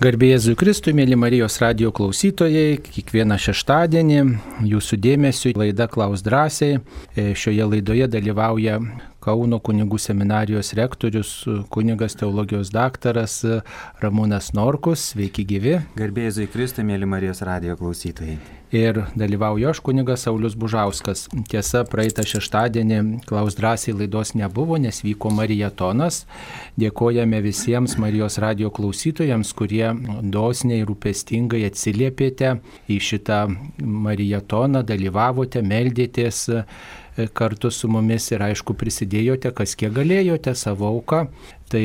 Garbėjai Kristui, mėly Marijos radio klausytojai, kiekvieną šeštadienį jūsų dėmesio laida Klaus drąsiai. E, šioje laidoje dalyvauja Kauno kunigų seminarijos rektorius, kunigas teologijos daktaras Ramūnas Norkus. Sveiki gyvi. Garbėjai Kristui, mėly Marijos radio klausytojai. Ir dalyvauju aš kunigas Saulis Bužauskas. Tiesa, praeitą šeštadienį Klaus drąsiai laidos nebuvo, nes vyko marijatonas. Dėkojame visiems Marijos radio klausytojams, kurie dosniai rūpestingai atsiliepėte į šitą marijatoną, dalyvavote, meldėtės kartu su mumis ir aišku prisidėjote, kas kiek galėjote savo auką. Tai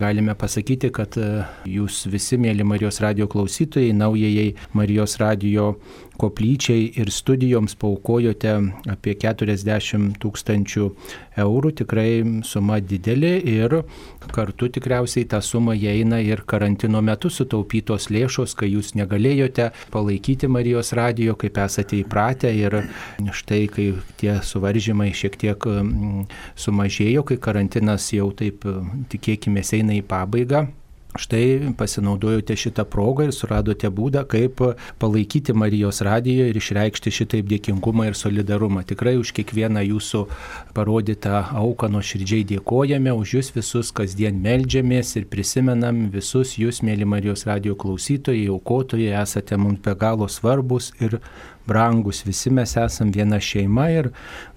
galime pasakyti, kad e, jūs visi, mėly Marijos radio klausytojai, naujajai Marijos radio koplyčiai ir studijoms paukojote apie 40 tūkstančių eurų, tikrai suma didelė ir kartu tikriausiai tą sumą įeina ir karantino metu sutaupytos lėšos, kai jūs negalėjote palaikyti Marijos radio, kaip esate įpratę ir štai kai tie suvaržymai šiek tiek sumažėjo, kai karantinas jau taip tikėkime eina į pabaigą. Štai pasinaudojote šitą progą ir suradote būdą, kaip palaikyti Marijos radiją ir išreikšti šitaip dėkingumą ir solidarumą. Tikrai už kiekvieną jūsų parodytą auką nuoširdžiai dėkojame, už jūs visus kasdien melžiamės ir prisimenam visus jūs, mėly Marijos radijo klausytojai, aukotojai, esate mums be galo svarbus ir brangus, visi mes esam viena šeima ir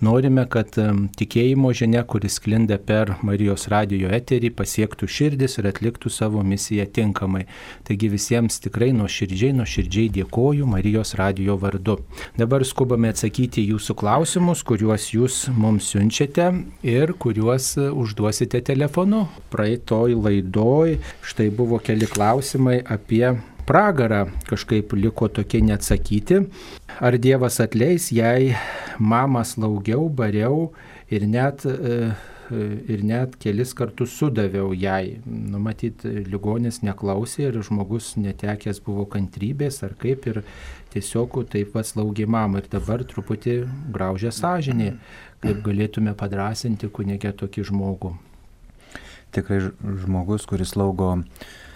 norime, kad tikėjimo žinia, kuris sklinda per Marijos radio eterį, pasiektų širdis ir atliktų savo misiją tinkamai. Taigi visiems tikrai nuoširdžiai, nuoširdžiai dėkoju Marijos radio vardu. Dabar skubame atsakyti jūsų klausimus, kuriuos jūs mums siunčiate ir kuriuos užduosite telefonu. Praeitoj laidoj štai buvo keli klausimai apie pragarą kažkaip liko tokie neatsakyti. Ar Dievas atleis, jei mamą slaugiau, bariau ir net, e, ir net kelis kartus sudaviau jai. Numatyt, ligonis neklausė ir žmogus netekęs buvo kantrybės ar kaip ir tiesiog taip pat slaugė mamą ir dabar truputį graužia sąžinė, kaip galėtume padrasinti kunigę tokį žmogų. Tikrai žmogus, kuris slaugo E,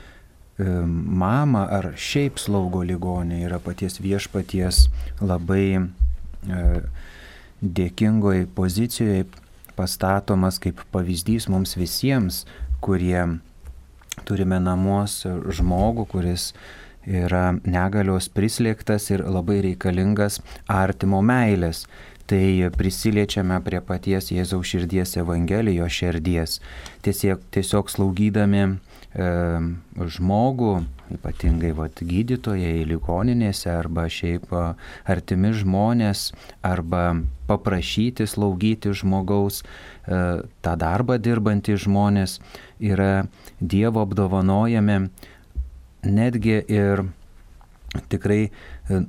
mamą ar šiaip slaugo ligonį yra paties viešpaties labai e, dėkingoj pozicijoje pastatomas kaip pavyzdys mums visiems, kurie turime namuos žmogų, kuris yra negalios prislėgtas ir labai reikalingas artimo meilės. Tai prisiliečiame prie paties Jėzaus širdies Evangelijos širdies. Tiesiog, tiesiog slaugydami žmogų, ypatingai vat, gydytojai ligoninėse arba šiaip artimi žmonės, arba paprašyti slaugyti žmogaus, e, tą darbą dirbantys žmonės yra Dievo apdovanojami. Netgi ir tikrai e,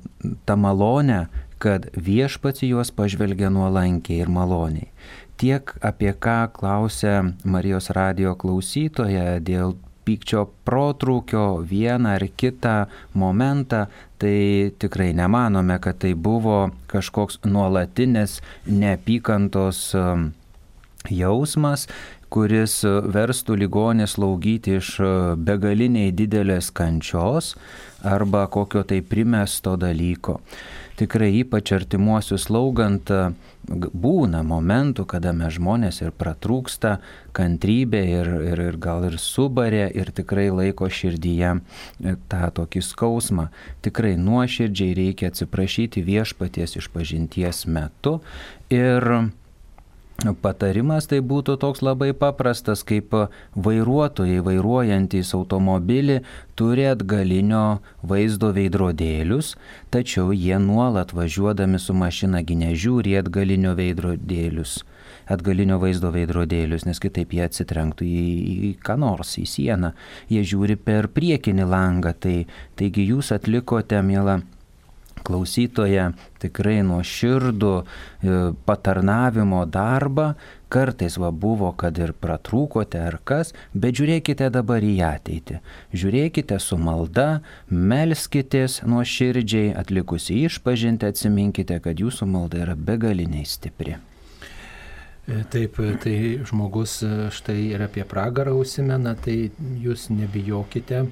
tą malonę, kad viešpats juos pažvelgia nuolankiai ir maloniai. Tiek apie ką klausia Marijos radio klausytoja dėl pykčio protrūkio vieną ar kitą momentą, tai tikrai nemanome, kad tai buvo kažkoks nuolatinis neapykantos um, jausmas, kuris verstų ligonį slaugyti iš uh, begaliniai didelės kančios arba kokio tai primesto dalyko tikrai ypač artimuosius slaugant būna momentų, kada mes žmonės ir pratrūksta kantrybė ir, ir, ir gal ir subarė ir tikrai laiko širdyje e, tą tokį skausmą. Tikrai nuoširdžiai reikia atsiprašyti viešpaties išpažinties metu ir Patarimas tai būtų toks labai paprastas, kaip vairuotojai vairuojantys automobilį turi atgalinio vaizdo veidrodėlius, tačiau jie nuolat važiuodami su mašina nežiūri atgalinio veidrodėlius atgalinio vaizdo veidrodėlius, nes kitaip jie atsitrenktų į, į ką nors, į sieną. Jie žiūri per priekinį langą. Tai, taigi jūs atlikote, mėla klausytoje tikrai nuo širdų e, patarnavimo darbą, kartais va buvo, kad ir pratrūkote ar kas, bet žiūrėkite dabar į ateitį. Žiūrėkite su malda, melskitės nuo širdžiai, atlikusi išpažinti, atsiminkite, kad jūsų malda yra begaliniai stipri. E, taip, tai žmogus e, štai ir apie pragarą užsimena, tai jūs nebijokite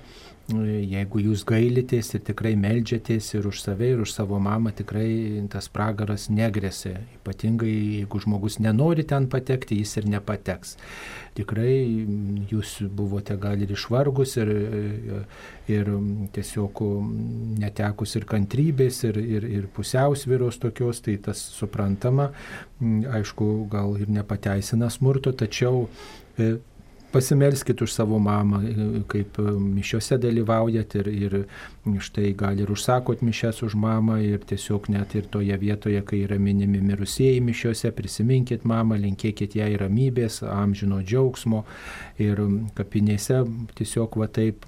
jeigu jūs gailitės ir tikrai melžiatės ir už save, ir už savo mamą, tikrai tas pragaras negrėsia. Ypatingai, jeigu žmogus nenori ten patekti, jis ir nepateks. Tikrai jūs buvote gal ir išvargus, ir, ir tiesiog netekus ir kantrybės, ir, ir, ir pusiausviros tokios, tai tas suprantama, aišku, gal ir nepateisina smurto, tačiau e, pasimelskit už savo mamą, kaip mišiuose dalyvaujat ir, ir štai gal ir užsakot mišes už mamą ir tiesiog net ir toje vietoje, kai yra minimi mirusieji mišiuose, prisiminkit mamą, linkėkit jai ramybės, amžino džiaugsmo ir kapinėse tiesiog va taip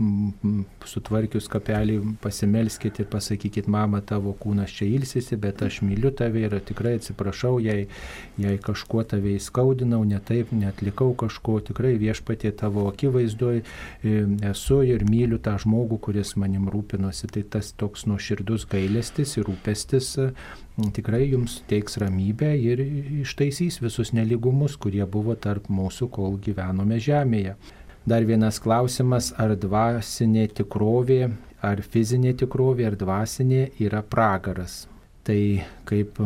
sutvarkius kapelį pasimelskit ir pasakykit mamą, tavo kūnas čia ilsisi, bet aš myliu tave ir tikrai atsiprašau, jei, jei kažkuo tave įskaudinau, ne taip, netlikau kažko, tikrai viešpatie tavo akivaizdoj e, esu ir myliu tą žmogų, kuris manim rūpinosi. Tai tas toks nuoširdus gailestis ir rūpestis e, tikrai jums teiks ramybę ir ištaisys visus neligumus, kurie buvo tarp mūsų, kol gyvenome žemėje. Dar vienas klausimas, ar dvasinė tikrovė, ar fizinė tikrovė, ar dvasinė yra pragaras. Tai kaip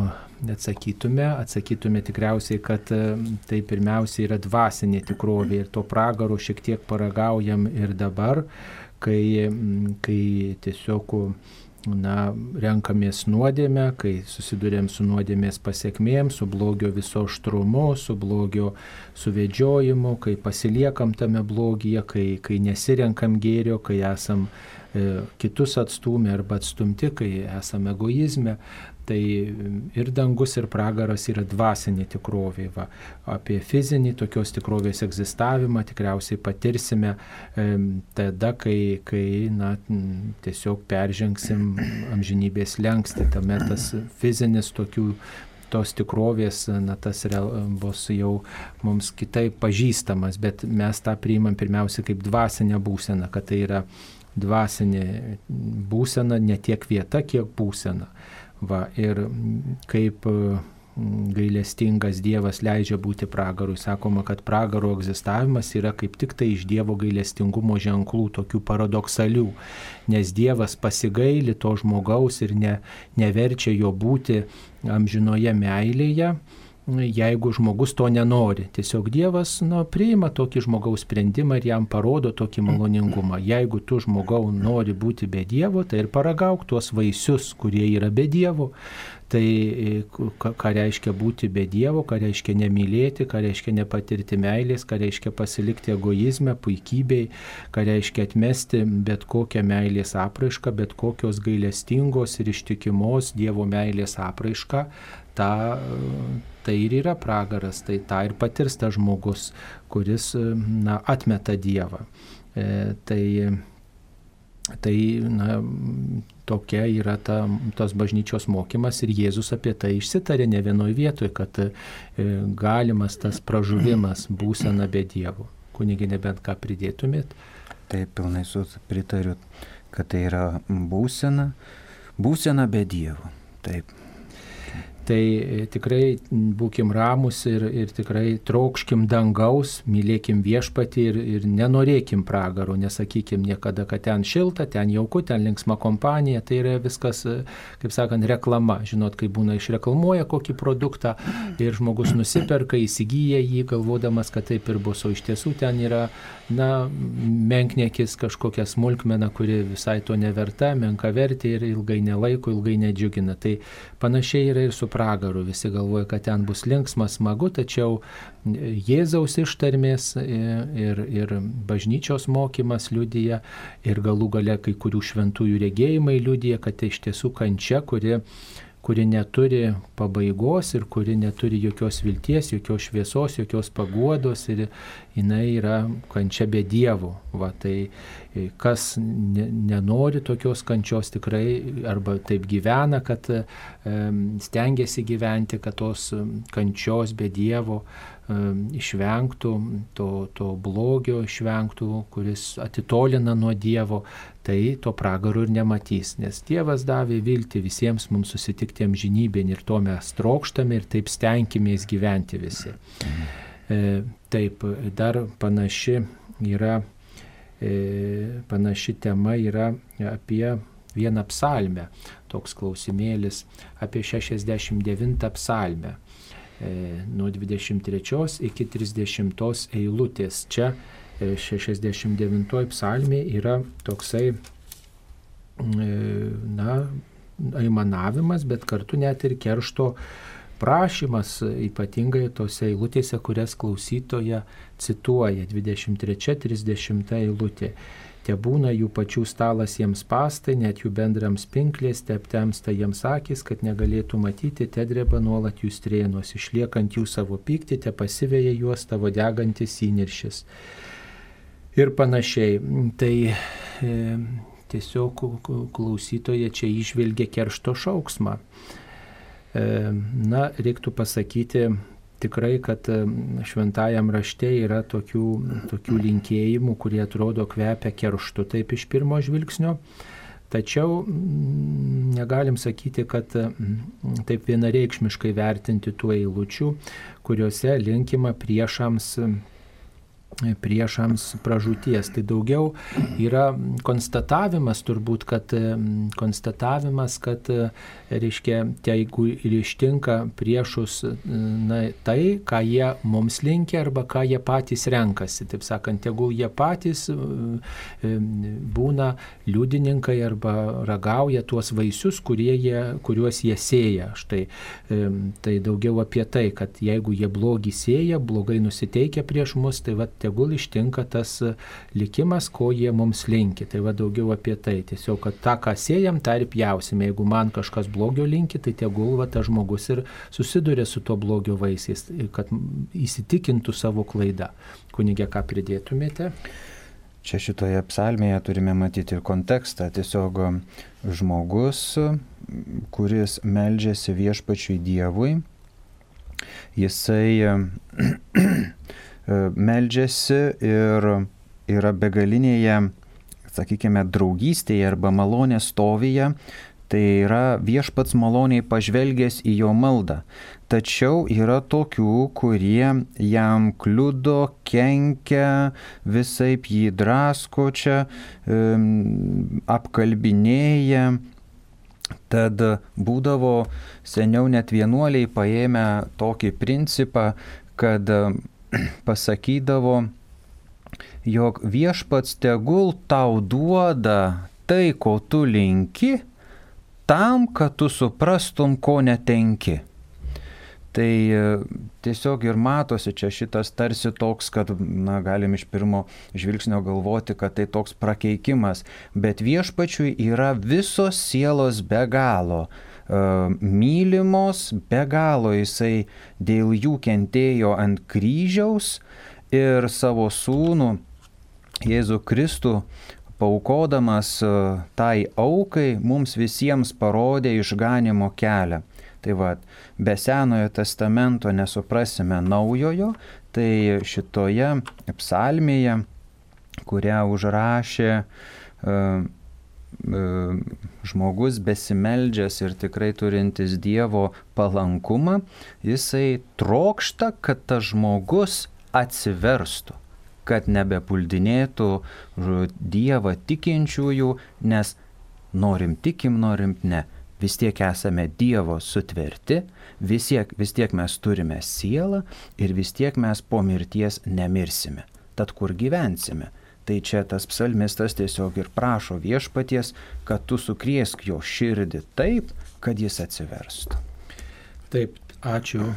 atsakytume, atsakytume tikriausiai, kad e, tai pirmiausia yra dvasinė tikrovė ir to pragaro šiek tiek paragaujam ir dabar, kai, kai tiesiog na, renkamės nuodėmę, kai susidurėm su nuodėmės pasiekmėm, su blogio viso aštrumu, su blogio suvedžiojimu, kai pasiliekam tame blogyje, kai, kai nesirenkam gėrio, kai esam e, kitus atstumę arba atstumti, kai esame egoizme. Tai ir dangus, ir pragaras yra dvasinė tikrovė. Va. Apie fizinį tokios tikrovės egzistavimą tikriausiai patirsime e, tada, kai, kai na, tiesiog peržengsim amžinybės lengsti. Tame tas fizinis tokių tos tikrovės, na, tas bus jau mums kitaip pažįstamas, bet mes tą priimam pirmiausia kaip dvasinę būseną, kad tai yra dvasinė būsena, ne tiek vieta, kiek būsena. Va, ir kaip mm, gailestingas Dievas leidžia būti pragarui. Sakoma, kad pragaro egzistavimas yra kaip tik tai iš Dievo gailestingumo ženklų, tokių paradoksalių, nes Dievas pasigaili to žmogaus ir ne, neverčia jo būti amžinoje meilėje jeigu žmogus to nenori. Tiesiog Dievas nu, priima tokį žmogaus sprendimą ir jam parodo tokį maloningumą. Jeigu tu žmogau nori būti be Dievo, tai ir paragauk tuos vaisius, kurie yra be Dievo. Tai ką reiškia būti be Dievo, ką reiškia nemylėti, ką reiškia nepatirti meilės, ką reiškia pasilikti egoizme, puikybei, ką reiškia atmesti bet kokią meilės apraišką, bet kokios gailestingos ir ištikimos Dievo meilės apraišką. Ta, tai ir yra pragaras, tai tą ir patirs tas žmogus, kuris na, atmeta Dievą. E, tai Tai na, tokia yra ta, tos bažnyčios mokymas ir Jėzus apie tai išsitarė ne vienoje vietoje, kad e, galimas tas pražuvimas būsena be Dievo. Kunigi nebent ką pridėtumėt? Taip, pilnai pritariu, kad tai yra būsena, būsena be Dievo. Taip. Tai e, tikrai būkim ramus ir, ir tikrai traukškim dangaus, mylėkim viešpatį ir, ir nenorėkim pragaro, nesakykim niekada, kad ten šilta, ten jauku, ten linksma kompanija, tai yra viskas, e, kaip sakant, reklama. Žinot, kai būna išreklamuoja kokį produktą ir žmogus nusiperka, įsigyja jį, galvodamas, kad taip ir bus, o iš tiesų ten yra, na, menknekis kažkokia smulkmena, kuri visai to neverta, menka vertė ir ilgai nelaiko, ilgai nedžiugina. Tai panašiai yra ir su pragaru. Visi galvoja, kad ten bus linksma, smagu, tačiau Jėzaus ištarmės ir, ir bažnyčios mokymas liudyja ir galų gale kai kurių šventųjų regėjimai liudyja, kad tai iš tiesų kančia, kuri kuri neturi pabaigos ir kuri neturi jokios vilties, jokios šviesos, jokios paguodos ir jinai yra kančia be dievų. Va, tai e, kas ne, nenori tokios kančios tikrai arba taip gyvena, kad e, stengiasi gyventi, kad tos kančios be dievo išvengtų, to, to blogio išvengtų, kuris atitolina nuo Dievo, tai to pragaro ir nematys, nes Dievas davė viltį visiems mums susitikti amžinybėn ir to mes trokštame ir taip stenkimės gyventi visi. E, taip, dar panaši yra panaši tema yra apie vieną psalmę, toks klausimėlis apie 69 psalmę. Nuo 23 iki 30 eilutės. Čia 69 psalmė yra toksai, na, aimanavimas, bet kartu net ir keršto prašymas, ypatingai tose eilutėse, kurias klausytoja cituoja, 23-30 eilutė. Te būna jų pačių stalas jiems pastai, net jų bendrams pinklės, teptemsta jiems akis, kad negalėtų matyti, te dreba nuolat jų strėnos, išliekant jų savo pyktį, te pasivėja juos tavo degantis įniršis. Ir panašiai. Tai e, tiesiog klausytoje čia išvelgia keršto šauksmą. E, na, reiktų pasakyti tikrai, kad e, šventajam rašte yra tokių, tokių linkėjimų, kurie atrodo kvepia kerštu taip iš pirmo žvilgsnio. Tačiau negalim sakyti, kad taip vienareikšmiškai vertinti tų eilučių, kuriuose linkima priešams priešams pražūties. Tai daugiau yra konstatavimas turbūt, kad konstatavimas, kad reiškia, jeigu ir ištinka priešus na, tai, ką jie mums linkia arba ką jie patys renkasi. Taip sakant, jeigu jie patys būna liudininkai arba ragauja tuos vaisius, jie, kuriuos jie sėja. Štai tai daugiau apie tai, kad jeigu jie blogį sėja, blogai nusiteikia prieš mus, tai va tegul ištinka tas likimas, ko jie mums linki. Tai va daugiau apie tai. Tiesiog, kad tą, ką sėjam, tą ir pjausime. Jeigu man kažkas blogio linki, tai tegul va tas žmogus ir susiduria su to blogio vaisiais, kad įsitikintų savo klaidą. Kunigė, ką pridėtumėte? Čia šitoje psalmėje turime matyti ir kontekstą. Tiesiog žmogus, kuris meldžiasi viešpačiui Dievui, jisai E, meldžiasi ir yra begalinėje, sakykime, draugystėje arba malonės stovyje, tai yra viešpats maloniai pažvelgęs į jo maldą. Tačiau yra tokių, kurie jam kliudo, kenkia, visai jį drasko čia, apkalbinėja. Tad būdavo seniau net vienuoliai paėmę tokį principą, kad pasakydavo, jog viešpats tegul tau duoda tai, ko tu linki, tam, kad tu suprastum, ko netenki. Tai e, tiesiog ir matosi čia šitas tarsi toks, kad, na, galim iš pirmo žvilgsnio galvoti, kad tai toks prakeikimas, bet viešpačiui yra visos sielos be galo mylimos, be galo jisai dėl jų kentėjo ant kryžiaus ir savo sūnų Jėzų Kristų paukodamas tai aukai mums visiems parodė išganimo kelią. Tai vad, be Senojo testamento nesuprasime naujojo, tai šitoje psalmėje, kurią užrašė uh, E, žmogus besimeldžias ir tikrai turintis Dievo palankumą, jisai trokšta, kad tas žmogus atsiverstų, kad nebepuldinėtų Dievą tikinčiųjų, nes norim tikim, norim ne. Vis tiek esame Dievo sutverti, vis tiek, vis tiek mes turime sielą ir vis tiek mes po mirties nemirsime. Tad kur gyvensime? Tai čia tas psalmistas tiesiog ir prašo viešpaties, kad tu sukriesk jo širdį taip, kad jis atsiverstų. Taip, ačiū.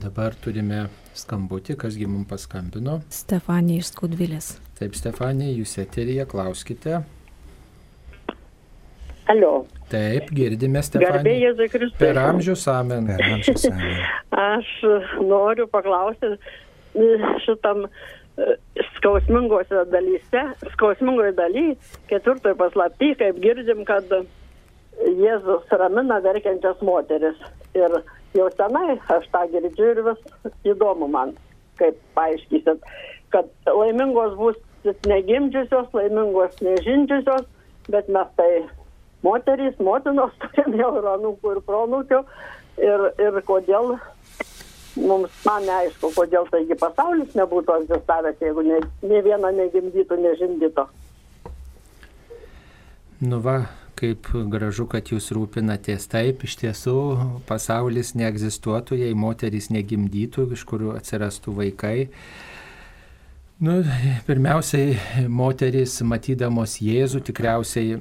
Dabar turime skambutį, kasgi mums paskambino. Stefanija iš Skudvilės. Taip, Stefanija, jūs eterija, klauskite. Alio. Taip, girdime Stefaniją. Per amžius amen. Per amžius amen. Aš noriu paklausti šitam skausmingose dalyse, skausmingoje daly, ketvirtoje paslapti, kaip girdim, kad Jėzus ramina verkiančias moteris. Ir jau senai aš tą girdžiu ir vis įdomu man, kaip paaiškysit, kad laimingos bus negimdžiusios, laimingos nežindžiusios, bet mes tai moterys, motinos turim jau ir anūkų ir pronūkių. Ir, ir kodėl mums man neaišku kodėl taigi pasaulis nebūtų egzistavęs jeigu ne, ne viena negimdytų nežindyto nu va kaip gražu, kad jūs rūpinatės. Taip, iš tiesų pasaulis neegzistuotų, jei moteris negimdytų, iš kurių atsirastų vaikai. Nu, pirmiausiai, moteris, matydamos Jėzų, tikriausiai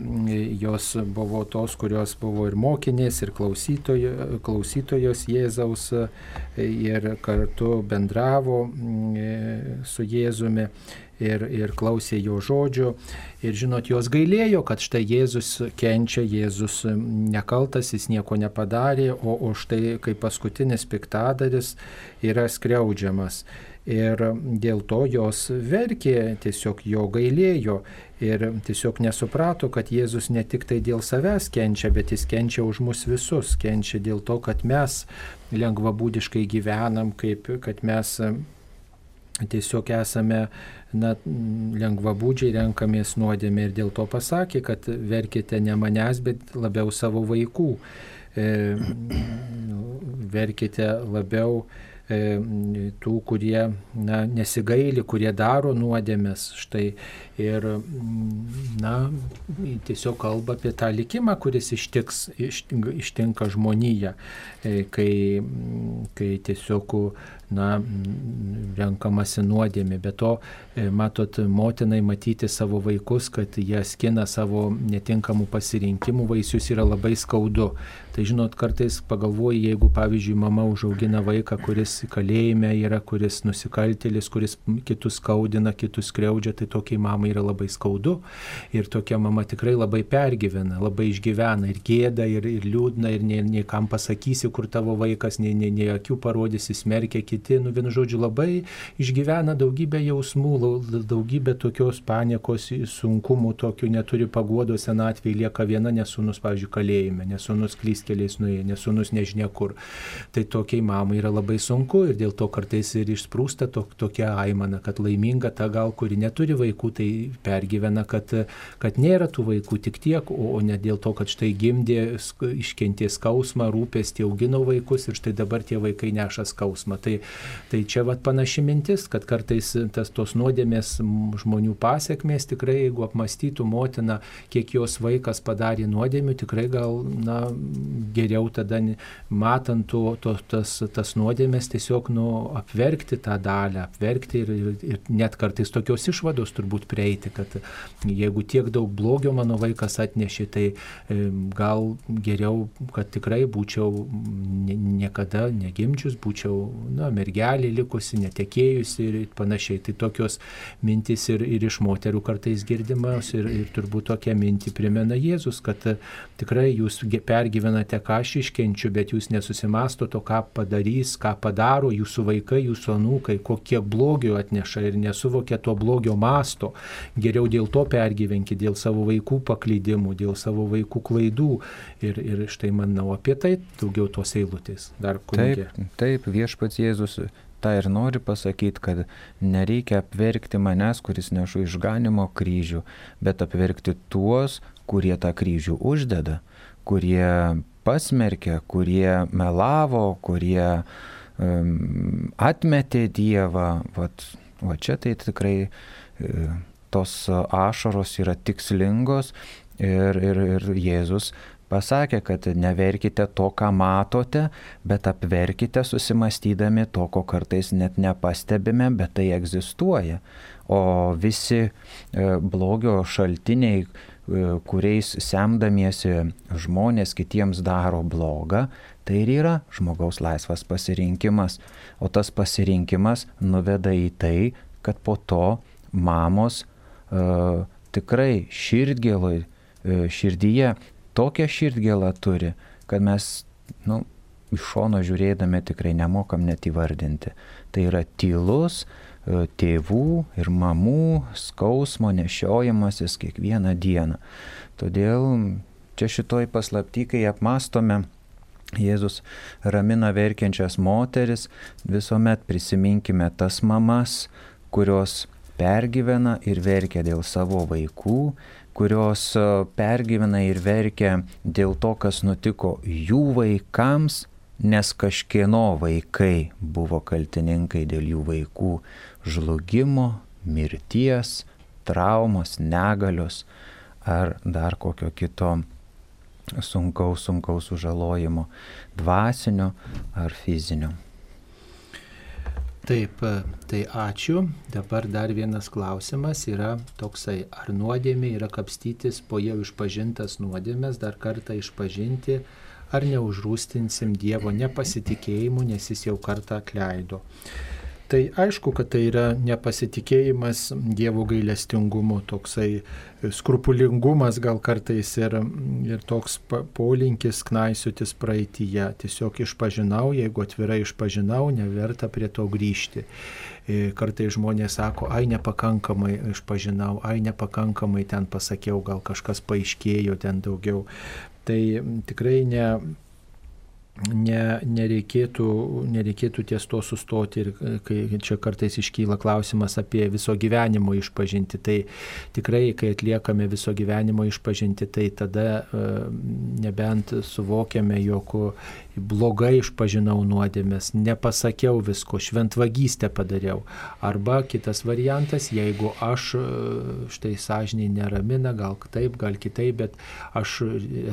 jos buvo tos, kurios buvo ir mokinės, ir klausytojo, klausytojos Jėzaus, ir kartu bendravo su Jėzumi ir, ir klausė jo žodžio. Ir žinot, jos gailėjo, kad štai Jėzus kenčia, Jėzus nekaltas, jis nieko nepadarė, o, o štai kaip paskutinis piktadaris yra skriaudžiamas ir dėl to jos verkė, tiesiog jo gailėjo ir tiesiog nesuprato, kad Jėzus ne tik tai dėl savęs kenčia, bet jis kenčia už mus visus, kenčia dėl to, kad mes lengvabūdiškai gyvenam, kaip, kad mes tiesiog esame na, lengvabūdžiai renkamės nuodėmė ir dėl to pasakė, kad verkite ne manęs, bet labiau savo vaikų. E, verkite labiau E, tų, kurie na, nesigaili, kurie daro nuodėmės. Štai ir na, tiesiog kalba apie tą likimą, kuris ištiks, ištinka žmoniją, e, kai, kai tiesiog na, renkamasi nuodėmė. Be to, e, matot, motinai matyti savo vaikus, kad jie skina savo netinkamų pasirinkimų vaisius yra labai skaudu. Tai žinot, kartais pagalvoju, jeigu pavyzdžiui mama užaugina vaiką, kuris kalėjime yra, kuris nusikaltėlis, kuris kitus skaudina, kitus skriaudžia, tai tokiai mamai yra labai skaudu. Ir tokia mama tikrai labai pergyvena, labai išgyvena ir gėda, ir, ir liūdna, ir nei, nei kam pasakysi, kur tavo vaikas, nei, nei, nei akių parodysi, smerkia kiti, nu vienu žodžiu, labai išgyvena daugybę jausmų, daugybę tokios paniekos, sunkumų, tokių neturi paguodos senatvėje, lieka viena nesunus, pavyzdžiui, kalėjime, nesunus klysti keliais nuėjo, nes sunus nežinia kur. Tai tokiai mamai yra labai sunku ir dėl to kartais ir išsprūsta to, tokia aimana, kad laiminga ta gal, kuri neturi vaikų, tai pergyvena, kad, kad nėra tų vaikų tik tiek, o, o ne dėl to, kad štai gimdė, iškentė skausmą, rūpestį, augino vaikus ir štai dabar tie vaikai neša skausmą. Tai, tai čia vat panaši mintis, kad kartais tas tos nuodėmės žmonių pasiekmės tikrai, jeigu apmastytų motina, kiek jos vaikas padarė nuodėmių, tikrai gal, na, geriau tada, matant to, to, tas, tas nuodėmės, tiesiog nu, apverkti tą dalę, apverkti ir, ir, ir net kartais tokios išvados turbūt prieiti, kad jeigu tiek daug blogio mano vaikas atnešė, tai gal geriau, kad tikrai būčiau niekada negimdžius, būčiau na, mergelė likusi, netekėjusi ir panašiai. Tai tokios mintis ir, ir iš moterų kartais girdimas ir, ir turbūt tokia mintį primena Jėzus, kad tikrai jūs pergyvenate ką aš iškenčiu, bet jūs nesusimasto to, ką padarys, ką padaro jūsų vaikai, jūsų anūkai, kokie blogio atneša ir nesuvokia to blogio masto. Geriau dėl to pergyvenkite, dėl savo vaikų paklydimų, dėl savo vaikų klaidų. Ir, ir štai manau apie tai daugiau tos eilutės. Dar kunigė. Taip, taip, viešpats Jėzus tą ir nori pasakyti, kad nereikia apverkti manęs, kuris nešu išganimo kryžių, bet apverkti tuos, kurie tą kryžių uždeda kurie pasmerkė, kurie melavo, kurie um, atmetė Dievą. Vat, va čia tai tikrai e, tos ašaros yra tikslingos ir, ir, ir Jėzus pasakė, kad neverkite to, ką matote, bet apverkite susimastydami to, ko kartais net nepastebime, bet tai egzistuoja. O visi e, blogio šaltiniai, E, kuriais semdamiesi žmonės kitiems daro blogą, tai ir yra žmogaus laisvas pasirinkimas. O tas pasirinkimas nuveda į tai, kad po to mamos uh, tikrai širdgėlai, uh, širdyje tokią širdgėlą turi, kad mes, nu, iš šono žiūrėdami tikrai nemokam net įvardinti. Tai yra tylus, E, tėvų ir mamų skausmo nešiojimasis kiekvieną dieną. Todėl čia šitoj paslapty, kai apmastome, Jėzus ramina verkiančias moteris, visuomet prisiminkime tas mamas, kurios pergyvena ir verkia dėl savo vaikų, kurios e, pergyvena ir verkia dėl to, kas nutiko jų vaikams, nes kažkieno vaikai buvo kaltininkai dėl jų vaikų žlugimo, mirties, traumos, negalios ar dar kokio kito sunkaus, sunkaus sužalojimo, dvasinio ar fizinio. Taip, tai ačiū. Dabar dar vienas klausimas yra toksai, ar nuodėmė yra kapstytis po jau išpažintas nuodėmės, dar kartą išpažinti, ar neužrūstinsim Dievo nepasitikėjimu, nes jis jau kartą atleido. Tai aišku, kad tai yra nepasitikėjimas Dievo gailestingumu, toksai skrupulingumas gal kartais ir, ir toks polinkis knaisiutis praeitįje. Tiesiog išpažinau, jeigu atvirai išpažinau, neverta prie to grįžti. E, kartai žmonės sako, ai nepakankamai išpažinau, ai nepakankamai ten pasakiau, gal kažkas paaiškėjo ten daugiau. Tai tikrai ne ne, nereikėtų, nereikėtų ties to sustoti ir kai čia kartais iškyla klausimas apie viso gyvenimo išpažinti, tai tikrai, kai atliekame viso gyvenimo išpažinti, tai tada e, nebent suvokiame, jog blogai išpažinau nuodėmės, nepasakiau visko, šventvagystę padariau. Arba kitas variantas, jeigu aš e, štai sąžiniai neramina, gal taip, gal kitaip, bet aš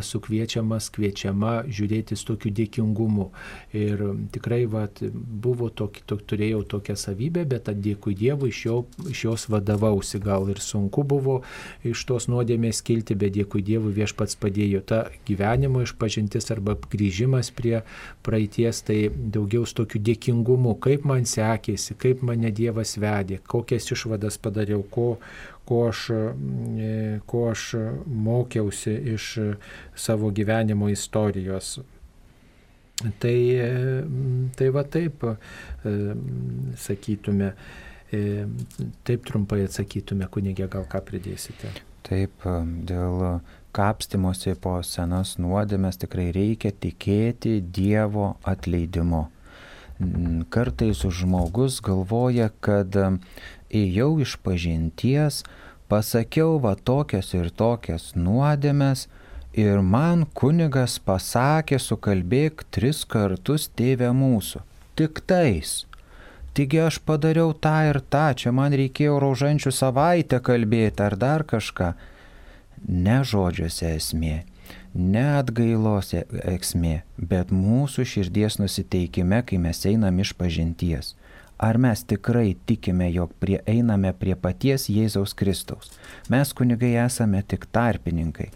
esu kviečiamas, kviečiama žiūrėti su tokiu dėkingumu. Ir tikrai vat, buvo tokį, tok, turėjau tokią savybę, bet dėkui Dievui iš, jo, iš jos vadovausi. Gal ir sunku buvo iš tos nuodėmės kilti, bet dėkui Dievui viešpats padėjo. Ta gyvenimo išpažintis arba grįžimas prie prie praeities, tai daugiau su tokiu dėkingumu, kaip man sekėsi, kaip mane Dievas vedė, kokias išvadas padariau, ko, ko aš, e, ko aš mokiausi iš savo gyvenimo istorijos. Tai, e, tai va taip e, sakytume, taip trumpai atsakytume, kunigė, gal ką pridėsite. Taip, dėl kapstimuose po senas nuodėmės tikrai reikia tikėti Dievo atleidimu. Kartais žmogus galvoja, kad ėjau iš pažinties, pasakiau va tokias ir tokias nuodėmės ir man kunigas pasakė sukalbėk tris kartus tėvę mūsų. Tik tais. Taigi aš padariau tą ir tą, čia man reikėjo rožančių savaitę kalbėti ar dar kažką ne žodžiuose esmė, ne atgailos esmė, bet mūsų širdies nusiteikime, kai mes einam iš pažinties. Ar mes tikrai tikime, jog prie, einame prie paties Jėzaus Kristaus? Mes kunigai esame tik tarpininkai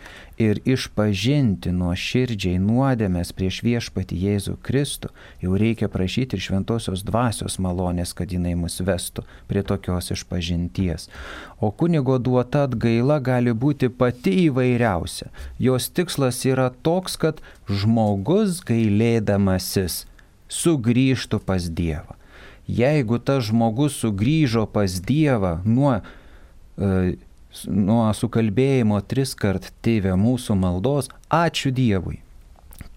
ir išpažinti nuo širdžiai nuodėmės prieš viešpati Jėzų Kristų jau reikia prašyti ir šventosios dvasios malonės, kad jinai mus vestų prie tokios išpažinties. O kunigo duota atgaila gali būti pati įvairiausia. Jos tikslas yra toks, kad žmogus gailėdamasis sugrįžtų pas Dievą jeigu tas žmogus sugrįžo pas Dievą nuo, e, nuo sukalbėjimo tris kart tėvė mūsų maldos, ačiū Dievui.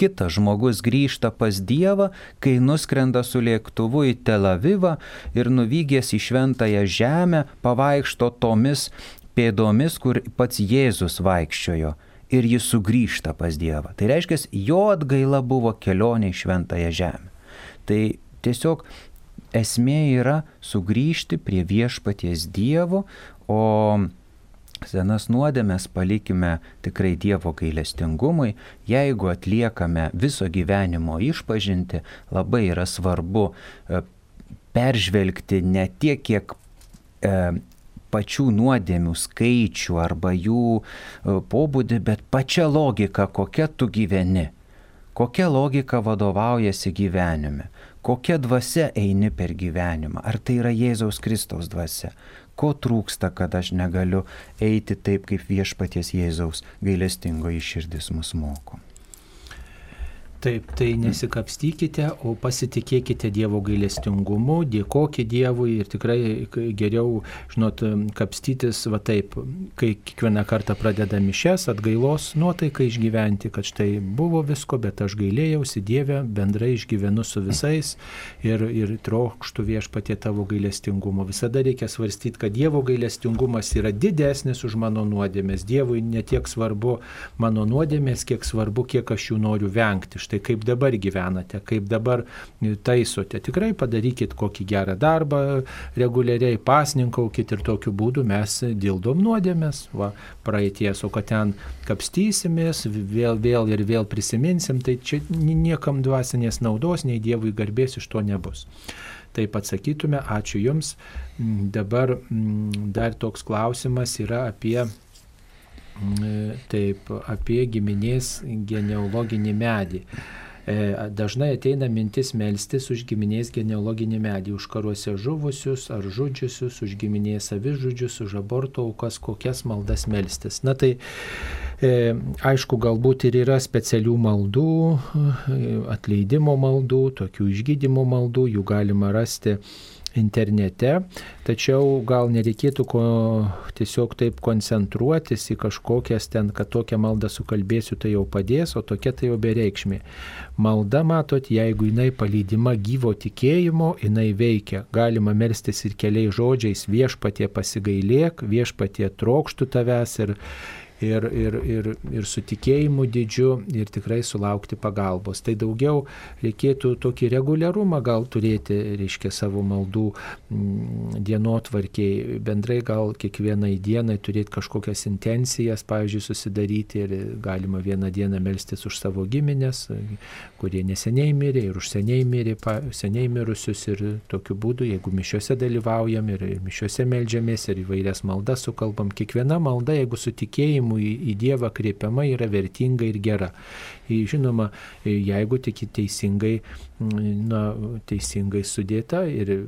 Kitas žmogus grįžta pas Dievą, kai nuskrenda su lėktuvu į Tel Avivą ir nuvykęs į šventąją žemę pavaikšto tomis pėdomis, kur pats Jėzus vaikščiojo ir jis sugrįžta pas Dievą. Tai reiškia, jo atgaila buvo kelionė į šventąją žemę. Tai tiesiog esmė yra sugrįžti prie viešpaties Dievo, o senas nuodėmės palikime tikrai Dievo gailestingumui. Jeigu atliekame viso gyvenimo išpažinti, labai yra svarbu e, peržvelgti ne tiek, kiek e, pačių nuodėmių skaičių arba jų e, pobūdį, bet pačią logiką, kokia tu gyveni, kokia logika vadovaujasi gyvenime kokia dvasia eini per gyvenimą. Ar tai yra Jėzaus Kristaus dvasia? Ko trūksta, kad aš negaliu eiti taip, kaip viešpaties Jėzaus gailestingoji širdis mus moko? Taip, tai nesikapstykite, o pasitikėkite Dievo gailestingumu, dėkokite Dievui ir tikrai geriau, žinot, kapstytis va taip, kai kiekvieną kartą pradeda mišes, atgailos nuotaiką išgyventi, kad štai buvo visko, bet aš gailėjausi Dievę, bendrai išgyvenu su visais ir, ir trokštų viešpatie tavo gailestingumo. Visada reikia svarstyti, kad Dievo gailestingumas yra didesnis už mano nuodėmės. Dievui netiek svarbu mano nuodėmės, kiek svarbu, kiek aš jų noriu vengti štai kaip dabar gyvenate, kaip dabar taisote. Tikrai padarykit kokį gerą darbą, reguliariai pasninkaukit ir tokiu būdu mes dildom nuodėmės, va, praeities, o kad ten kapstysimės, vėl, vėl ir vėl prisiminsim, tai čia niekam dvasinės naudos, nei Dievui garbės iš to nebus. Taip atsakytume, ačiū Jums. Dabar dar toks klausimas yra apie Taip, apie giminės genealoginį medį. E, dažnai ateina mintis melstis už giminės genealoginį medį, už karuose žuvusius ar žudžiusius, už giminės savižudžius, už aborto aukas, kokias maldas melstis. Na tai e, aišku, galbūt ir yra specialių maldų, e, atleidimo maldų, tokių išgydymo maldų, jų galima rasti internete, tačiau gal nereikėtų ko, tiesiog taip koncentruotis į kažkokias ten, kad tokią maldą sukalbėsiu, tai jau padės, o tokia tai jau bereikšmė. Malda, matot, jeigu jinai palydima gyvo tikėjimo, jinai veikia. Galima melstis ir keliais žodžiais viešpatie pasigailėk, viešpatie trokštų tavęs ir ir, ir, ir, ir su tikėjimu didžiu ir tikrai sulaukti pagalbos. Tai daugiau reikėtų tokį reguliarumą gal turėti, reiškia, savo maldų mm, dienotvarkiai, bendrai gal kiekvienai dienai turėti kažkokias intencijas, pavyzdžiui, susidaryti ir galima vieną dieną melstis už savo giminės, kurie neseniai mirė ir už seniai mirė, seniai mirusius ir tokiu būdu, jeigu mišiuose dalyvaujam ir, ir mišiuose melžiamės ir įvairias maldas sukalbam, kiekviena malda, jeigu su tikėjimu tikėjimu į, į Dievą kreipiama yra vertinga ir gera. Žinoma, jeigu tik teisingai, na, teisingai sudėta ir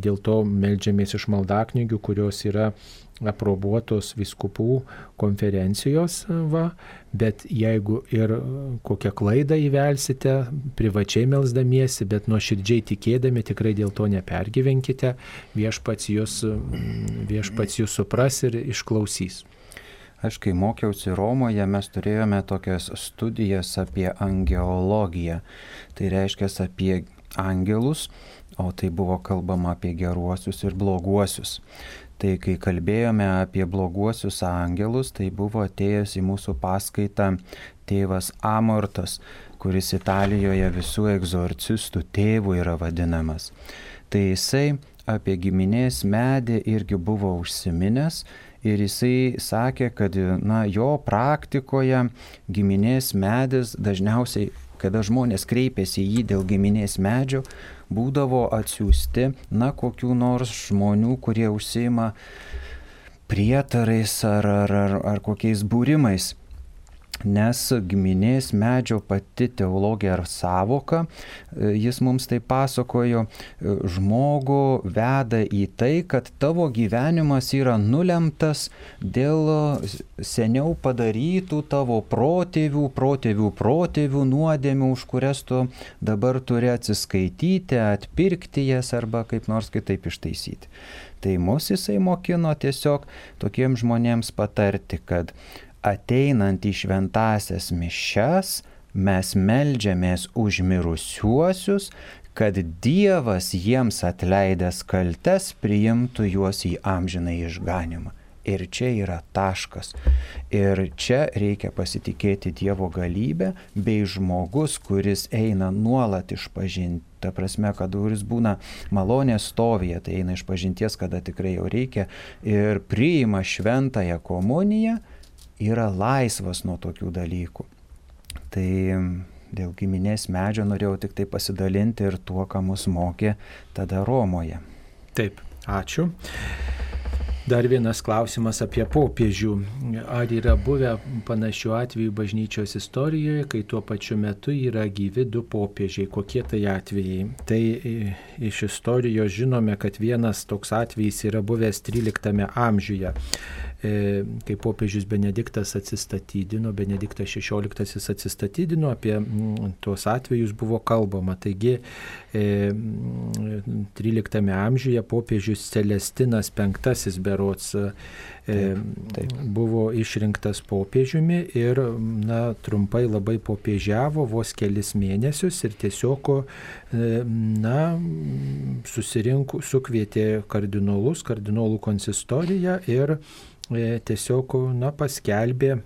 dėl to melžiamės iš maldaknygių, kurios yra aprobuotos viskupų konferencijos, va, bet jeigu ir kokią klaidą įvelsite, privačiai melzdamiesi, bet nuoširdžiai tikėdami, tikrai dėl to nepergyvenkite, viešpats jūs, viešpats jūs supras ir išklausys. Aš kai mokiausi Romoje, mes turėjome tokias studijas apie angeologiją. Tai reiškia apie angelus, o tai buvo kalbama apie geruosius ir bloguosius. Tai kai kalbėjome apie bloguosius angelus, tai buvo atėjęs į mūsų paskaitą tėvas Amortas, kuris Italijoje visų egzorcistų tėvų yra vadinamas. Tai jisai apie giminės medį irgi buvo užsiminęs ir jisai sakė, kad na, jo praktikoje giminės medis dažniausiai, kada žmonės kreipėsi į jį dėl giminės medžio, būdavo atsiųsti, na, kokių nors žmonių, kurie užsima prietarais ar, ar, ar, ar kokiais būrimais nes giminės medžio pati teologija ar savoka, e, jis mums tai pasakojo, e, žmogų veda į tai, kad tavo gyvenimas yra nulemtas dėl seniau padarytų tavo protėvių, protėvių, protėvių nuodėmių, už kurias tu dabar turi atsiskaityti, atpirkti jas arba kaip nors kitaip ištaisyti. Tai mus jisai mokino tiesiog tokiems žmonėms patarti, kad ateinant į šventasias mišes, mes melžiamės už mirusiuosius, kad Dievas jiems atleidęs kaltes priimtų juos į amžiną išganimą. Ir čia yra taškas. Ir čia reikia pasitikėti Dievo galybę, bei žmogus, kuris eina nuolat išpažinti. Ta prasme, kad kuris būna malonės stovėje, tai eina iš pažinties, kada tikrai jau reikia, ir priima šventąją komuniją, yra laisvas nuo tokių dalykų. Tai dėl giminės medžio norėjau tik tai pasidalinti ir tuo, ką mus mokė tada Romoje. Taip, ačiū. Dar vienas klausimas apie popiežių. Ar yra buvę panašių atvejų bažnyčios istorijoje, kai tuo pačiu metu yra gyvi du popiežiai? Kokie tai atvejai? Tai e, iš istorijos žinome, kad vienas toks atvejis yra buvęs 13 amžiuje. E, kai popiežius Benediktas atsistatydino, Benediktas XVI atsistatydino, apie mm, tuos atvejus buvo kalbama. Taigi 13 e, amžiuje popiežius Celestinas V berots e, taip, taip. buvo išrinktas popiežiumi ir na, trumpai labai popiežiavo vos kelis mėnesius ir tiesiog na, susirinku, sukvietė kardinolus, kardinolų konsistoriją ir tiesiog na, paskelbė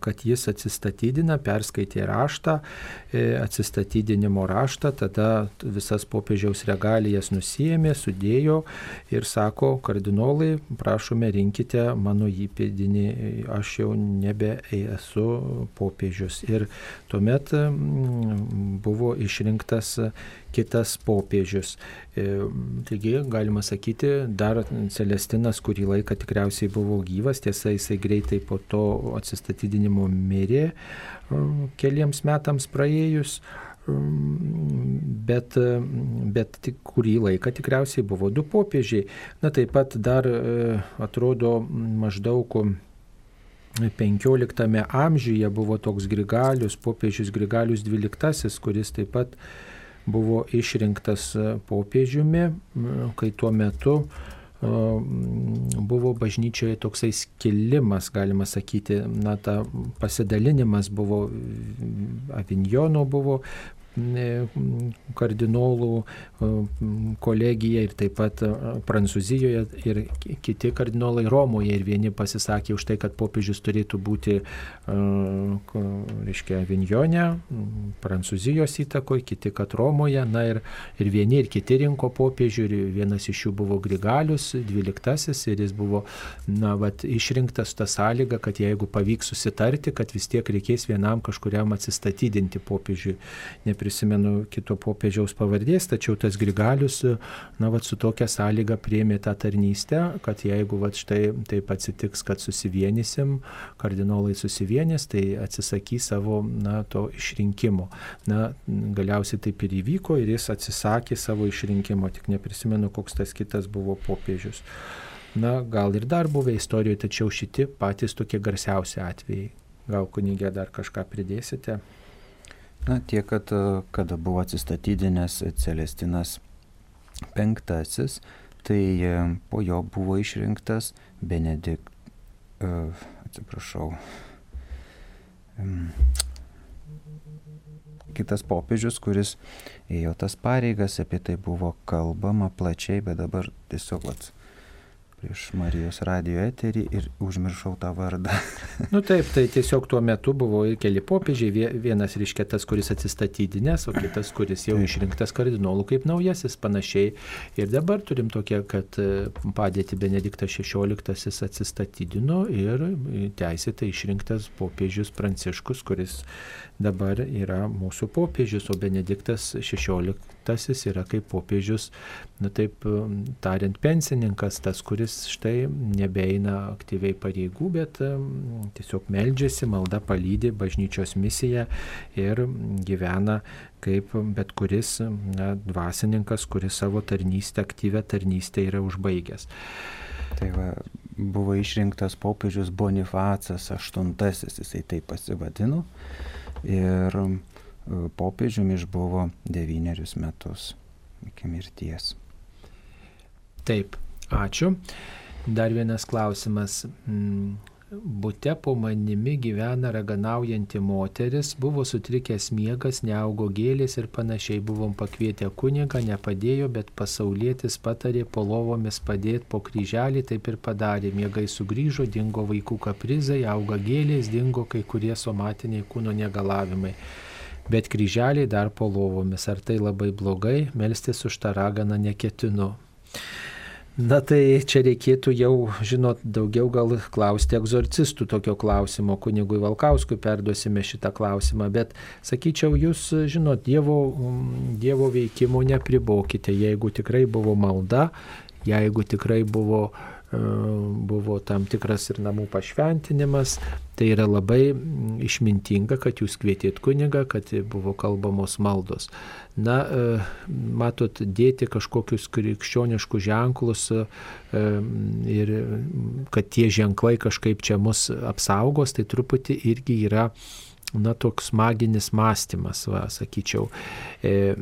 kad jis atsistatydina, perskaitė raštą, e, atsistatydinimo raštą, tada visas popiežiaus regalijas nusijėmė, sudėjo ir sako, kardinolai, prašome rinkite mano įpėdinį, aš jau nebe esu popiežius. Ir tuomet buvo išrinktas kitas popiežius. E, taigi, galima sakyti, dar Celestinas kurį laiką tikriausiai buvo gyvas, tiesa, jisai greitai po to atsistatydinimo mirė e, keliems metams praėjus. E, bet, bet tik kurį laiką tikriausiai buvo du popiežiai. Na taip pat dar atrodo maždaug 15 amžiuje buvo toks Grigalius, popiežius Grigalius XII, kuris taip pat buvo išrinktas e, popiežiumi, kai tuo metu e, buvo bažnyčioje toksai skilimas, galima sakyti, na, ta pasidalinimas buvo, Avinjono buvo kardinolų kolegija ir taip pat Prancūzijoje ir kiti kardinolai Romoje ir vieni pasisakė už tai, kad popiežius turėtų būti, reiškia, Avinjone, Prancūzijos įtakoje, kiti, kad Romoje, na ir, ir vieni ir kiti rinko popiežių ir vienas iš jų buvo Grigalius, dvyliktasis ir jis buvo, na, vat, išrinktas tą sąlygą, kad jeigu pavyks susitarti, kad vis tiek reikės vienam kažkuriam atsistatydinti popiežiui. Nepri neprisimenu kito popiežiaus pavardės, tačiau tas Grigalius, na, va, su tokia sąlyga priemė tą tarnystę, kad jeigu, va, štai taip atsitiks, kad susivienysim, kardinolai susivienys, tai atsisakys savo, na, to išrinkimo. Na, galiausiai taip ir įvyko ir jis atsisakė savo išrinkimo, tik neprisimenu, koks tas kitas buvo popiežius. Na, gal ir dar buvo istorijoje, tačiau šitie patys tokie garsiausi atvejai. Gal kunigė dar kažką pridėsite? Na, tiek, kad kada buvo atsistatydinęs Celestinas V, tai e, po jo buvo išrinktas Benedikt, uh, atsiprašau, kitas popiežius, kuris ėjo tas pareigas, apie tai buvo kalbama plačiai, bet dabar tiesiog vat, prieš Marijos radio eterį ir užmiršau tą vardą. nu taip, tai tiesiog tuo metu buvo keli popiežiai, vienas reiškia tas, kuris atsistatydinės, o kitas, kuris jau išrinktas kardinolų kaip naujasis, panašiai. Ir dabar turim tokią, kad e, padėti Benediktas XVI atsistatydino ir teisėtai išrinktas popiežius Pranciškus, kuris dabar yra mūsų popiežius, o Benediktas XVI yra kaip popiežius, na taip tariant, pensininkas, tas, kuris štai nebeina aktyviai pareigų, bet tiesiog meldžiasi, malda palydė bažnyčios misiją ir gyvena kaip bet kuris na, dvasininkas, kuris savo tarnystę, aktyvę tarnystę yra užbaigęs. Tai va, buvo išrinktas popiežius Bonifacas VIII, jisai taip pasivadino ir popiežiumi išbuvo devynerius metus iki mirties. Taip, ačiū. Dar vienas klausimas. Mm, Bute po manimi gyvena raganaujanti moteris, buvo sutrikęs miegas, neaugo gėlės ir panašiai. Buvom pakvietę kunigą, nepadėjo, bet pasaulietis patarė po lovomis padėti po kryželį, taip ir padarė. Miegai sugrįžo, dingo vaikų kaprizai, auga gėlės, dingo kai kurie somatiniai kūno negalavimai. Bet kryželiai dar po lovomis. Ar tai labai blogai? Melstis už tą raganą neketinu. Na tai čia reikėtų jau, žinot, daugiau gal klausti egzorcistų tokio klausimo, kunigui Valkauskui perduosime šitą klausimą, bet sakyčiau, jūs, žinot, Dievo, dievo veikimo nepribokite, jeigu tikrai buvo malda, jeigu tikrai buvo uh, buvo tam tikras ir namų pašventinimas. Tai yra labai išmintinga, kad jūs kvietėt kunigą, kad buvo kalbamos maldos. Na, e, matot, dėti kažkokius krikščioniškus ženklus e, ir kad tie ženklai kažkaip čia mus apsaugos, tai truputį irgi yra na, toks maginis mąstymas, va, sakyčiau. E,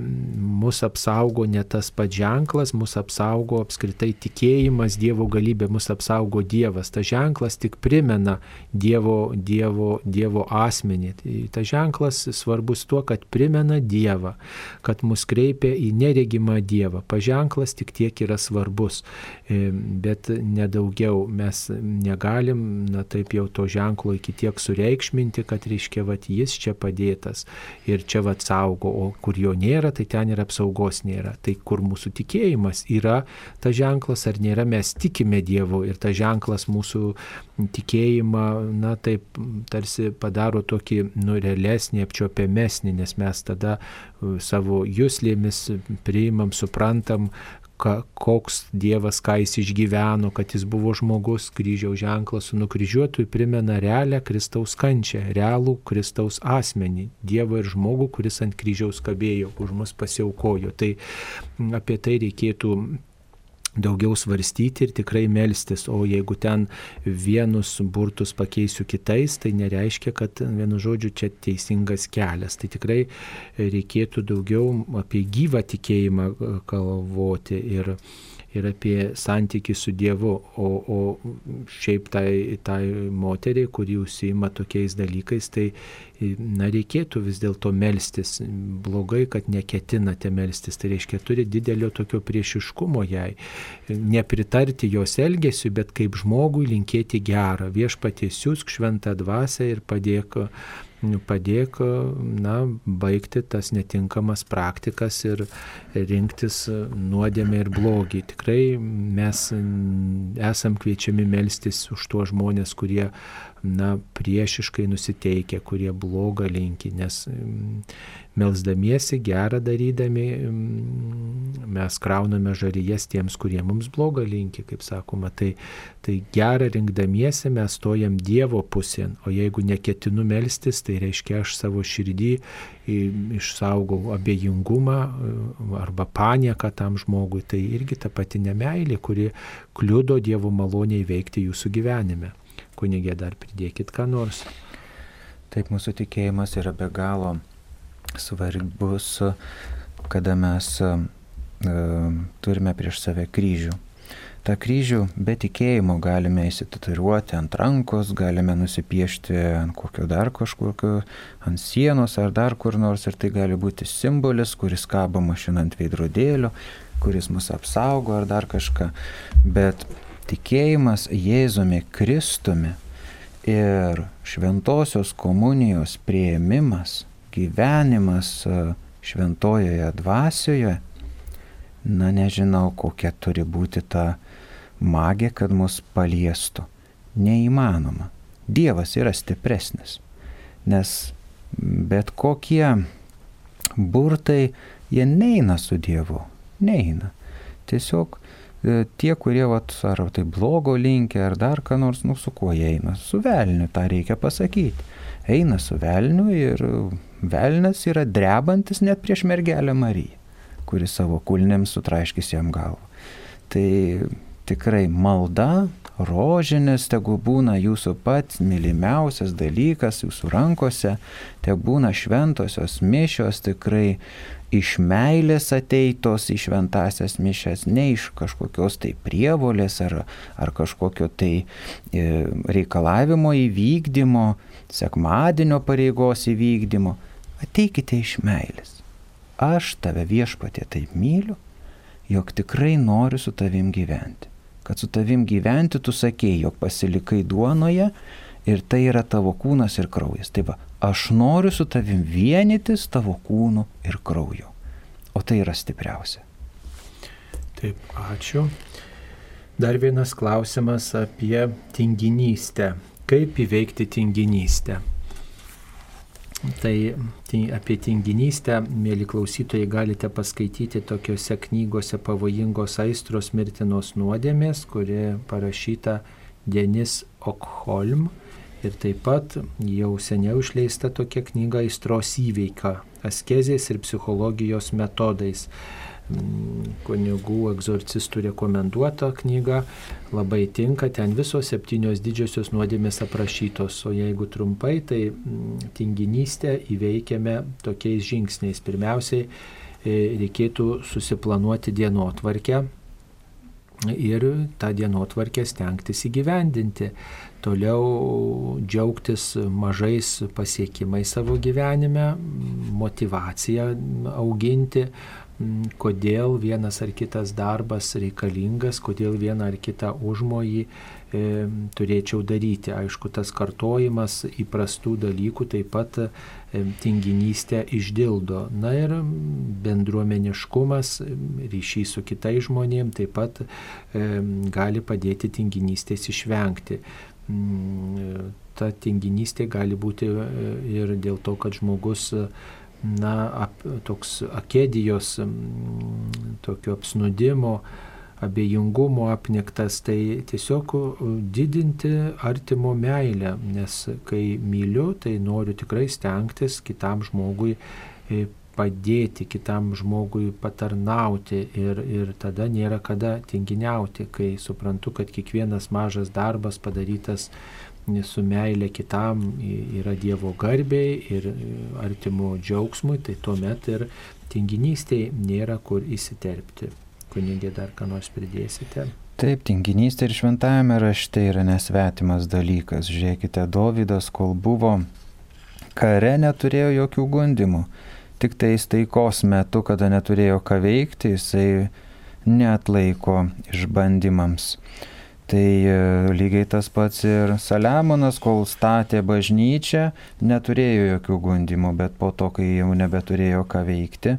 mus apsaugo ne tas pats ženklas, mus apsaugo apskritai tikėjimas, Dievo galybė, mus apsaugo Dievas. Ta ženklas tik primena Dievo, Dievo, Dievo asmenį. Ta ženklas svarbus tuo, kad primena Dievą, kad mus kreipia į neregimą Dievą. Paženklas tik tiek yra svarbus, e, bet nedaugiau mes negalim, na taip jau to ženklo iki tiek sureikšminti, kad reiškia, va, jis čia padėtas ir čia va saugo, o kur jo nėra, tai ten ir apsaugos nėra. Tai kur mūsų tikėjimas yra ta ženklas ar nėra, mes tikime Dievu ir ta ženklas mūsų tikėjimą, na taip, tarsi padaro tokį nu, realesnį, apčiopiamesnį, nes mes tada uh, savo jūslėmis priimam, suprantam, ka, koks Dievas, ką jis išgyveno, kad jis buvo žmogus, kryžiaus ženklas su nukryžiuotu primena realią Kristaus kančią, realų Kristaus asmenį, Dievą ir žmogų, kuris ant kryžiaus kabėjo, už mus pasiaukojo. Tai apie tai reikėtų daugiau svarstyti ir tikrai melstis, o jeigu ten vienus burtus pakeisiu kitais, tai nereiškia, kad vienu žodžiu čia teisingas kelias. Tai tikrai reikėtų daugiau apie gyvą tikėjimą kalvoti ir ir apie santykių su Dievu, o, o šiaip tai, tai moteriai, kuri užsima tokiais dalykais, tai na, reikėtų vis dėlto melstis. Blogai, kad neketinate melstis, tai reiškia, turi didelio tokio priešiškumo jai. Nepritarti jos elgesiu, bet kaip žmogui linkėti gerą. Viešpaties siūsk šventą dvasę ir padėk Nu, padėk na, baigti tas netinkamas praktikas ir rinktis nuodėmę ir blogį. Tikrai mes esam kviečiami melstis už tuos žmonės, kurie na, priešiškai nusiteikę, kurie blogą linki, nes melzdamiesi, gerą darydami, mes krauname žaryjas tiems, kurie mums blogą linki, kaip sakoma. Tai, tai gerą rinkdamiesi mes stojam Dievo pusėn, o jeigu neketinu melstis, tai reiškia aš savo širdį išsaugau abejingumą arba panieką tam žmogui. Tai irgi ta pati nemailė, kuri kliudo Dievo maloniai veikti jūsų gyvenime. Kunigė dar pridėkit ką nors. Taip mūsų tikėjimas yra be galo svarbus, kada mes e, turime prieš save kryžių. Ta kryžių be tikėjimo galime įsitatuiruoti ant rankos, galime nusipiešti ant kokio dar kažkokio, ant sienos ar dar kur nors ir tai gali būti simbolis, kuris kabo mašina ant veidrodėlio, kuris mus apsaugo ar dar kažką. Bet tikėjimas Jėzumi Kristumi ir šventosios komunijos prieimimas gyvenimas e, šventojoje dvasioje, na nežinau, kokia turi būti ta magija, kad mus paliestų. Neįmanoma. Dievas yra stipresnis. Nes bet kokie burtai, jie neina su Dievu. Neina. Tiesiog tie, kurie, vat, ar tai blogo linkia, ar dar ką nors, nu su kuo jie eina. Su velniu, tą reikia pasakyti. Eina su velniu ir Velnas yra drebantis net prieš mergelę Mariją, kuri savo kulnėms sutraiškis jam galvą. Tai tikrai malda, rožinės, tegu būna jūsų pats mylimiausias dalykas jūsų rankose, te būna šventosios mišios tikrai iš meilės ateitos į šventasias mišes, ne iš kažkokios tai prievolės ar, ar kažkokio tai e, reikalavimo įvykdymo, sekmadienio pareigos įvykdymo ateikite iš meilės. Aš tave viešpatė taip myliu, jog tikrai noriu su tavim gyventi. Kad su tavim gyventi tu sakėjai, jog pasilikai duonoje ir tai yra tavo kūnas ir kraujas. Tai va, aš noriu su tavim vienytis tavo kūnu ir krauju. O tai yra stipriausia. Taip, ačiū. Dar vienas klausimas apie tinginystę. Kaip įveikti tinginystę? Tai, apie tinginystę, mėly klausytojai, galite paskaityti tokiuose knygose pavojingos aistros mirtinos nuodėmės, kuri parašyta Denis Okholm. Ir taip pat jau seniau išleista tokia knyga Aistros įveika - askezės ir psichologijos metodais. kunigų egzorcistų rekomenduota knyga, labai tinka, ten visos septynios didžiosios nuodėmės aprašytos, o jeigu trumpai, tai tinginystę įveikiame tokiais žingsniais. Pirmiausiai e, reikėtų susiplanuoti dienotvarkę ir tą dienotvarkę stengtis įgyvendinti. Toliau džiaugtis mažais pasiekimais savo gyvenime, motivaciją auginti, kodėl vienas ar kitas darbas reikalingas, kodėl vieną ar kitą užmojį e, turėčiau daryti. Aišku, tas kartojimas įprastų dalykų taip pat e, tinginystę išdildo. Na ir bendruomeniškumas, ryšys su kitais žmonėmis taip pat e, gali padėti tinginystės išvengti. Mm, ta tinginystė gali būti e, ir dėl to, kad žmogus na, ap, toks akedijos, tokio apsnudimo, abejingumo apniktas, tai tiesiog didinti artimo meilę, nes kai myliu, tai noriu tikrai stengtis kitam žmogui e, padėti, kitam žmogui patarnauti ir, ir tada nėra kada tinginiauti, kai suprantu, kad kiekvienas mažas darbas padarytas su meilė kitam yra Dievo garbiai ir artimo džiaugsmui, tai tuomet ir tinginystėje nėra kur įsiterpti. Kunigė dar ką nors pridėsite? Taip, tinginystė ir šventajame rašte yra nesvetimas dalykas. Žiūrėkite, Dovydas, kol buvo kare, neturėjo jokių gundimų. Tik tais taikos metu, kada neturėjo ką veikti, jisai neatlaiko išbandymams. Tai e, lygiai tas pats ir Saliamonas, kol statė bažnyčią, neturėjo jokių gundimų, bet po to, kai jau nebeturėjo ką veikti,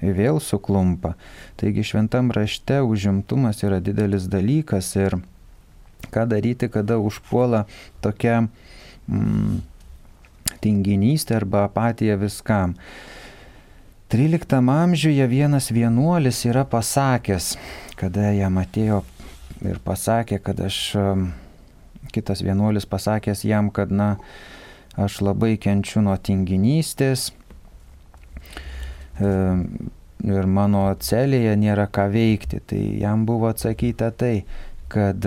vėl suklumpa. Taigi šventam rašte užimtumas yra didelis dalykas ir ką daryti, kada užpuola tokia mm, tinginystė arba apatija viskam. 13 amžiuje vienas vienuolis yra pasakęs, kada jam atėjo ir pasakė, kad aš, kitas vienuolis pasakęs jam, kad, na, aš labai kenčiu nuo tinginystės ir mano celėje nėra ką veikti. Tai jam buvo atsakyta tai, kad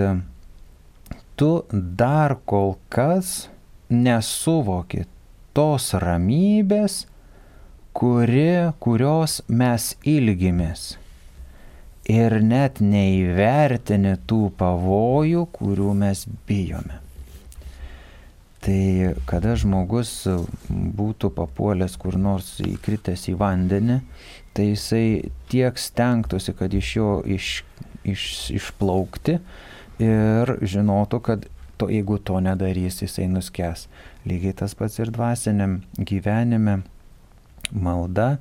tu dar kol kas nesuvoki tos ramybės, kuri, kurios mes ilgimės ir net neįvertini tų pavojų, kurių mes bijome. Tai kada žmogus būtų papuolęs kur nors įkritęs į vandenį, tai jisai tiek stengtųsi, kad iš jo iš, iš, išplaukti ir žinotų, kad to, jeigu to nedarys, jisai nuskęs. Lygiai tas pats ir dvasiniam gyvenime malda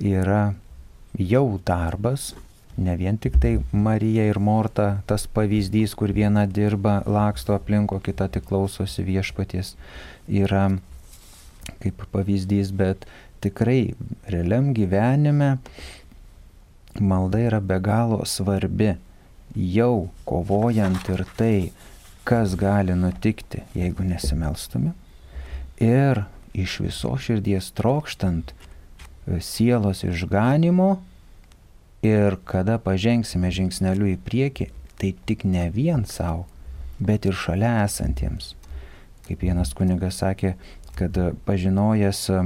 yra jau darbas, ne vien tik tai Marija ir Morta, tas pavyzdys, kur viena dirba, laksto aplinko, kita tik klausosi viešpaties, yra kaip pavyzdys, bet tikrai realiam gyvenime malda yra be galo svarbi. Jau kovojant ir tai, kas gali nutikti, jeigu nesimelstume. Ir iš viso širdies trokštant sielos išganimo, Ir kada pažengsime žingsneliu į priekį, tai tik ne vien savo, bet ir šalia esantiems. Kaip vienas kunigas sakė, kad pažinojęs e,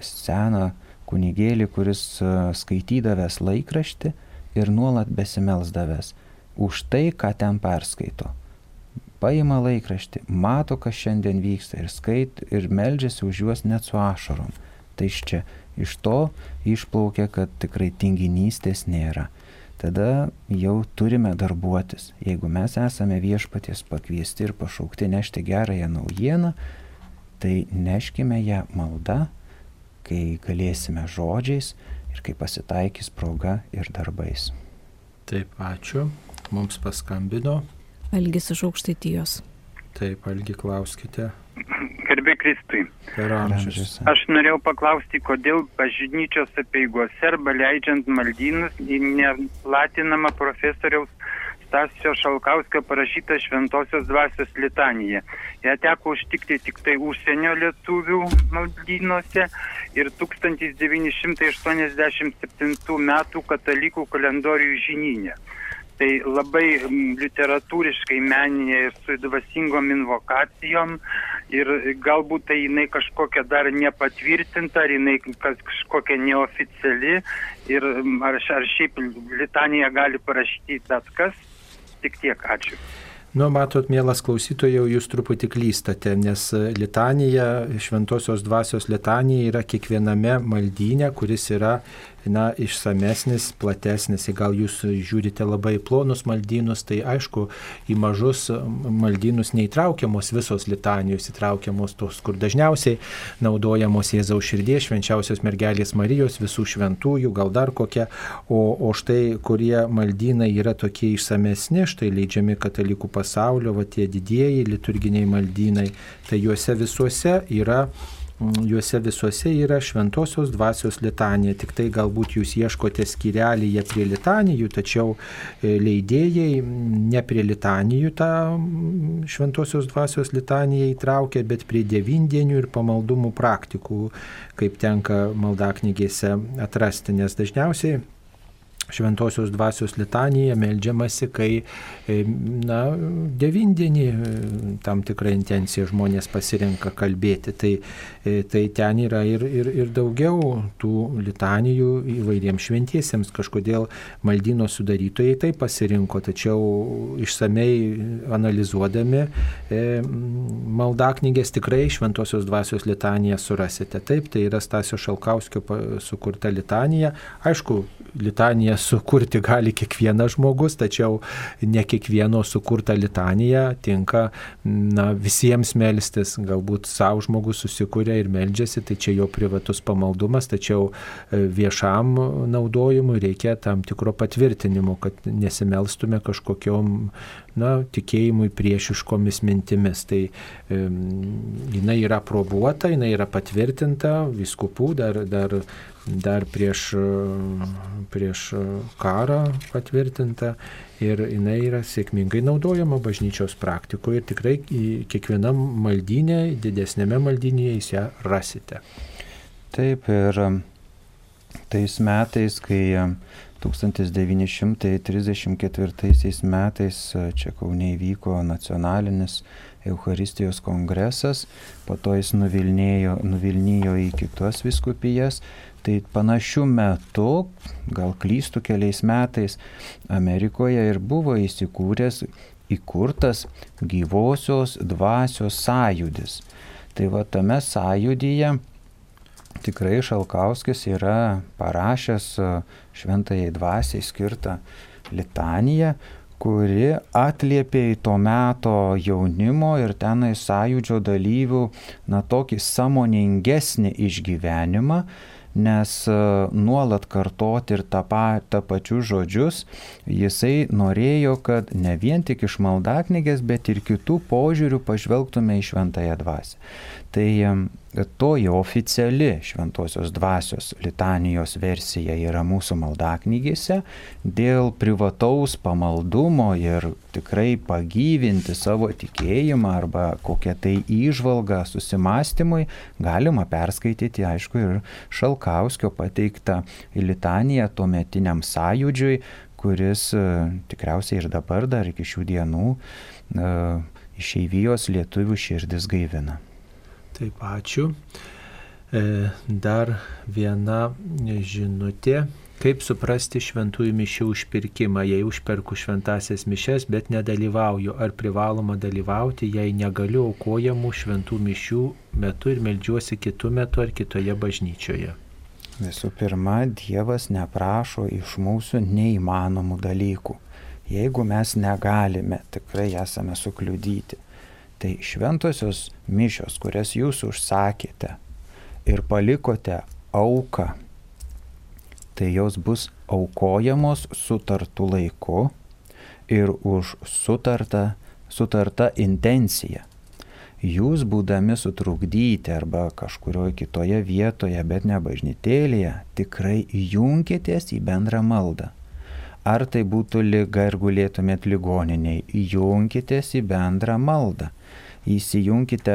seną kunigėlį, kuris e, skaitydavęs laikraštį ir nuolat besimelsdavęs už tai, ką ten perskaito. Paima laikraštį, mato, kas šiandien vyksta ir skait ir meldžiasi už juos net su ašarom. Tai iš čia Iš to išplaukia, kad tikrai tinginystės nėra. Tada jau turime darbuotis. Jeigu mes esame viešpaties pakviesti ir pašaukti nešti gerąją naujieną, tai neškime ją malda, kai galėsime žodžiais ir kai pasitaikys proga ir darbais. Taip, ačiū. Mums paskambino. Algis iš aukštaitijos. Taip, Algi, klauskite. Garbė Kristui. Per amžius. Aš norėjau paklausti, kodėl bažnyčios apieigose arba leidžiant maldynus neplatinama profesoriaus Stasio Šalkauskio parašyta Šventosios dvasios litanija. Ją teko užtikti tik tai užsienio lietuvių maldynuose ir 1987 m. katalikų kalendorių žinynė. Tai labai literatūriškai meninė su dvasingom invokacijom ir galbūt tai jinai kažkokia dar nepatvirtinta, ar jinai kažkokia neoficiali ir ar, ar šiaip litaniją gali parašyti bet kas. Tik tiek, ačiū. Nu, matot, mielas klausytojau, jūs truputį klystate, nes litanija, šventosios dvasios litanija yra kiekviename maldyne, kuris yra na, išsamesnis, platesnis. Gal jūs žiūrite labai plonus maldynus, tai aišku, į mažus maldynus neįtraukiamos visos litanijos, įtraukiamos tos, kur dažniausiai naudojamos Jėzaus širdies, švenčiausios mergelės Marijos, visų šventųjų, gal dar kokia. O, o štai, kurie maldynai yra tokie išsamesni, štai leidžiami katalikų pasaulio, va tie didieji liturginiai maldynai, tai juose visuose yra juose visuose yra šventosios dvasios litanija. Tik tai galbūt jūs ieškote skirelyje prie litanijų, tačiau e, leidėjai ne prie litanijų tą mm, šventosios dvasios litaniją įtraukia, bet prie devindienių ir pamaldumų praktikų, kaip tenka maldaknygėse atrasti, nes dažniausiai šventosios dvasios litanija meldžiamasi, kai, e, na, devindienį e, tam tikrą intenciją žmonės pasirenka kalbėti. Tai, e, tai ten yra ir, ir, ir daugiau tų litanijų įvairiems šventiesiems. Kažkodėl maldino sudarytojai tai pasirinko, tačiau išsamei analizuodami maldaknygės tikrai šventosios dvasios litaniją surasite. Taip, tai yra Stasio Šalkauskio sukurta litanija. Aišku, litanija sukurti gali kiekvienas žmogus, tačiau ne kiekvieno sukurta litanija tinka na, visiems melstis. Galbūt savo žmogus susikūrė ir meldžiasi, tai čia jo privatus pamaldumas, tačiau e, viešam naudojimui reikia tam tikro patvirtinimo, kad nesimelstume kažkokiom na, tikėjimui priešiškomis mintimis. Tai e, jinai yra probuota, jinai yra patvirtinta viskupų dar, dar dar prieš, prieš karą patvirtinta ir jinai yra sėkmingai naudojama bažnyčios praktikoje ir tikrai kiekvienam maldynė, didesnėme maldynėje jūs ją rasite. Taip ir tais metais, kai 1934 metais čia Kaune įvyko nacionalinis Eucharistijos kongresas, po to jis nuvilnėjo, nuvilnijo į kitas viskupijas, Tai panašių metų, gal klystų keliais metais, Amerikoje ir buvo įsikūręs, įkurtas gyvosios dvasios sąjudis. Tai va tame sąjudyje tikrai Šalkauskis yra parašęs šventajai dvasiai skirtą litaniją, kuri atliepė į to meto jaunimo ir tenai sąjūdžio dalyvių, na, tokį samoningesnį išgyvenimą, nes e, nuolat kartoti ir tą, pa, tą pačius žodžius, jisai norėjo, kad ne vien tik iš maldaknygės, bet ir kitų požiūrių pažvelgtume į šventąją dvasę. Tai toji oficiali šventosios dvasios litanijos versija yra mūsų maldaknygėse dėl privataus pamaldumo ir tikrai pagyvinti savo tikėjimą arba kokią tai įžvalgą susimastymui galima perskaityti, aišku, ir Šalkauskio pateiktą litaniją tuometiniam sąjūdžiui, kuris e, tikriausiai ir dabar dar iki šių dienų e, išeivijos lietuvių širdis gaivina. Taip, ačiū. E, dar viena žinutė. Kaip suprasti šventųjų mišių užpirkimą, jei užperku šventasias mišes, bet nedalyvauju, ar privaloma dalyvauti, jei negaliu aukojamų šventų mišių metu ir melžiuosi kitų metų ar kitoje bažnyčioje? Visų pirma, Dievas neprašo iš mūsų neįmanomų dalykų. Jeigu mes negalime, tikrai esame sukliudyti. Tai šventosios mišios, kurias jūs užsakėte ir palikote auką, tai jos bus aukojamos sutartų laiku ir už sutartą, sutartą intenciją. Jūs būdami sutrukdyti arba kažkurioje kitoje vietoje, bet ne bažnytėlėje, tikrai junkitės į bendrą maldą. ar tai būtų lyga ir gulėtumėt ligoniniai, junkitės į bendrą maldą. Įsijunkite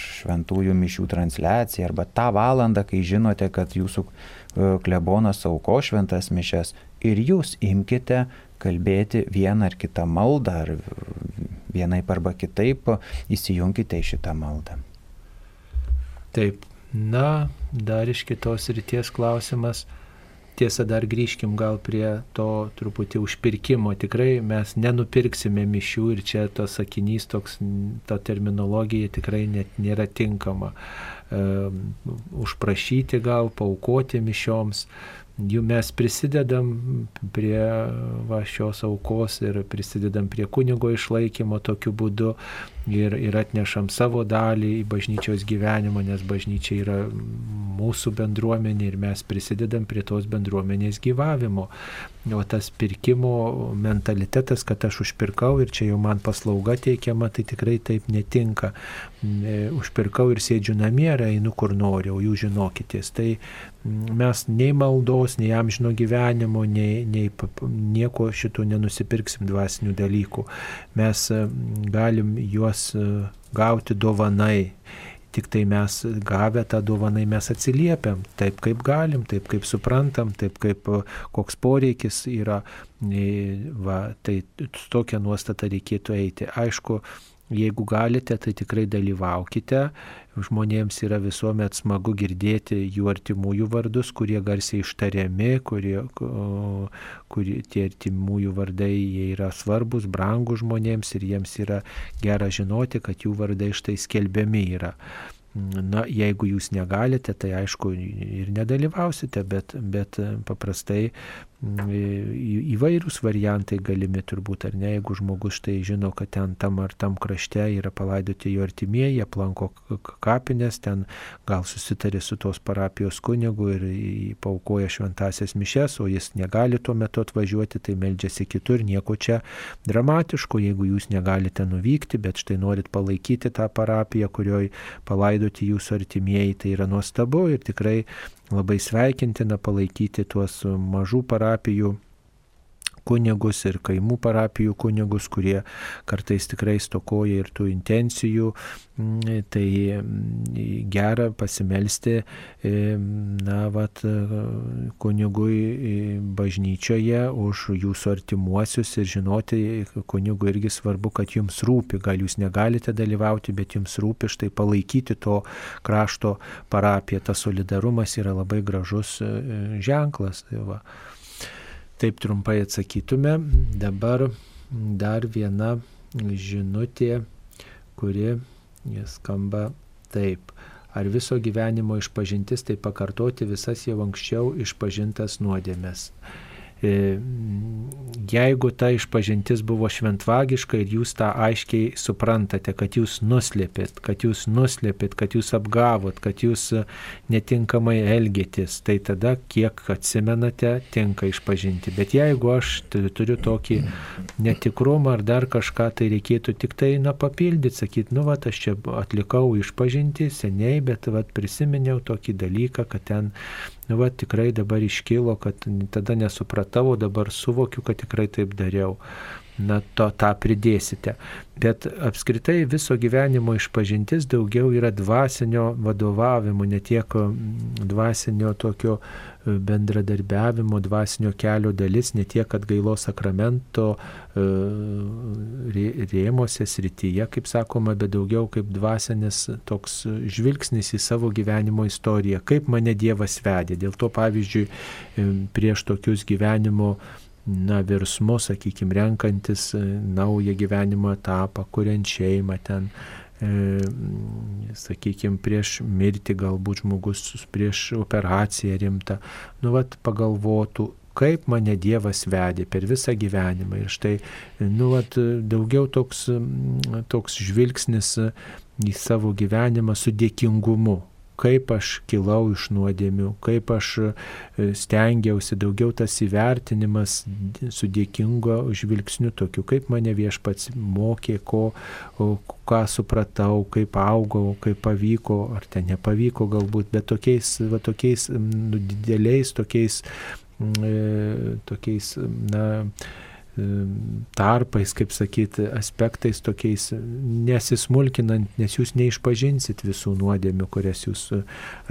šventųjų mišių transliaciją arba tą valandą, kai žinote, kad jūsų e, klebonas auko šventas mišes ir jūs imkite kalbėti vieną ar kitą maldą, ar vienaip arba kitaip įsijunkite į šitą maldą. Taip, na, dar iš kitos ryties klausimas Tiesa, dar grįžkim gal prie to truputį užpirkimo. Tikrai mes nenupirksime mišių ir čia tas sakinys, toks, ta terminologija tikrai net nėra tinkama. E, užprašyti gal, paukoti mišioms, jų mes prisidedam prie va, šios aukos ir prisidedam prie kunigo išlaikymo tokiu būdu ir, ir atnešam savo dalį į bažnyčios gyvenimą, nes bažnyčia yra mūsų bendruomenė ir mes prisidedam prie tos bendruomenės gyvavimo. O tas pirkimo mentalitetas, kad aš užpirkau ir čia jau man paslauga teikiama, tai tikrai taip netinka. E, užpirkau ir sėdžiu namie ir einu kur noriu, o jūs žinokitės. Tai mes nei maldos, nei amžino gyvenimo, nei, nei nieko šito nenusipirksim dvasinių dalykų. Mes galim juos e, gauti dovanai tik tai mes gavę tą dovanai mes atsiliepiam taip, kaip galim, taip, kaip suprantam, taip, kaip koks poreikis yra. Va, tai tokią nuostatą reikėtų eiti. Aišku, jeigu galite, tai tikrai dalyvaukite. Žmonėms yra visuomet smagu girdėti jų artimųjų vardus, kurie garsiai ištariami, kurie, kurie tie artimųjų vardai yra svarbus, brangų žmonėms ir jiems yra gera žinoti, kad jų vardai štai skelbiami yra. Na, jeigu jūs negalite, tai aišku ir nedalyvausite, bet, bet paprastai įvairūs variantai galimi turbūt, ar ne, jeigu žmogus štai žino, kad ten tam ar tam krašte yra palaidoti jo artimieji, aplanko kapinės, ten gal susitarė su tos parapijos kunigu ir paukoja šventasias mišes, o jis negali tuo metu atvažiuoti, tai meldžiasi kitur, nieko čia dramatiško, jeigu jūs negalite nuvykti, bet štai norit palaikyti tą parapiją, kurioje palaidoti jūsų artimieji, tai yra nuostabu ir tikrai labai sveikintina palaikyti tuos mažų parapijų kunigus ir kaimų parapijų kunigus, kurie kartais tikrai stokoja ir tų intencijų. Mm, tai mm, gera pasimelsti, e, na, vat, kunigui bažnyčioje už jūsų artimuosius ir žinoti, kunigui irgi svarbu, kad jums rūpi, gal jūs negalite dalyvauti, bet jums rūpi štai palaikyti to krašto parapiją. Tas solidarumas yra labai gražus e, ženklas. Tai va. Taip trumpai atsakytume. Dabar dar viena žinutė, kuri skamba taip. Ar viso gyvenimo išpažintis tai pakartoti visas jau anksčiau išpažintas nuodėmės? E, jeigu ta išpažintis buvo šventvagiška ir jūs tą aiškiai suprantate, kad jūs nuslėpėt, kad jūs nuslėpėt, kad jūs apgavot, kad jūs netinkamai elgėtės, tai tada kiek atsimenate, tinka išpažinti. Bet jeigu aš turiu tokį netikrumą ar dar kažką, tai reikėtų tik tai, na, papildyti, sakyti, nu, va, aš čia atlikau išpažinti seniai, bet, va, prisiminiau tokį dalyką, kad ten nu, va, tikrai dabar iškilo, kad tada nesupratau, dabar suvokiu, kad tikrai taip dariau. Na, to tą pridėsite. Bet apskritai viso gyvenimo išpažintis daugiau yra dvasinio vadovavimo, ne tiek dvasinio tokio bendradarbiavimo, dvasinio kelio dalis, ne tiek atgailos sakramento e, rėmose srityje, kaip sakoma, bet daugiau kaip dvasinis toks žvilgsnis į savo gyvenimo istoriją, kaip mane Dievas vedė. Dėl to, pavyzdžiui, e, prieš tokius gyvenimo na, virsmus, sakykime, renkantis e, naują gyvenimo etapą, kuriant šeimą ten, sakykime, prieš mirtį galbūt žmogus, prieš operaciją rimtą, nu, vat, pagalvotų, kaip mane Dievas vedė per visą gyvenimą. Ir štai, nu, vat, daugiau toks, toks žvilgsnis į savo gyvenimą su dėkingumu, kaip aš kilau iš nuodėmių, kaip aš e, stengiausi, daugiau tas įvertinimas su dėkingo žvilgsniu tokiu, kaip mane viešpats mokė, ko, ką supratau, kaip augau, kaip pavyko, ar ten nepavyko galbūt, bet tokiais, va, tokiais nu, dideliais, tokiais e, tokiais, na, tarpais, kaip sakyti, aspektais tokiais nesismulkinant, nes jūs neišpažinsit visų nuodėmių, kurias jūs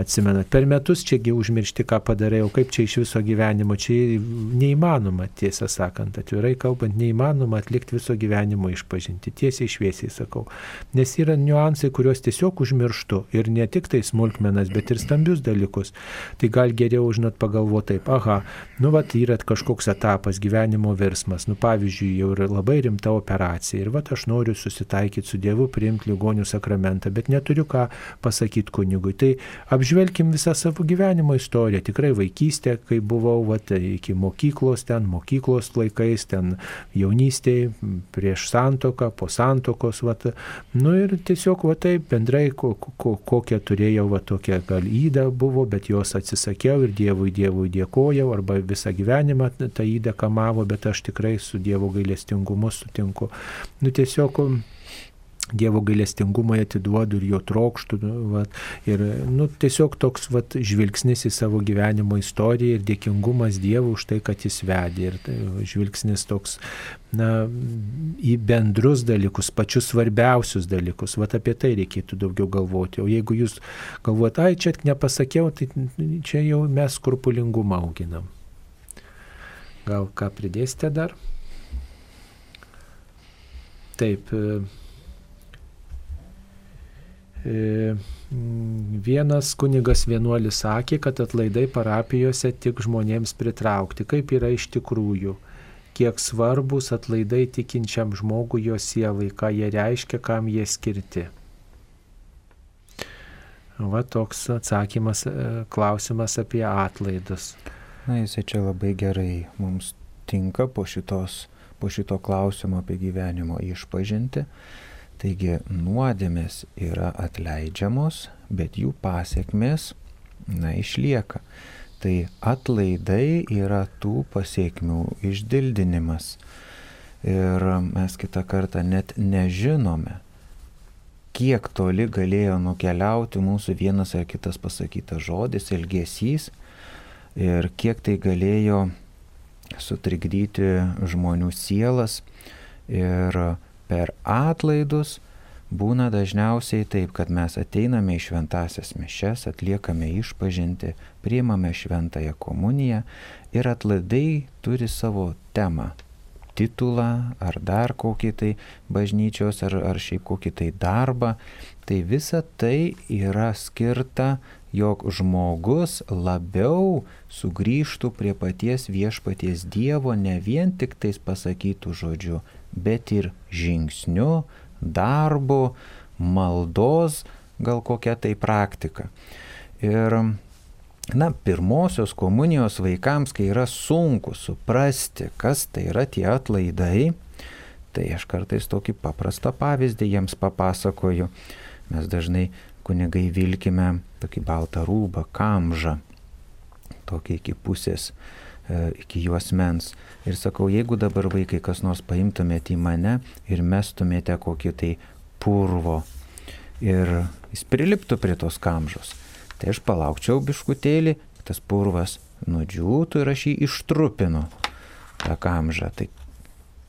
atsimenat. Per metus čiagi užmiršti, ką padarai, o kaip čia iš viso gyvenimo, čia neįmanoma, tiesą sakant, atvirai kalbant, neįmanoma atlikti viso gyvenimo išpažinti, tiesiai šviesiai sakau. Nes yra niuansai, kuriuos tiesiog užmirštu ir ne tik tai smulkmenas, bet ir stambius dalykus. Tai gal geriau, žinot, pagalvoti taip, aha, nu, va, yra kažkoks etapas, gyvenimo virsmas. Nu, nu, pavyzdžiui, jau yra labai rimta operacija ir va aš noriu susitaikyti su Dievu, priimti ligonių sakramentą, bet neturiu ką pasakyti kunigui. Tai apžvelkim visą savo gyvenimo istoriją, tikrai vaikystė, kai buvau, va, tai iki mokyklos ten, mokyklos laikais, ten jaunystėje, prieš santoką, po santokos, va, nu ir tiesiog, va taip, bendrai, ko, ko, kokią turėjau, va tokia gal įda buvo, bet jos atsisakiau ir Dievui, Dievui dėkojau, arba visą gyvenimą tą įdą kamavo, bet aš tikrai su Dievo gailestingumu sutinku. Nu tiesiog um, Dievo gailestingumą atiduodu ir jo trokštų. Nu, vat, ir nu, tiesiog toks vat, žvilgsnis į savo gyvenimo istoriją ir dėkingumas Dievui už tai, kad jis vedė. Ir tai, žvilgsnis toks na, į bendrus dalykus, pačius svarbiausius dalykus. Vat apie tai reikėtų daugiau galvoti. O jeigu jūs galvojate, ai čia nepasakiau, tai čia jau mes skrupulingumą auginam. Gal ką pridėsite dar? Taip. E, e, vienas kunigas vienuolis sakė, kad atlaidai parapijose tik žmonėms pritraukti. Kaip yra iš tikrųjų? Kiek svarbus atlaidai tikinčiam žmogui jo sielai, ką jie reiškia, kam jie skirti. Va toks atsakymas, e, klausimas apie atlaidus. Na, jisai čia labai gerai mums tinka po šitos po šito klausimo apie gyvenimo išpažinti. Taigi nuodėmės yra atleidžiamos, bet jų pasiekmes, na, išlieka. Tai atlaidai yra tų pasiekmių išdildinimas. Ir mes kitą kartą net nežinome, kiek toli galėjo nukeliauti mūsų vienas ar kitas pasakytas žodis, elgesys ir kiek tai galėjo sutrikdyti žmonių sielas ir per atlaidus būna dažniausiai taip, kad mes ateiname į šventasias mišes, atliekame išpažinti, priimame šventąją komuniją ir atlaidai turi savo temą. Titulą ar dar kokį tai bažnyčios ar, ar šiaip kokį tai darbą, tai visa tai yra skirta jog žmogus labiau sugrįžtų prie paties viešpaties Dievo ne vien tik tais pasakytų žodžiu, bet ir žingsniu, darbu, maldos, gal kokia tai praktika. Ir, na, pirmosios komunijos vaikams, kai yra sunku suprasti, kas tai yra tie atlaidai, tai aš kartais tokį paprastą pavyzdį jiems papasakoju. Mes dažnai kunigai vilkime tokį baltą rūbą, kamžą, tokį iki pusės, e, iki juosmens. Ir sakau, jeigu dabar vaikai kas nors paimtumėte į mane ir mestumėte kokį tai purvo ir jis priliptų prie tos kamžos, tai aš palaukčiau biškutėlį, tas purvas nudžiūtų ir aš jį ištrupinu, tą kamžą. Tai,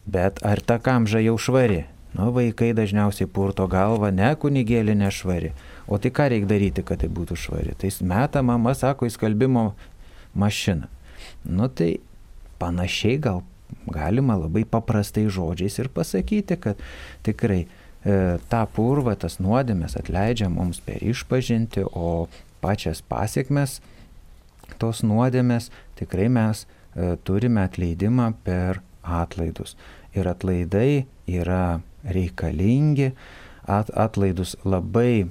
bet ar ta kamža jau švari? Nu, vaikai dažniausiai purto galvą, ne kunigėlį nešvari. O tai ką reikia daryti, kad tai būtų švari? Tai meta mama, sako, į skalbimo mašiną. Nu tai panašiai gal galima labai paprastai žodžiais ir pasakyti, kad tikrai e, tą purvą, tas nuodėmės atleidžia mums per išpažinti, o pačias pasiekmes tos nuodėmės tikrai mes e, turime atleidimą per atlaidus. Ir atlaidai yra reikalingi, at, atlaidus labai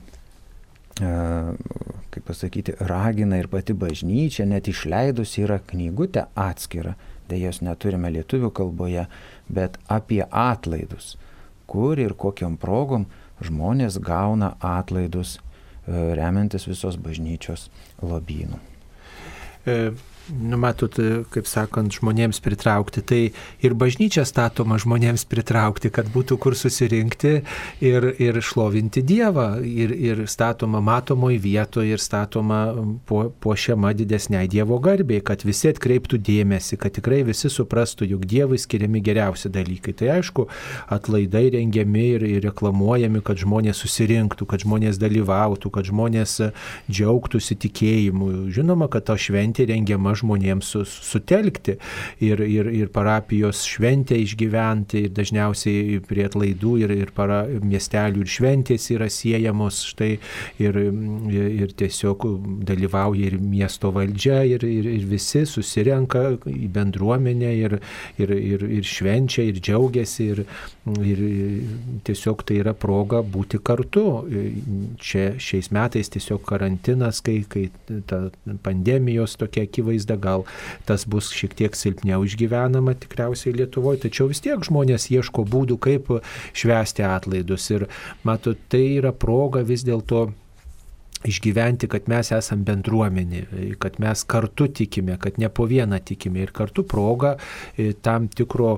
kaip pasakyti, ragina ir pati bažnyčia, net išleidus yra knygutė atskira, dėja jos neturime lietuvių kalboje, bet apie atlaidus, kur ir kokiam progom žmonės gauna atlaidus remiantis visos bažnyčios lobynų. E, nu, matot, kaip sakant, žmonėms pritraukti. Tai ir bažnyčia statoma žmonėms pritraukti, kad būtų kur susirinkti ir, ir šlovinti Dievą. Ir, ir statoma matomoje vietoje, ir statoma po, puošiama didesniai Dievo garbei, kad visi atkreiptų dėmesį, kad tikrai visi suprastų, jog Dievui skiriami geriausi dalykai. Tai aišku, atlaidai rengiami ir, ir reklamuojami, kad žmonės susirinktų, kad žmonės dalyvautų, kad žmonės džiaugtųsi tikėjimu. Žinoma, kad ta šventė rengiama žmonėms su, sutelkti ir, ir, ir parapijos šventę išgyventi, ir dažniausiai prie atlaidų ir, ir para, miestelių ir šventės yra siejamos štai ir, ir tiesiog dalyvauja ir miesto valdžia ir, ir, ir visi susirenka į bendruomenę ir, ir, ir, ir švenčia ir džiaugiasi ir, ir tiesiog tai yra proga būti kartu. Čia šiais metais tiesiog karantinas, kai, kai ta pandemijos tokia akivaizda vaizdą, gal tas bus šiek tiek silpniau išgyvenama tikriausiai Lietuvoje, tačiau vis tiek žmonės ieško būdų, kaip švęsti atlaidus. Ir matot, tai yra proga vis dėlto išgyventi, kad mes esam bendruomenė, kad mes kartu tikime, kad ne po vieną tikime ir kartu proga e, tam tikro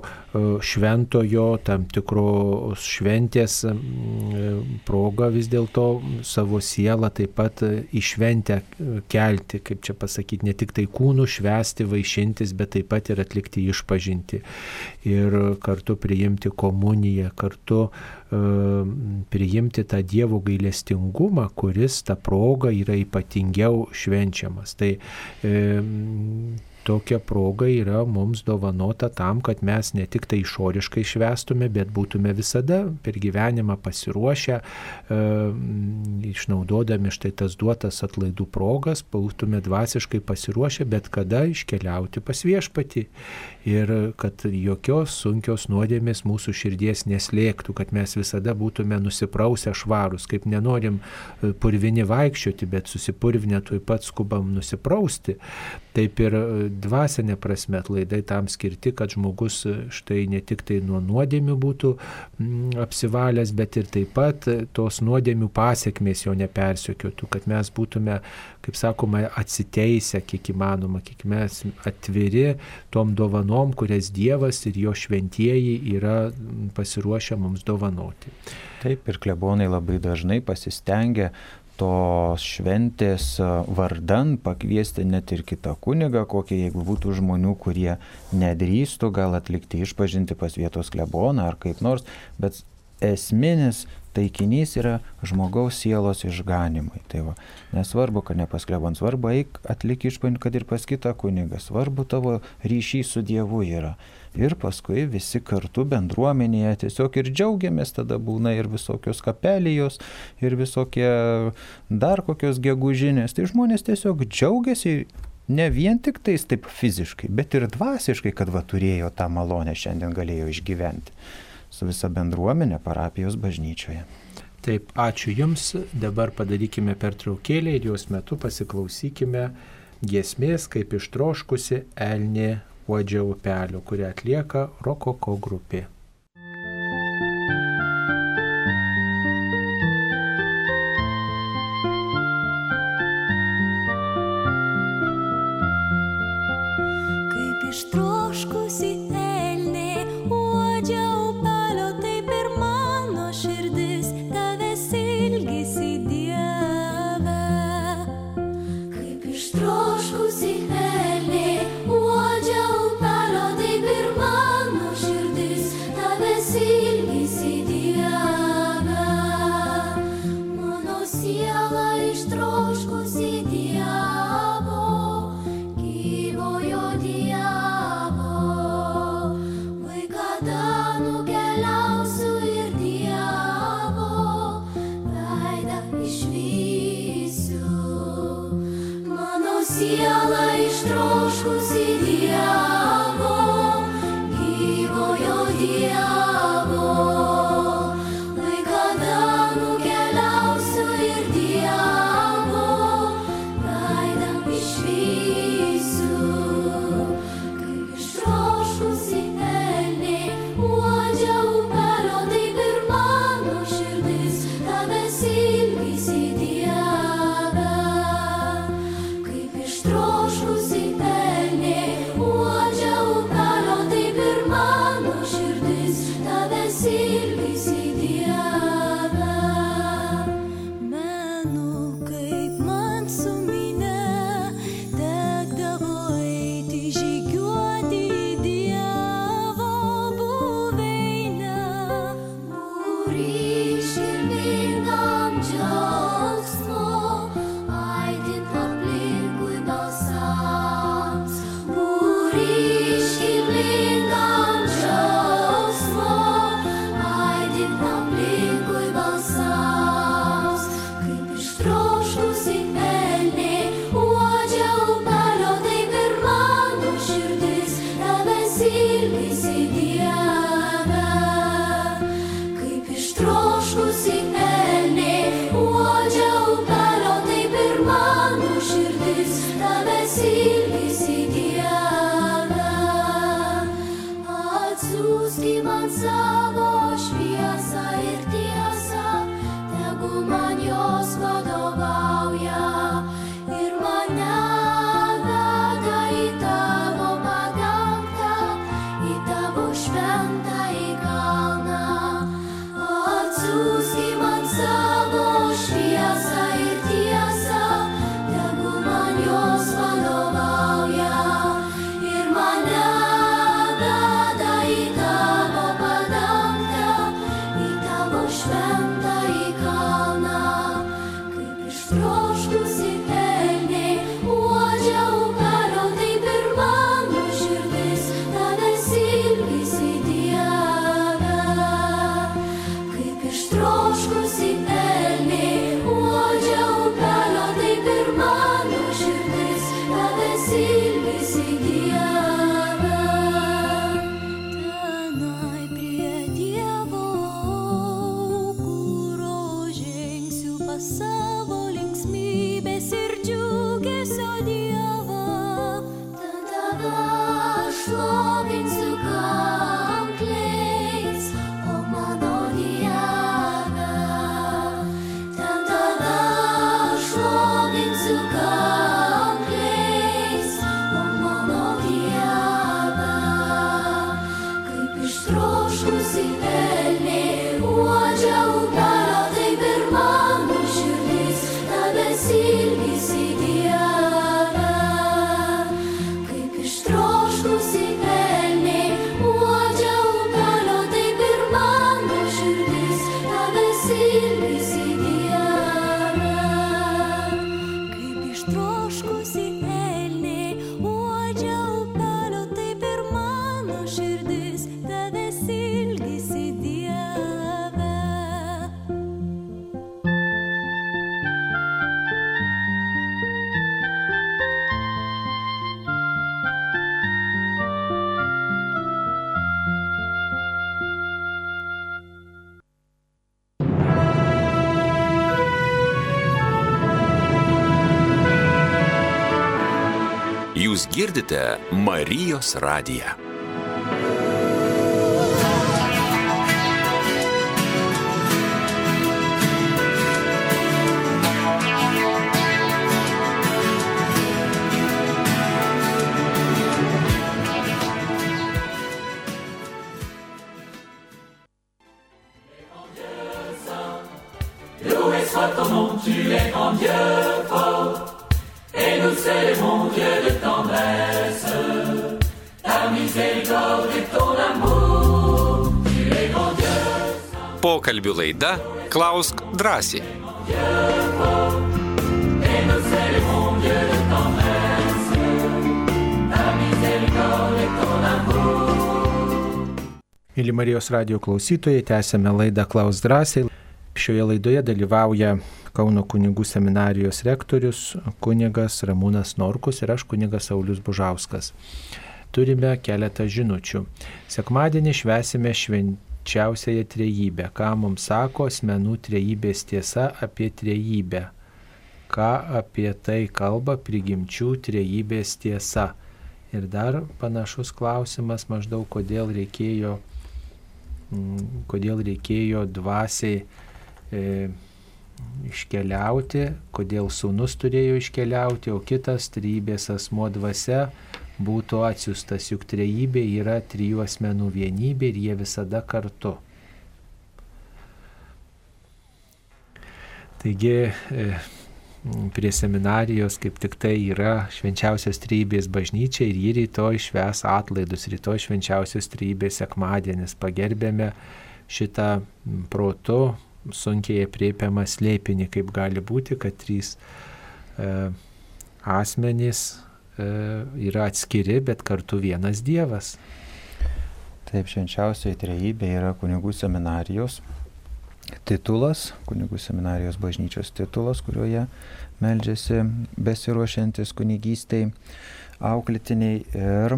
šventojo, tam tikro šventės e, proga vis dėlto savo sielą taip pat į šventę kelti, kaip čia pasakyti, ne tik tai kūnų švesti, vaišintis, bet taip pat ir atlikti išpažinti ir kartu priimti komuniją, kartu priimti tą Dievo gailestingumą, kuris tą progą yra ypatingiau švenčiamas. Tai e, tokia proga yra mums dovanota tam, kad mes ne tik tai išoriškai švestume, bet būtume visada per gyvenimą pasiruošę, e, išnaudodami štai tas duotas atlaidų progas, būtume dvasiškai pasiruošę bet kada iškeliauti pas viešpati ir kad jokios sunkios nuodėmės mūsų širdies neslėgtų, kad mes visada būtume nusiprausę švarus, kaip nenorim e, purvini vaikščioti, bet susipurvinę tuoj pat skubam nusiprausti. Taip ir e, dvasinė prasme atlaidai tam skirti, kad žmogus e, štai ne tik tai nuo nuodėmių būtų apsivalęs, bet ir taip pat tos nuodėmių pasiekmės jo nepersiekiotų, kad mes būtume, kaip sakoma, atsiteisę kiek įmanoma, kiek mes atviri tom dovanom, kurias Dievas ir jo šventieji yra pasiruošę mums dovanoti. Taip ir klebonai labai dažnai pasistengia tos šventės vardan pakviesti net ir kitą kunigą, kokie jeigu būtų žmonių, kurie nedrįstų gal atlikti išpažinti pas vietos kleboną ar kaip nors, bet esminis taikinys yra žmogaus sielos išganimui. Tai va, nesvarbu, kad ne pas klebon, svarbu eik atlik išpažinti, kad ir pas kitą kunigą, svarbu tavo ryšys su Dievu yra ir paskui visi kartu bendruomenėje tiesiog ir džiaugiamės, tada būna ir visokios kapelijos, ir visokie dar kokios gegužinės. Tai žmonės tiesiog džiaugiasi ne vien tik tais taip fiziškai, bet ir dvasiškai, kad va turėjo tą malonę šiandien galėjo išgyventi su visa bendruomenė parapijos bažnyčioje. Taip, ačiū Jums. Dabar padarykime pertraukėlę ir jos metu pasiklausykime giesmės, kaip ištroškusi Elnė Uodžio upelio, kurią atlieka Rokoko grupė. Girdite Marijos radiją. Amour. Mėly Marijos radio klausytojai, tęsėme laidą Klaus drąsiai. Šioje laidoje dalyvauja Kauno kunigų seminarijos rektorius kunigas Ramūnas Norkus ir aš kunigas Saulis Bužauskas. Turime keletą žinučių. Sekmadienį švesime švenčiausiąją trejybę. Ką mums sako asmenų trejybės tiesa apie trejybę? Ką apie tai kalba prigimčių trejybės tiesa? Ir dar panašus klausimas maždaug, kodėl reikėjo, mm, kodėl reikėjo dvasiai e, iškeliauti, kodėl sūnus turėjo iškeliauti, o kitas trybės asmo dvasia būtų atsiustas, juk trejybė yra trijų asmenų vienybė ir jie visada kartu. Taigi e, prie seminarijos, kaip tik tai yra švenčiausios trybės bažnyčia ir jį rytoj šves atlaidus, rytoj švenčiausios trybės sekmadienis. Pagerbėme šitą protu sunkiai apriepiamą slėpinį, kaip gali būti, kad trys e, asmenys yra atskiri, bet kartu vienas Dievas. Taip, švenčiausioji trejybė yra kunigų seminarijos titulas, kunigų seminarijos bažnyčios titulas, kurioje meldžiasi besiruošiantis kunigystėj auklitiniai ir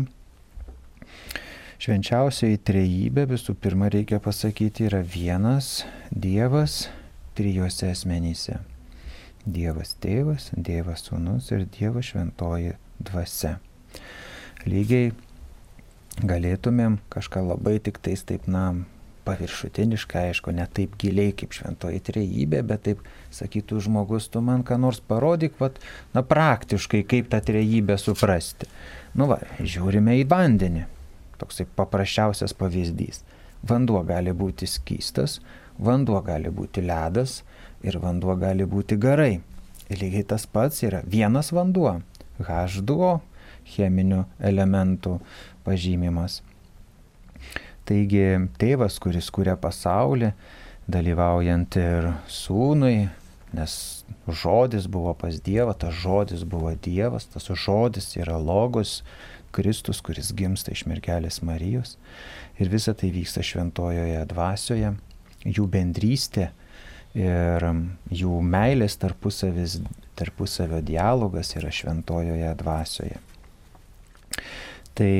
švenčiausioji trejybė visų pirma reikia pasakyti yra vienas Dievas trijose asmenyse. Dievas tėvas, Dievas sūnus ir Dievas šventoji dvasia. Lygiai galėtumėm kažką labai tik tais taip, na, paviršutiniškai, aišku, ne taip giliai kaip šventoji trejybė, bet taip sakytų žmogus, tu man ką nors parodyk, vat, na, praktiškai, kaip tą trejybę suprasti. Nu, va, žiūrime į vandenį. Toksai paprasčiausias pavyzdys. Vanduo gali būti skystas, vanduo gali būti ledas ir vanduo gali būti garai. Lygiai tas pats yra vienas vanduo. H2O cheminių elementų pažymimas. Taigi tėvas, kuris kuria pasaulį, dalyvaujant ir sūnui, nes žodis buvo pas Dievą, tas žodis buvo Dievas, tas žodis yra logos, Kristus, kuris gimsta iš mergelės Marijos. Ir visa tai vyksta šventojoje dvasioje, jų bendrystė ir jų meilės tarpusavis, tarpusavio dialogas yra šventojoje dvasioje. Tai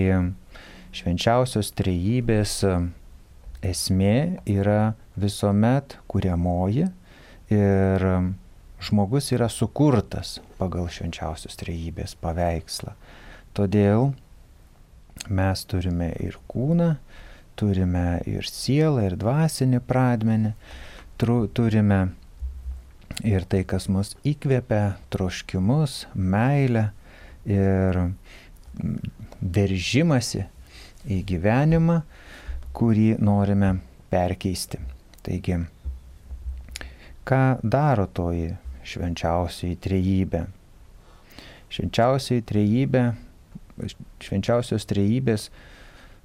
švenčiausios trejybės esmė yra visuomet kuriamoji ir žmogus yra sukurtas pagal švenčiausios trejybės paveikslą. Todėl mes turime ir kūną, turime ir sielą, ir dvasinį pradmenį, turime ir tai, kas mus įkvepia, troškimus, meilę ir veržimasi į gyvenimą, kurį norime perkeisti. Taigi, ką daro toji švenčiausiai trejybė? Švenčiausiai trejybė, švenčiausios trejybės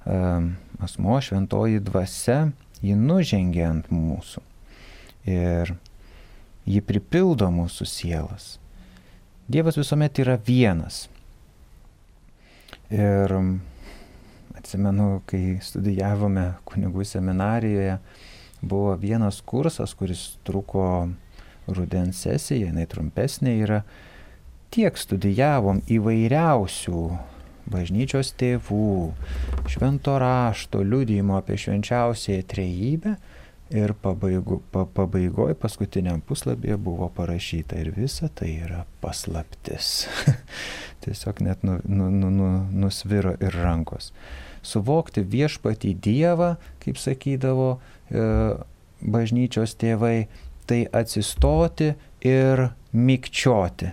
um, asmo šventoji dvasia, ji nužengia ant mūsų ir ji pripildo mūsų sielas. Dievas visuomet yra vienas. Ir atsimenu, kai studijavome kunigų seminarijoje, buvo vienas kursas, kuris truko rudens sesiją, jinai trumpesnė yra. Tiek studijavom įvairiausių bažnyčios tėvų, švento rašto, liudymo apie švenčiausiąją trejybę ir pabaigo, pa, pabaigoje paskutiniam puslapyje buvo parašyta ir visa tai yra paslaptis. Tiesiog net nu, nu, nu, nu, nusviro ir rankos suvokti viešpatį Dievą, kaip sakydavo e, bažnyčios tėvai, tai atsistoti ir mikčioti.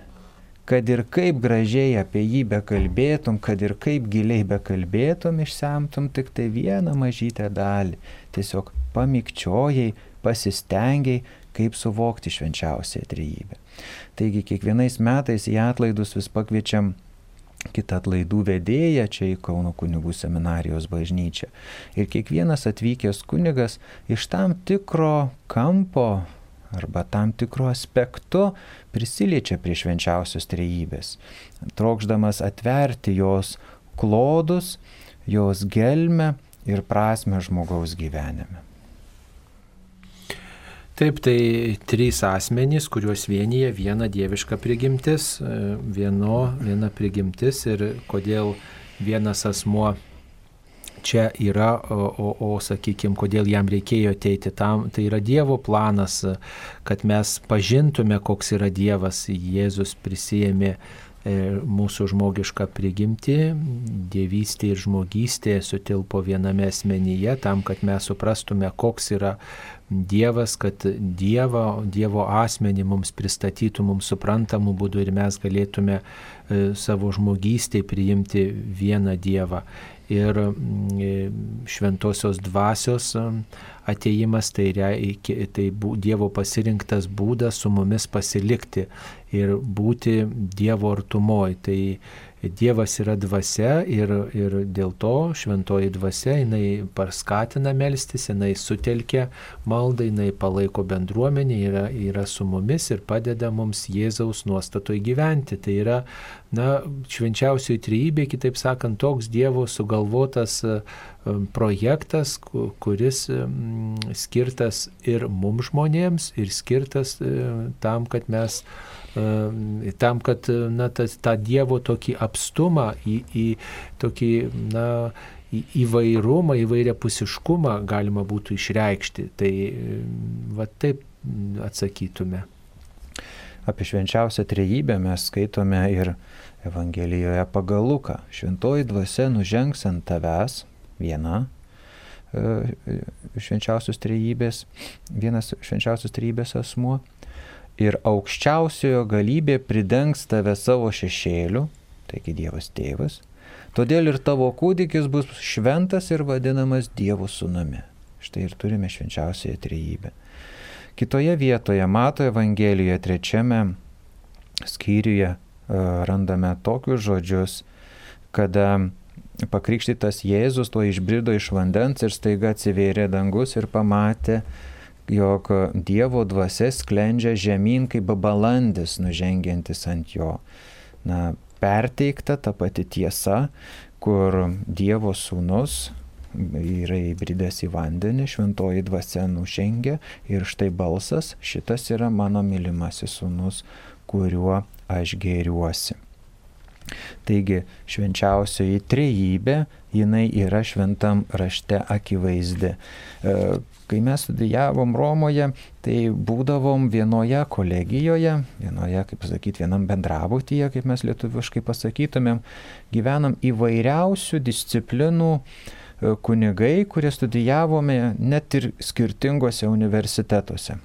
Kad ir kaip gražiai apie jį bekalbėtum, kad ir kaip giliai bekalbėtum, išsemtum tik tai vieną mažytę dalį. Tiesiog pamikčiojai, pasistengiai, kaip suvokti švenčiausią trejybę. Taigi kiekvienais metais į atlaidus vis pakviečiam kitą atlaidų vedėją čia į Kauno kunigų seminarijos bažnyčią. Ir kiekvienas atvykęs kunigas iš tam tikro kampo arba tam tikru aspektu prisiliečia prie švenčiausios trejybės, trokšdamas atverti jos klodus, jos gelmę ir prasme žmogaus gyvenime. Taip, tai trys asmenys, kuriuos vienyje viena dieviška prigimtis, e, vieno, viena prigimtis ir kodėl vienas asmuo čia yra, o, o, o sakykime, kodėl jam reikėjo ateiti tam, tai yra Dievo planas, kad mes pažintume, koks yra Dievas. Jėzus prisijėmė e, mūsų žmogišką prigimtį, dievystė ir žmogystė sutilpo viename asmenyje tam, kad mes suprastume, koks yra Dievas, kad Dievo, Dievo asmenį mums pristatytų mums suprantamų būdų ir mes galėtume e, savo žmogystėje priimti vieną Dievą ir mm, šventosios dvasios ateimas, tai, tai Dievo pasirinktas būdas su mumis pasilikti ir būti Dievo artumoje. Tai Dievas yra dvasia ir, ir dėl to šventoji dvasia, jinai paskatina melstis, jinai sutelkia maldą, jinai palaiko bendruomenį, yra, yra su mumis ir padeda mums Jėzaus nuostatoj gyventi. Tai yra, na, švenčiausioji trybė, kitaip sakant, toks Dievo sugalvotas e, projektas, kuris skirtas ir mums žmonėms, ir skirtas e, tam, kad mes tam, kad na, tas, tą Dievo tokį apstumą, į, į tokį na, į, įvairumą, įvairiapusiškumą galima būtų išreikšti. Tai va taip atsakytume. Apie švenčiausią trejybę mes skaitome ir Evangelijoje pagal Luką. Šventoji dvasia nužengs ant tavęs viena e, švenčiausios trejybės, vienas švenčiausios trejybės asmuo ir aukščiausiojo galybė pridengs tave savo šešėliu, taigi Dievas tėvas, todėl ir tavo kūdikis bus šventas ir vadinamas Dievo sūnumi. Štai ir turime švenčiausiąją trejybę. Kitoje vietoje Mato Evangelijoje trečiame skyriuje e, randame tokius žodžius, kada pakrikštytas Jėzus tuo išbrido iš vandens ir staiga atsivėrė dangus ir pamatė jog Dievo dvasia sklendžia žemyn kaip balandis nužengiantis ant jo. Na, perteikta ta pati tiesa, kur Dievo sūnus yra įbridęs į vandenį, šventoji dvasia nužengia ir štai balsas, šitas yra mano mylimasis sūnus, kuriuo aš gėriuosi. Taigi švenčiausioji trejybė, jinai yra šventam rašte akivaizdi. E, kai mes studijavom Romoje, tai būdavom vienoje kolegijoje, vienoje, kaip pasakyti, vienam bendrabutyje, kaip mes lietuviškai pasakytumėm, gyvenam įvairiausių disciplinų e, kunigai, kurie studijavome net ir skirtingose universitetuose.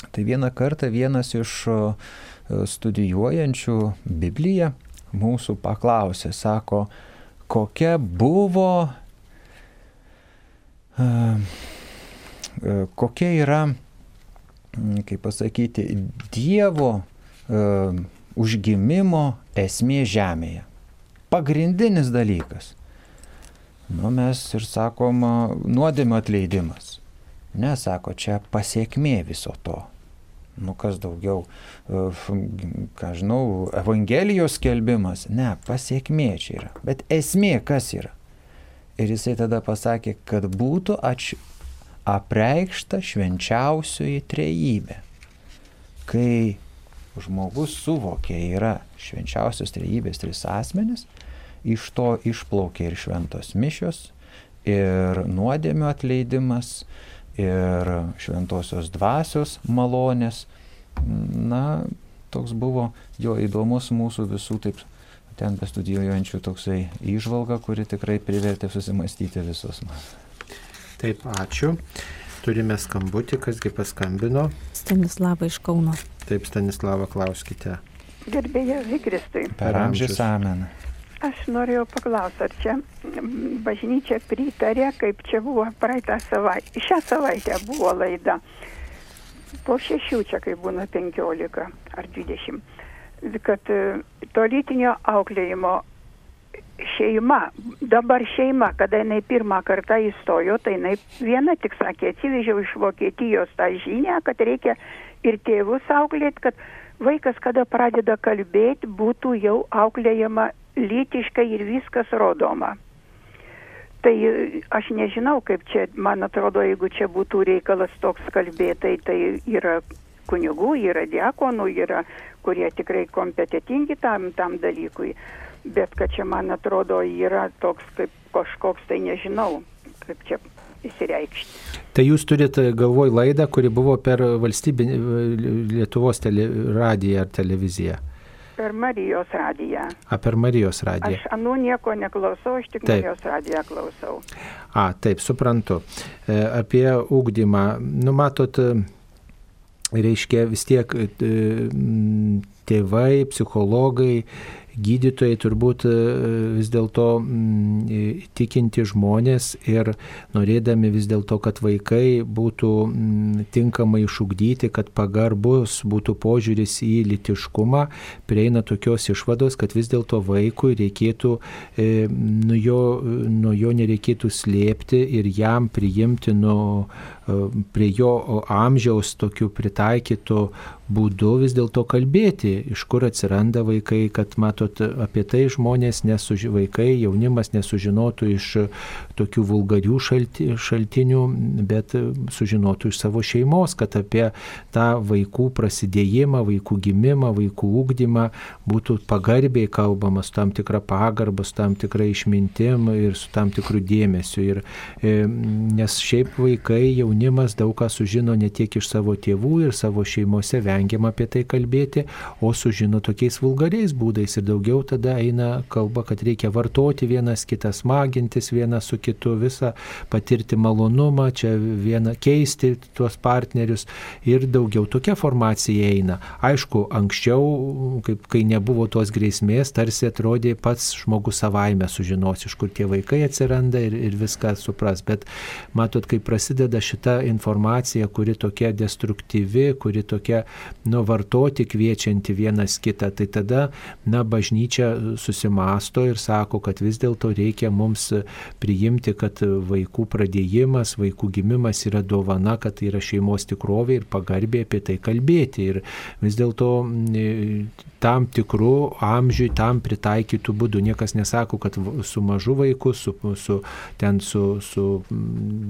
Tai vieną kartą vienas iš studijuojančių Bibliją mūsų paklausė, sako, kokia buvo, kokia yra, kaip pasakyti, Dievo užgimimo esmė žemėje. Pagrindinis dalykas. Nu, mes ir sakom, nuodėmio atleidimas. Nesako, čia pasiekmė viso to nu kas daugiau, e, ką žinau, Evangelijos skelbimas, ne, pasiekmė čia yra, bet esmė kas yra. Ir jisai tada pasakė, kad būtų ač... apreikšta švenčiausioji trejybė. Kai žmogus suvokia yra švenčiausios trejybės tris asmenis, iš to išplaukia ir šventos mišios, ir nuodėmio atleidimas, ir šventosios dvasios malonės. Na, toks buvo jo įdomus mūsų visų taip ten bestudijuojančių toksai išvalga, kuri tikrai privertė susimastyti visus. Taip, ačiū. Turime skambutį, kasgi paskambino. Stanislava iš Kauno. Taip, Stanislava, klauskite. Gerbėjai Vikristui. Per amžius amen. Aš norėjau paklausti, ar čia bažnyčia pritarė, kaip čia buvo praeitą savaitę. Šią savaitę buvo laida. Po šešių čia, kai būna penkiolika ar dvidešimt. Kad e, to lytinio auklėjimo šeima, dabar šeima, kada jinai pirmą kartą įstojo, tai jinai viena tik sakė, atsivežiau iš Vokietijos tą žinią, kad reikia ir tėvus auklėti, kad vaikas, kada pradeda kalbėti, būtų jau auklėjama lytiškai ir viskas rodoma. Tai aš nežinau, kaip čia, man atrodo, jeigu čia būtų reikalas toks kalbėtai, tai yra kunigų, yra diakonų, yra, kurie tikrai kompetitingi tam, tam dalykui. Bet kad čia, man atrodo, yra toks kaip kažkoks, tai nežinau, kaip čia įsireikšti. Tai jūs turite galvoj laidą, kuri buvo per valstybinį Lietuvos tele, radiją ar televiziją? Per Marijos radiją. A, per Marijos radiją. Aš anu nieko neklausau, aš tik Taip. Marijos radiją klausau. A, taip, suprantu. E, Apie ūkdymą, nu matot, e, reiškia vis tiek e, tėvai, psichologai, gydytojai turbūt e, vis dėlto mm, tikinti žmonės ir norėdami vis dėlto, kad vaikai būtų mm, tinkamai išugdyti, kad pagarbus būtų požiūris į litiškumą, prieina tokios išvados, kad vis dėlto vaikui reikėtų, e, nuo jo, nuo jo nereikėtų slėpti ir jam priimti nuo prie jo amžiaus tokiu pritaikytu būdu vis dėlto kalbėti, iš kur atsiranda vaikai, kad matot apie tai žmonės, nesuži, vaikai, jaunimas nesužinotų iš tokių vulgarių šalti, šaltinių, bet sužinotų iš savo šeimos, kad apie tą vaikų prasidėjimą, vaikų gimimą, vaikų ūkdymą būtų pagarbiai kalbama, su tam tikra pagarba, su tam tikra išmintim ir su tam tikru dėmesiu. Ir, e, nes šiaip vaikai, jaunimas daug ką sužino ne tiek iš savo tėvų ir savo šeimose vengiama apie tai kalbėti, o sužino tokiais vulgariais būdais ir daugiau tada eina kalba, kad reikia vartoti vienas kitas, magintis vienas su kitu, visą patirti malonumą, čia vieną keisti tuos partnerius ir daugiau tokia formacija eina. Aišku, anksčiau, kaip, kai nebuvo tos grėsmės, tarsi atrodė pats žmogus savaime sužinos, iš kur tie vaikai atsiranda ir, ir viską supras, bet matot, kai prasideda šita informacija, kuri tokia destruktyvi, kuri tokia nuvartoti kviečianti vienas kitą, tai tada, na, bažnyčia susimasto ir sako, kad vis dėlto reikia mums priimti, kad vaikų pradėjimas, vaikų gimimas yra dovana, kad tai yra šeimos tikrovė ir pagarbiai apie tai kalbėti. Ir vis dėlto tam tikrų amžiui, tam pritaikytų būdų. Niekas nesako, kad su mažu vaiku, su, su, ten su, su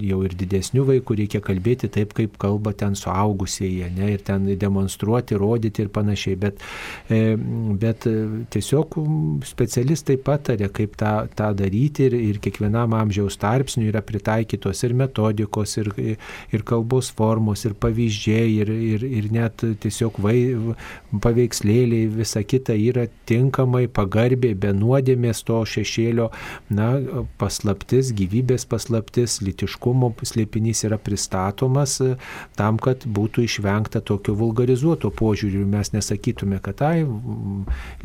jau ir didesniu vaiku reikia kalbėti taip, kaip kalba ten suaugusieji, ne, ir ten demonstruoti, rodyti ir panašiai. Bet, e, bet tiesiog specialistai patarė, kaip tą, tą daryti ir, ir kiekvienam amžiaus tarpsniui yra pritaikytos ir metodikos, ir, ir kalbos formos, ir pavyzdžiai, ir, ir, ir net tiesiog vai, paveikslėliai visa kita yra tinkamai, pagarbiai, be nuodėmės to šešėlio, na, paslaptis, gyvybės paslaptis, litiškumo slėpinys yra pristatomas e, tam, kad būtų išvengta tokio vulgarizuoto požiūrių. Mes nesakytume, kad tai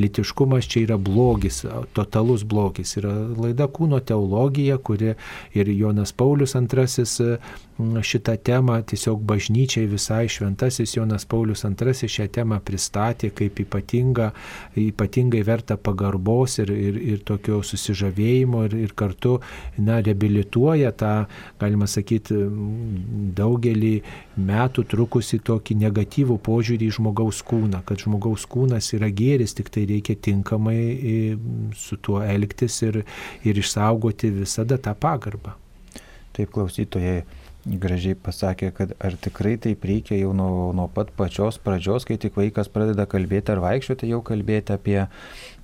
litiškumas čia yra blogis, totalus blogis. Yra laida kūno teologija, kuri ir Jonas Paulius II šitą temą tiesiog bažnyčiai visai šventasis Jonas Paulius II šią temą pristatė kaip ypatinga, ypatingai verta pagarbos ir, ir, ir tokio susižavėjimo ir, ir kartu na, reabilituoja tą, galima sakyti, daugelį metų trukusi tokį negatyvų požiūrį į žmogaus kūną, kad žmogaus kūnas yra gėris, tik tai reikia tinkamai su tuo elgtis ir, ir išsaugoti visada tą pagarbą. Taip klausytojai gražiai pasakė, kad ar tikrai taip reikia jau nuo, nuo pat pačios pradžios, kai tik vaikas pradeda kalbėti ar vaikščioti, jau kalbėti apie,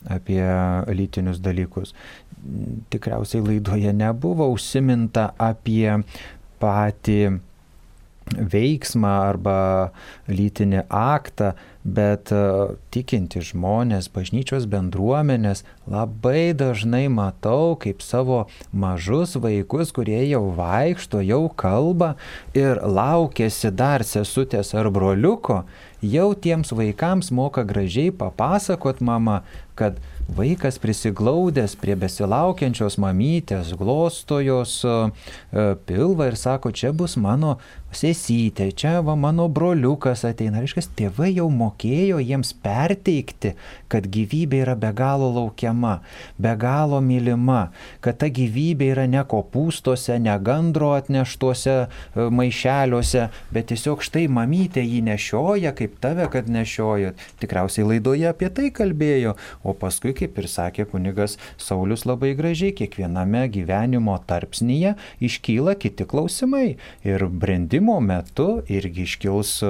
apie lytinius dalykus. Tikriausiai laidoje nebuvo užsiminta apie patį veiksmą arba lytinį aktą, bet uh, tikinti žmonės, bažnyčios bendruomenės labai dažnai matau kaip savo mažus vaikus, kurie jau vaikšto, jau kalba ir laukiasi dar sesutės ar broliuko, jau tiems vaikams moka gražiai papasakot mama, kad vaikas prisiglaudęs prie besilaukiančios mamytės, glostojos pilvą ir sako, čia bus mano sesytė, čia va mano broliukas ateina. Reiškia, tėvai jau mokėjo jiems perteikti, kad gyvybė yra be galo laukiama, be galo mylima, kad ta gyvybė yra ne kopūstuose, ne gandro atneštuose maišeliuose, bet tiesiog štai mamytė jį nešioja, kaip tave, kad nešioja. Tikriausiai laidoje apie tai kalbėjo, o paskui, kaip ir sakė kunigas Saulis labai gražiai, kiekviename gyvenimo tarpsnyje iškyla kiti klausimai. Ir brendimo metu irgi iškils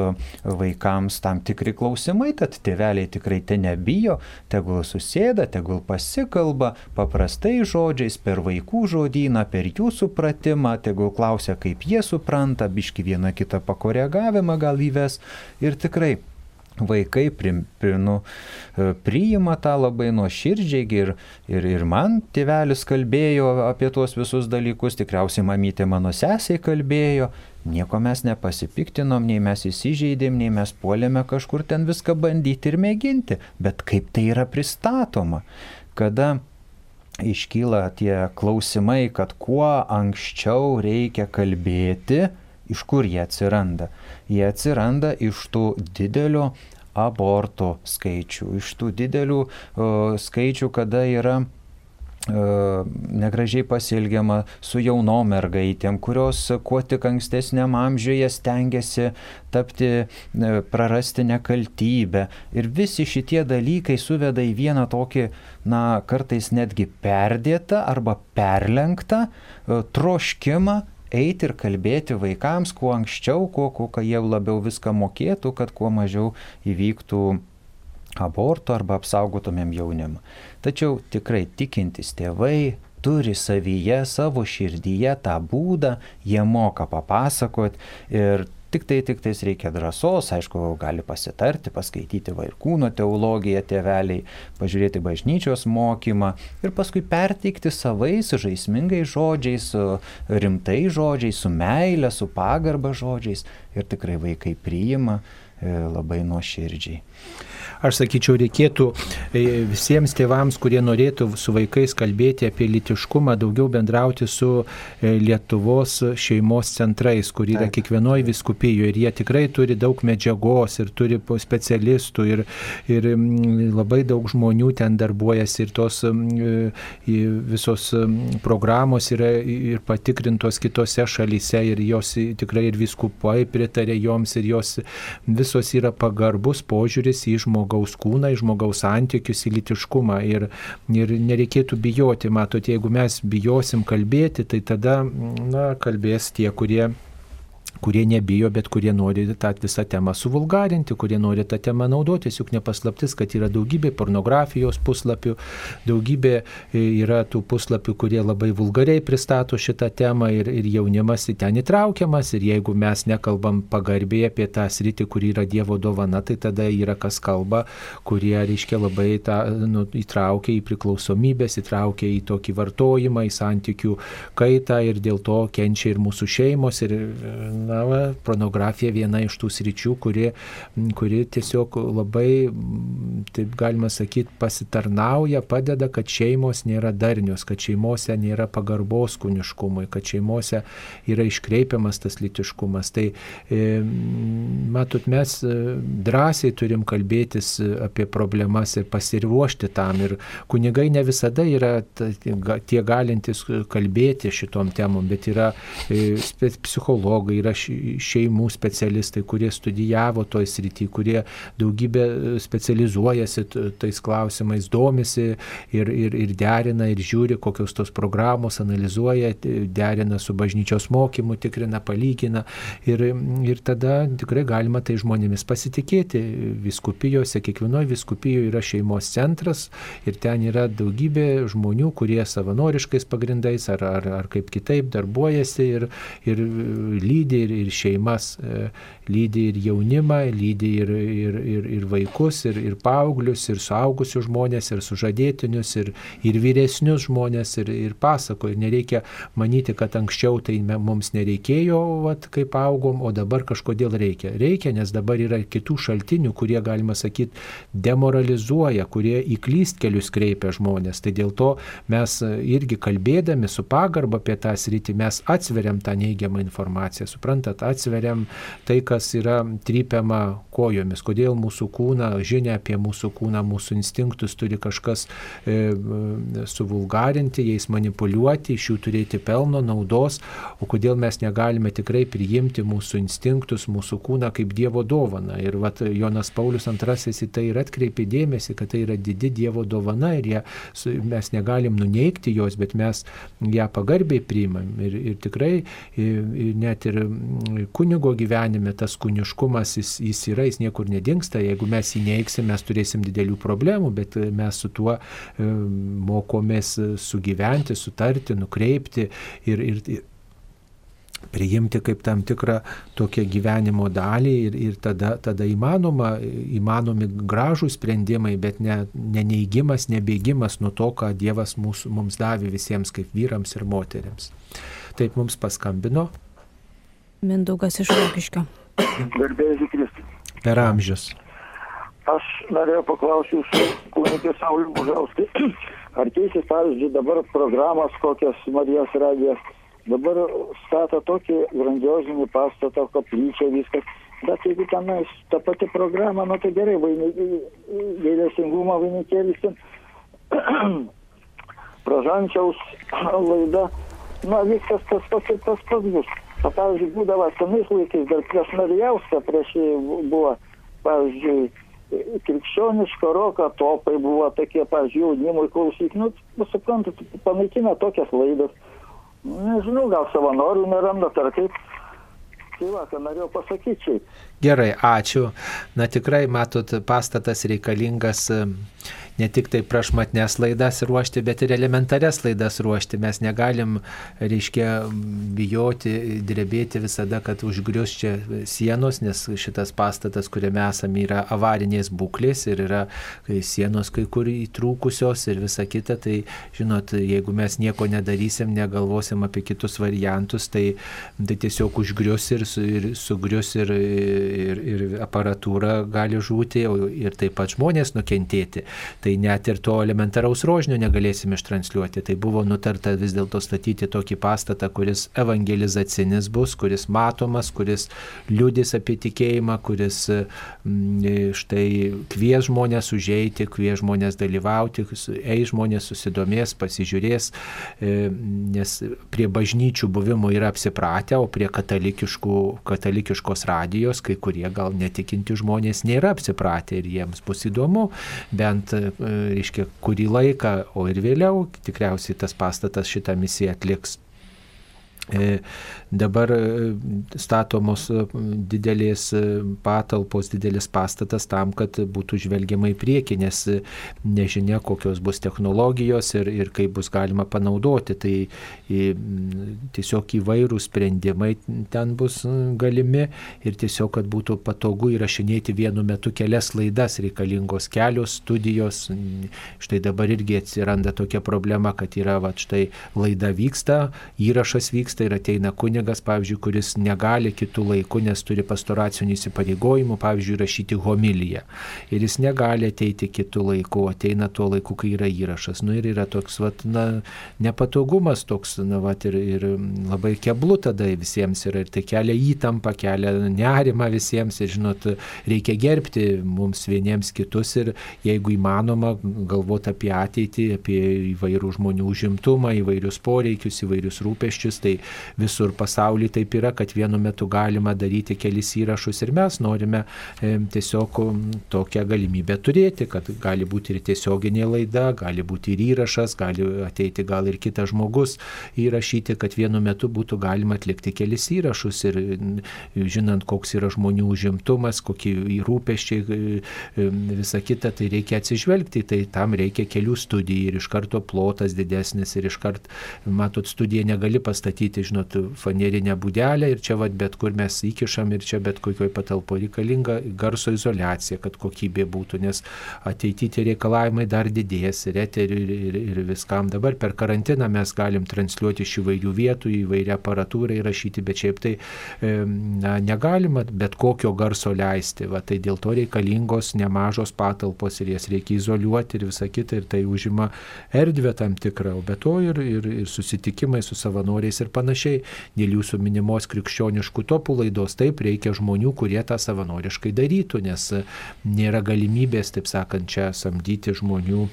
vaikams tam tikri klausimai, tad tėveliai tikrai te nebijo, tegul susėda, tegul pasikalba paprastai žodžiais per vaikų žodyną, per jų supratimą, tegul klausia, kaip jie supranta, biški vieną kitą pakoregavimą gal įves ir tikrai vaikai pri, pri, nu, e, priima tą labai nuoširdžiai ir, ir, ir man tėvelis kalbėjo apie tuos visus dalykus, tikriausiai mamytė mano sesiai kalbėjo, nieko mes nepasipiktinom, nei mes įsižeidėm, nei mes puolėme kažkur ten viską bandyti ir mėginti, bet kaip tai yra pristatoma, kada iškyla tie klausimai, kad kuo anksčiau reikia kalbėti, iš kur jie atsiranda. Jie atsiranda iš tų didelio abortų skaičių, iš tų didelių o, skaičių, kada yra negražiai pasilgiama su jaunom mergaitėm, kurios kuo tik ankstesniam amžiuje stengiasi tapti, prarasti nekaltybę. Ir visi šitie dalykai suveda į vieną tokį, na, kartais netgi perdėtą arba perlenktą troškimą eiti ir kalbėti vaikams kuo anksčiau, kuo, kuo jie labiau viską mokėtų, kad kuo mažiau įvyktų abortų arba apsaugotumėm jaunimą. Tačiau tikrai tikintis tėvai turi savyje, savo širdyje tą būdą, jie moka papasakot ir Tik tai, tik tais reikia drąsos, aišku, gali pasitarti, paskaityti vaikūno teologiją tėveliai, pažiūrėti bažnyčios mokymą ir paskui perteikti savais žaismingais žodžiais, rimtai žodžiais, su meile, su pagarba žodžiais. Ir tikrai vaikai priima e, labai nuoširdžiai aš sakyčiau, reikėtų e, visiems tėvams, kurie norėtų su vaikais kalbėti apie litiškumą, daugiau bendrauti su e, Lietuvos šeimos centrais, kur yra kiekvienoje viskupijoje ir jie tikrai turi daug medžiagos ir turi specialistų ir, ir labai daug žmonių ten darbuojasi ir tos e, visos programos yra ir patikrintos kitose šalyse ir jos tikrai ir viskupai pritarė joms ir jos visos yra pagarbus požiūris į žmogų žmogaus kūną, į žmogaus santykius, į litiškumą. Ir, ir nereikėtų bijoti, matot, jeigu mes bijosim kalbėti, tai tada na, kalbės tie, kurie kurie nebijo, bet kurie nori tą visą temą suvulgarinti, kurie nori tą temą naudotis, juk nepaslaptis, kad yra daugybė pornografijos puslapių, daugybė e, yra tų puslapių, kurie labai vulgariai pristato šitą temą ir, ir jaunimas į ten įtraukiamas. Ir jeigu mes nekalbam pagarbiai apie tą sritį, kur yra Dievo dovana, tai tada yra kas kalba, kurie, reiškia, labai tą nu, įtraukia į priklausomybės, įtraukia į tokį vartojimą, į santykių kaitą ir dėl to kenčia ir mūsų šeimos ir na, va, pornografija viena iš tų sričių, kuri, kuri tiesiog labai, taip galima sakyti, pasitarnauja, padeda, kad šeimos nėra darnios, kad šeimose nėra pagarbos kūniškumui, kad šeimose yra iškreipiamas tas litiškumas. Tai e, matot, mes e, drąsiai turim kalbėtis apie problemas ir pasiruošti tam. Ir kunigai ne visada yra tie galintys kalbėti šitom temom, bet yra e, psichologai, yra šeimų specialistai, kurie studijavo toj srity, kurie daugybę e, specializuojasi tais klausimais, domisi ir, ir, ir derina ir žiūri, kokios tos programos, analizuoja, derina su bažnyčios mokymu, tikrina, palygina ir, ir tada tikrai galima tai žmonėmis pasitikėti. Viskupijose, kiekvienoje viskupijoje yra šeimos centras ir ten yra daugybė žmonių, kurie savanoriškais pagrindais ar, ar, ar kaip kitaip darbuojasi ir, ir lydi ir, ir šeimas, e, lydi ir jaunimą, lydi ir, ir, ir, ir vaikus, ir, ir paauglius, ir suaugusius žmonės, ir sužadėtinius, ir, ir vyresnius žmonės, ir, ir pasako. Ir nereikia manyti, kad anksčiau tai mums nereikėjo, vat, kaip augom, o dabar kažkodėl reikia. Reikia, nes dabar yra kitų šaltinių, kurie, galima sakyti, demoralizuoja, kurie į klystkelius kreipia žmonės. Tai dėl to mes irgi kalbėdami su pagarba apie tą sritį, mes atsveriam tą neigiamą informaciją. Suprantat, atsveriam tai, kas yra trypiama kojomis, kodėl mūsų kūną, žinia apie mūsų kūną, mūsų instinktus turi kažkas e, suvulgarinti, jais manipuliuoti, iš jų turėti pelno, naudos, o kodėl mes negalime tikrai priimti mūsų instinktus, mūsų kūną kaip Dievo dovana. Ir vat, Jonas Paulius II į tai ir atkreipė dėmesį, kad tai yra didi Dievo dovana ir ją, mes negalim nuneikti jos, bet mes ją pagarbiai priimam. Ir, ir tikrai ir net ir kunigo gyvenime tas kūniškumas, jis, jis yra, jis niekur nedingsta, jeigu mes jį neiksim, mes turėsim didelių problemų, bet mes su tuo e, mokomės sugyventi, sutarti, nukreipti ir, ir, priimti kaip tam tikrą tokią gyvenimo dalį ir, ir tada, tada įmanoma, įmanomi gražų sprendimai, bet ne, ne neįgymas, nebėgimas nuo to, ką Dievas mūsų, mums davė visiems kaip vyrams ir moteriams. Taip mums paskambino. Mindaugas iš Vokiškio. Garbėjai Kristus. Per amžius. Aš norėjau paklausyti jūsų kunigė Saulių Bužauskai. Ar keisis, pavyzdžiui, dabar programas kokias Marijos radijas Dabar stato tokį grandiozinį pastatą, koplyčią, viskas. Bet jeigu tenais ta pati programa, nu tai gerai, gailestingumo vainikėlis, pražančiaus laida, nu viskas tas pats ir tas pats bus. O pavyzdžiui, būdavo senais laikais, dar prieš Marijauską, prieš jį buvo, pavyzdžiui, krikščioniško roko topai buvo tokie, pavyzdžiui, jaunimui klausyti, nu, suprantat, panaikina tokias laidas. Nežinau, gal savanorių nerandat ar kaip. Tai va, ką norėjau pasakyti šiaip. Gerai, ačiū. Na tikrai, matot, pastatas reikalingas ne tik tai prašmatnes laidas ruošti, bet ir elementarias laidas ruošti. Mes negalim, reiškia, bijoti, drebėti visada, kad užgrius čia sienos, nes šitas pastatas, kuriame esame, yra avarinės būklės ir yra sienos kai kur įtrūkusios ir visa kita. Tai, žinot, jeigu mes nieko nedarysim, negalvosim apie kitus variantus, tai, tai tiesiog užgrius ir, ir sugrius ir, ir, ir aparatūra gali žūti ir taip pat žmonės nukentėti. Tai tai net ir to elementaraus rožinio negalėsim ištransliuoti. Tai buvo nutarta vis dėlto statyti tokį pastatą, kuris evangelizacinis bus, kuris matomas, kuris liūdės apie tikėjimą, kuris mm, štai kvies žmonės užeiti, kvies žmonės dalyvauti, eis žmonės susidomės, pasižiūrės, e, nes prie bažnyčių buvimo yra apsipratę, o prie katalikiškos radijos kai kurie gal netikinti žmonės nėra apsipratę ir jiems bus įdomu bent reiškia, kurį laiką, o ir vėliau tikriausiai tas pastatas šitą misiją atliks. E, dabar e, statomos e, didelės patalpos, didelis pastatas tam, kad būtų žvelgiama į priekį, nes nežinia, kokios bus technologijos ir, ir kaip bus galima panaudoti. Tai tiesiog įvairūs sprendimai ten bus galimi ir tiesiog, kad būtų patogu įrašinėti vienu metu kelias laidas reikalingos kelios studijos. Štai dabar irgi atsiranda tokia problema, kad yra, va, štai laida vyksta, įrašas vyksta ir ateina kunigas, pavyzdžiui, kuris negali kitų laikų, nes turi pastoracinių įsipareigojimų, pavyzdžiui, rašyti homiliją. Ir jis negali ateiti kitų laikų, ateina tuo laiku, kai yra įrašas. Nu ir yra toks, vat, na, nepatogumas toks, na, vat, ir, ir labai keblu tada visiems yra. Ir tai kelia įtampą, kelia nerimą visiems. Ir, žinot, reikia gerbti mums vieniems kitus ir jeigu įmanoma galvoti apie ateitį, apie įvairių žmonių užimtumą, įvairius poreikius, įvairius rūpeščius, tai visur pasaulyje taip yra, kad vienu metu galima daryti kelis įrašus ir mes norime tiesiog tokią galimybę turėti, kad gali būti ir tiesioginė laida, gali būti ir įrašas, gali ateiti gal ir kitas žmogus įrašyti, kad vienu metu būtų galima atlikti kelis įrašus ir žinant, koks yra žmonių užimtumas, kokie rūpeščiai, e, e, visa kita, tai reikia atsižvelgti, tai tam reikia kelių studijų ir iš karto plotas didesnis ir iš karto, matot, studiją negali pastatyti žinot, fanerinę būdelę ir čia vat, bet kur mes įkišam ir čia bet kokioj patalpo reikalinga garso izolacija, kad kokybė būtų, nes ateityje tie reikalavimai dar didės ir eteriui ir, ir, ir viskam. Dabar per karantiną mes galim transliuoti iš įvairių vietų, įvairią aparatūrą įrašyti, bet šiaip tai na, negalima bet kokio garso leisti. Va, tai dėl to reikalingos nemažos patalpos ir jas reikia izoliuoti ir visa kita ir tai užima erdvę tam tikrą, o be to ir, ir, ir susitikimai su savanoriais ir panašiai panašiai. Dėl jūsų minimos krikščioniškų topų laidos. Taip reikia žmonių, kurie tą savanoriškai darytų, nes nėra galimybės, taip sakant, čia samdyti žmonių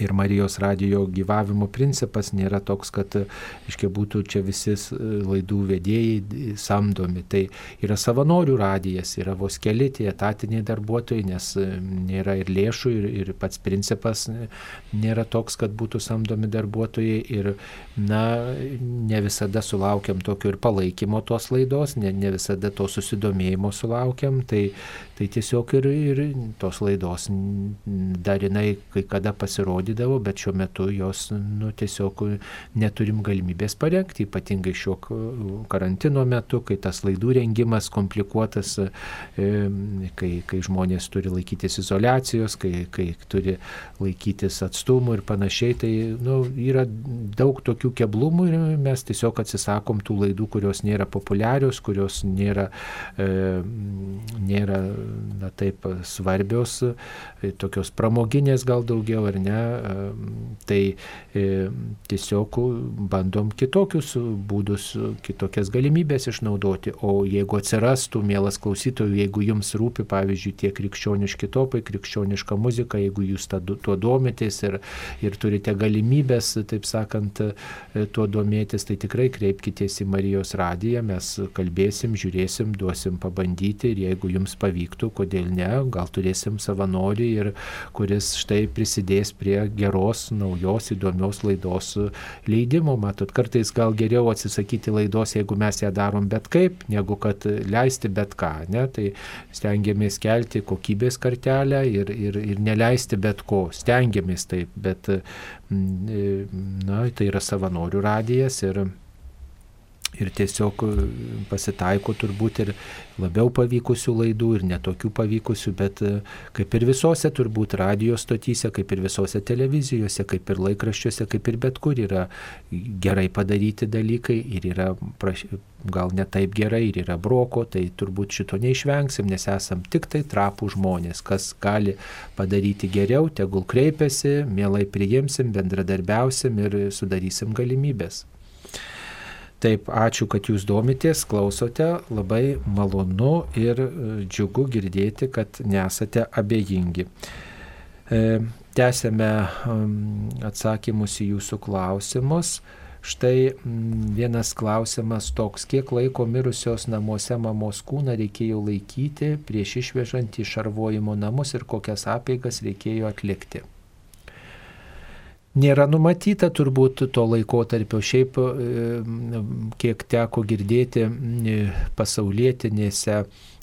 Ir Marijos radijo gyvavimo principas nėra toks, kad, iškiai, būtų čia visi laidų vedėjai samdomi. Tai yra savanorių radijas, yra vos keli tie etatiniai darbuotojai, nes nėra ir lėšų, ir, ir pats principas nėra toks, kad būtų samdomi darbuotojai. Ir, na, ne visada sulaukiam tokio ir palaikymo tos laidos, ne, ne visada to susidomėjimo sulaukiam. Tai, tai tiesiog ir, ir tos laidos dar jinai kai kada pasirodydavo, bet šiuo metu jos nu, tiesiog neturim galimybės parengti, ypatingai šio karantino metu, kai tas laidų rengimas komplikuotas, kai, kai žmonės turi laikytis izolacijos, kai, kai turi laikytis atstumų ir panašiai, tai nu, yra daug tokių keblumų ir mes tiesiog atsisakom tų laidų, kurios nėra populiarios, kurios nėra, nėra na, taip svarbios, e, tokios pramoginės gal daugiau ar ne, e, tai e, tiesiog bandom kitokius būdus, kitokias galimybės išnaudoti, o jeigu atsirastų, mielas klausytojų, jeigu jums rūpi, pavyzdžiui, tie krikščioniški topai, krikščioniška muzika, jeigu jūs tuo domitės ir, ir turite galimybės, taip sakant, tuo domėtis, tai tikrai kreipkitės į Marijos radiją, mes kalbėsim, žiūrėsim, duosim pabandyti ir jeigu jums pavyktų, kodėl ne, gal turėsim savanorį ir kuris štai prisidės prie geros, naujos, įdomios laidos leidimo. Matot, kartais gal geriau atsisakyti laidos, jeigu mes ją darom bet kaip, negu kad leisti bet ką. Ne? Tai stengiamės kelti kokybės kartelę ir, ir, ir neleisti bet ko. Stengiamės taip, bet na, tai yra savanorių radijas ir Ir tiesiog pasitaiko turbūt ir labiau pavykusių laidų ir netokių pavykusių, bet e, kaip ir visose turbūt radio stotyse, kaip ir visose televizijose, kaip ir laikraščiuose, kaip ir bet kur yra gerai padaryti dalykai ir yra praš... gal ne taip gerai ir yra broko, tai turbūt šito neišvengsim, nes esam tik tai trapų žmonės, kas gali padaryti geriau, tegul kreipiasi, mielai priimsim, bendradarbiausim ir sudarysim galimybės. Taip, ačiū, kad jūs domitės, klausote, labai malonu ir e, džiugu girdėti, kad nesate abejingi. E, tęsėme atsakymus į jūsų klausimus. Štai vienas klausimas toks, kiek laiko mirusios namuose mamos kūną reikėjo laikyti prieš išvežant į šarvojimo namus ir kokias apeigas reikėjo atlikti nėra numatyta turbūt to laikotarpio. Šiaip, e, kiek teko girdėti e, pasaulietinėse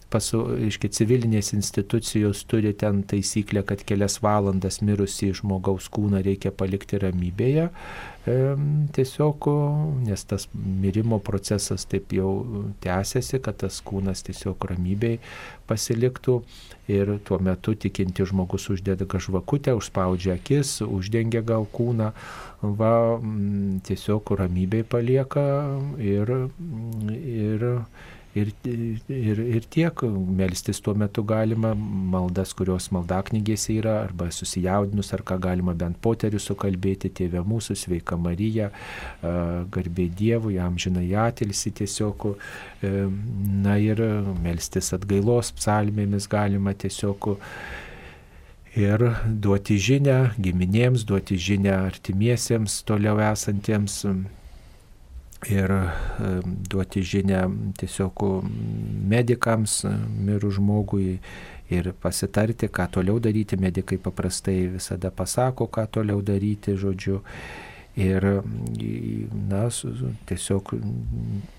pasu, iški, civilinės institucijos turi ten taisyklę, kad kelias valandas mirusį žmogaus kūną reikia palikti ramybėje. E, tiesiog, nes tas mirimo procesas taip jau tęsiasi, kad tas kūnas tiesiog ramybėje pasiliktų ir tuo metu tikinti žmogus uždeda žvakutę, užspaudžia akis, uždengia gal kūną, va, tiesiog ramybėje palieka ir, ir Ir, ir, ir tiek, melstis tuo metu galima, maldas, kurios maldaknygėse yra, arba susijaudinus, ar ką galima bent poterių sukalbėti, tėvė mūsų, sveika Marija, garbė Dievui, amžinai atilsi tiesiog, e, na ir melstis atgailos psalmėmis galima tiesiog ir duoti žinę giminėms, duoti žinę artimiesiems toliau esantiems ir duoti žinę tiesiog medikams mirų žmogui ir pasitarti, ką toliau daryti. Medikai paprastai visada pasako, ką toliau daryti, žodžiu. Ir, na, tiesiog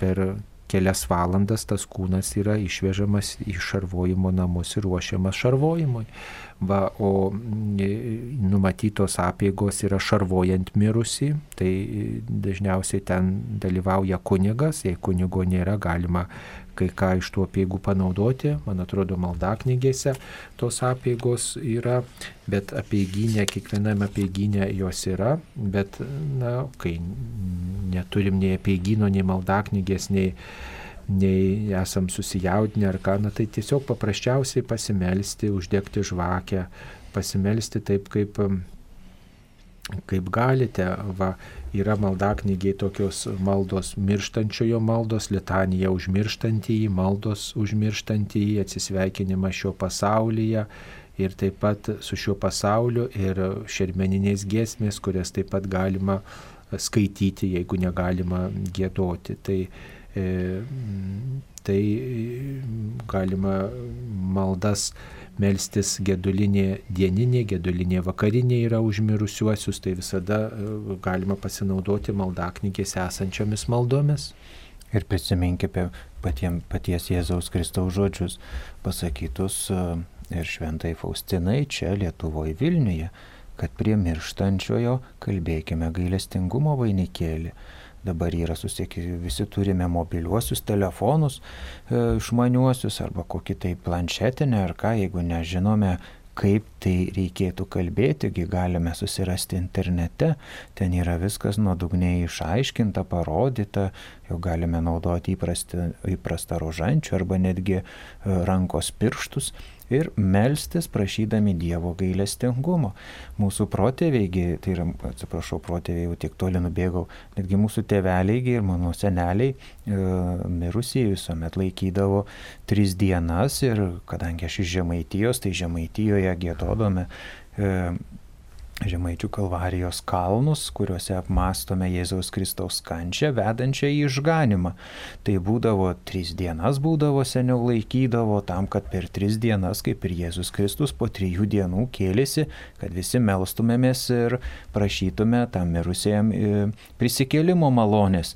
per kelias valandas tas kūnas yra išvežamas į šarvojimo namus ir ruošiamas šarvojimui. Va, o numatytos apėgos yra šarvojant mirusi, tai dažniausiai ten dalyvauja kunigas, jei kunigo nėra, galima kai ką iš tų apėgų panaudoti, man atrodo, maldaknygėse tos apėgos yra, bet apėginė, kiekviename apėginė jos yra, bet, na, kai neturim nei apėgino, nei maldaknygės, nei nei esam susijaudinę ar ką, na tai tiesiog paprasčiausiai pasimelsti, uždegti žvakę, pasimelsti taip, kaip, kaip galite. Va, yra maldaknygiai tokios maldos mirštančiojo maldos, litanija užmirštantįjį, maldos užmirštantįjį, atsisveikinimas šio pasaulyje ir taip pat su šiuo pasauliu ir šermeninės giesmės, kurias taip pat galima skaityti, jeigu negalima gėdoti. Tai E, tai galima maldas melstis gedulinė dieninė, gedulinė vakarinė yra užmirusiuosius, tai visada e, galima pasinaudoti maldaknygės esančiomis maldomis. Ir prisiminkime patiem, paties Jėzaus Kristaus žodžius pasakytus e, ir šventai Faustinai čia Lietuvoje Vilniuje, kad prie mirštančiojo kalbėkime gailestingumo vainikėlį. Dabar yra susiekti, visi turime mobiliuosius telefonus e, išmaniuosius arba kokį tai planšetinę ar ką, jeigu nežinome, kaip tai reikėtų kalbėti, galime susirasti internete, ten yra viskas nuodugniai išaiškinta, parodyta, jau galime naudoti įprastą, įprastą rožančių arba netgi e, rankos pirštus ir melstis prašydami Dievo gailestingumo. Mūsų protėviai, tai yra, atsiprašau, protėviai jau tiek toli nubėgau, netgi mūsų tėveliai ir mano seneliai e, mirusieji visuomet laikydavo tris dienas ir kadangi aš iš Žemaitijos, tai Žemaitijoje gėdodome e, Žemaičių kalvarijos kalnus, kuriuose apmastome Jėzaus Kristaus kančią, vedančią į išganimą. Tai būdavo tris dienas būdavo seniau laikydavo tam, kad per tris dienas, kaip ir Jėzus Kristus, po trijų dienų kėlėsi, kad visi melstumėmės ir prašytume tam mirusiem e, prisikėlimo malonės.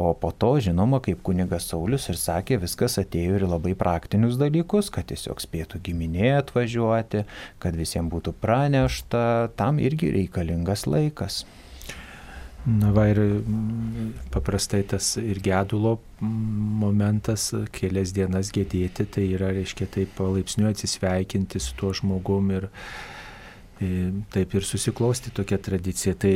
O po to, žinoma, kaip kunigas Saulis ir sakė, viskas atėjo ir labai praktinius dalykus, kad tiesiog spėtų giminė atvažiuoti, kad visiems būtų pranešta, tam irgi reikalingas laikas. Na va ir paprastai tas ir gedulo momentas, kelias dienas gėdėti, tai yra, reiškia, taip palaipsniui atsisveikinti su tuo žmogum ir, E, taip ir susiklosti tokia tradicija. Tai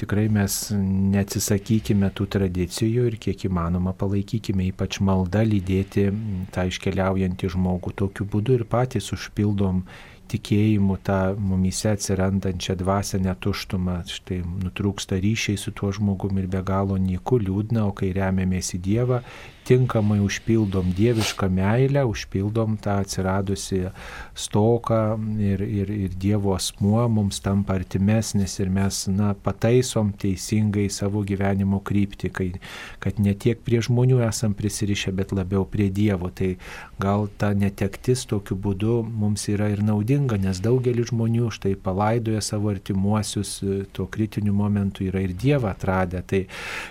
tikrai mes neatsisakykime tų tradicijų ir kiek įmanoma palaikykime, ypač malda lydėti tą iškeliaujantį žmogų. Tokiu būdu ir patys užpildom tikėjimu tą mumise atsirandančią dvasinę tuštumą. Štai nutrūksta ryšiai su tuo žmogumi ir be galo niku liūdna, o kai remiamės į Dievą, tinkamai užpildom dievišką meilę, užpildom tą atsiradusi stoką ir, ir, ir Dievo asmuo mums tampa artimesnis ir mes na, pataisom teisingai savo gyvenimo kryptį, kai, kad ne tiek prie žmonių esam prisirišę, bet labiau prie Dievo. Tai gal ta netektis tokiu būdu mums yra ir naudinga, nes daugelis žmonių štai palaidoja savo artimuosius, tuo kritiniu momentu yra ir Dievą atradę. Tai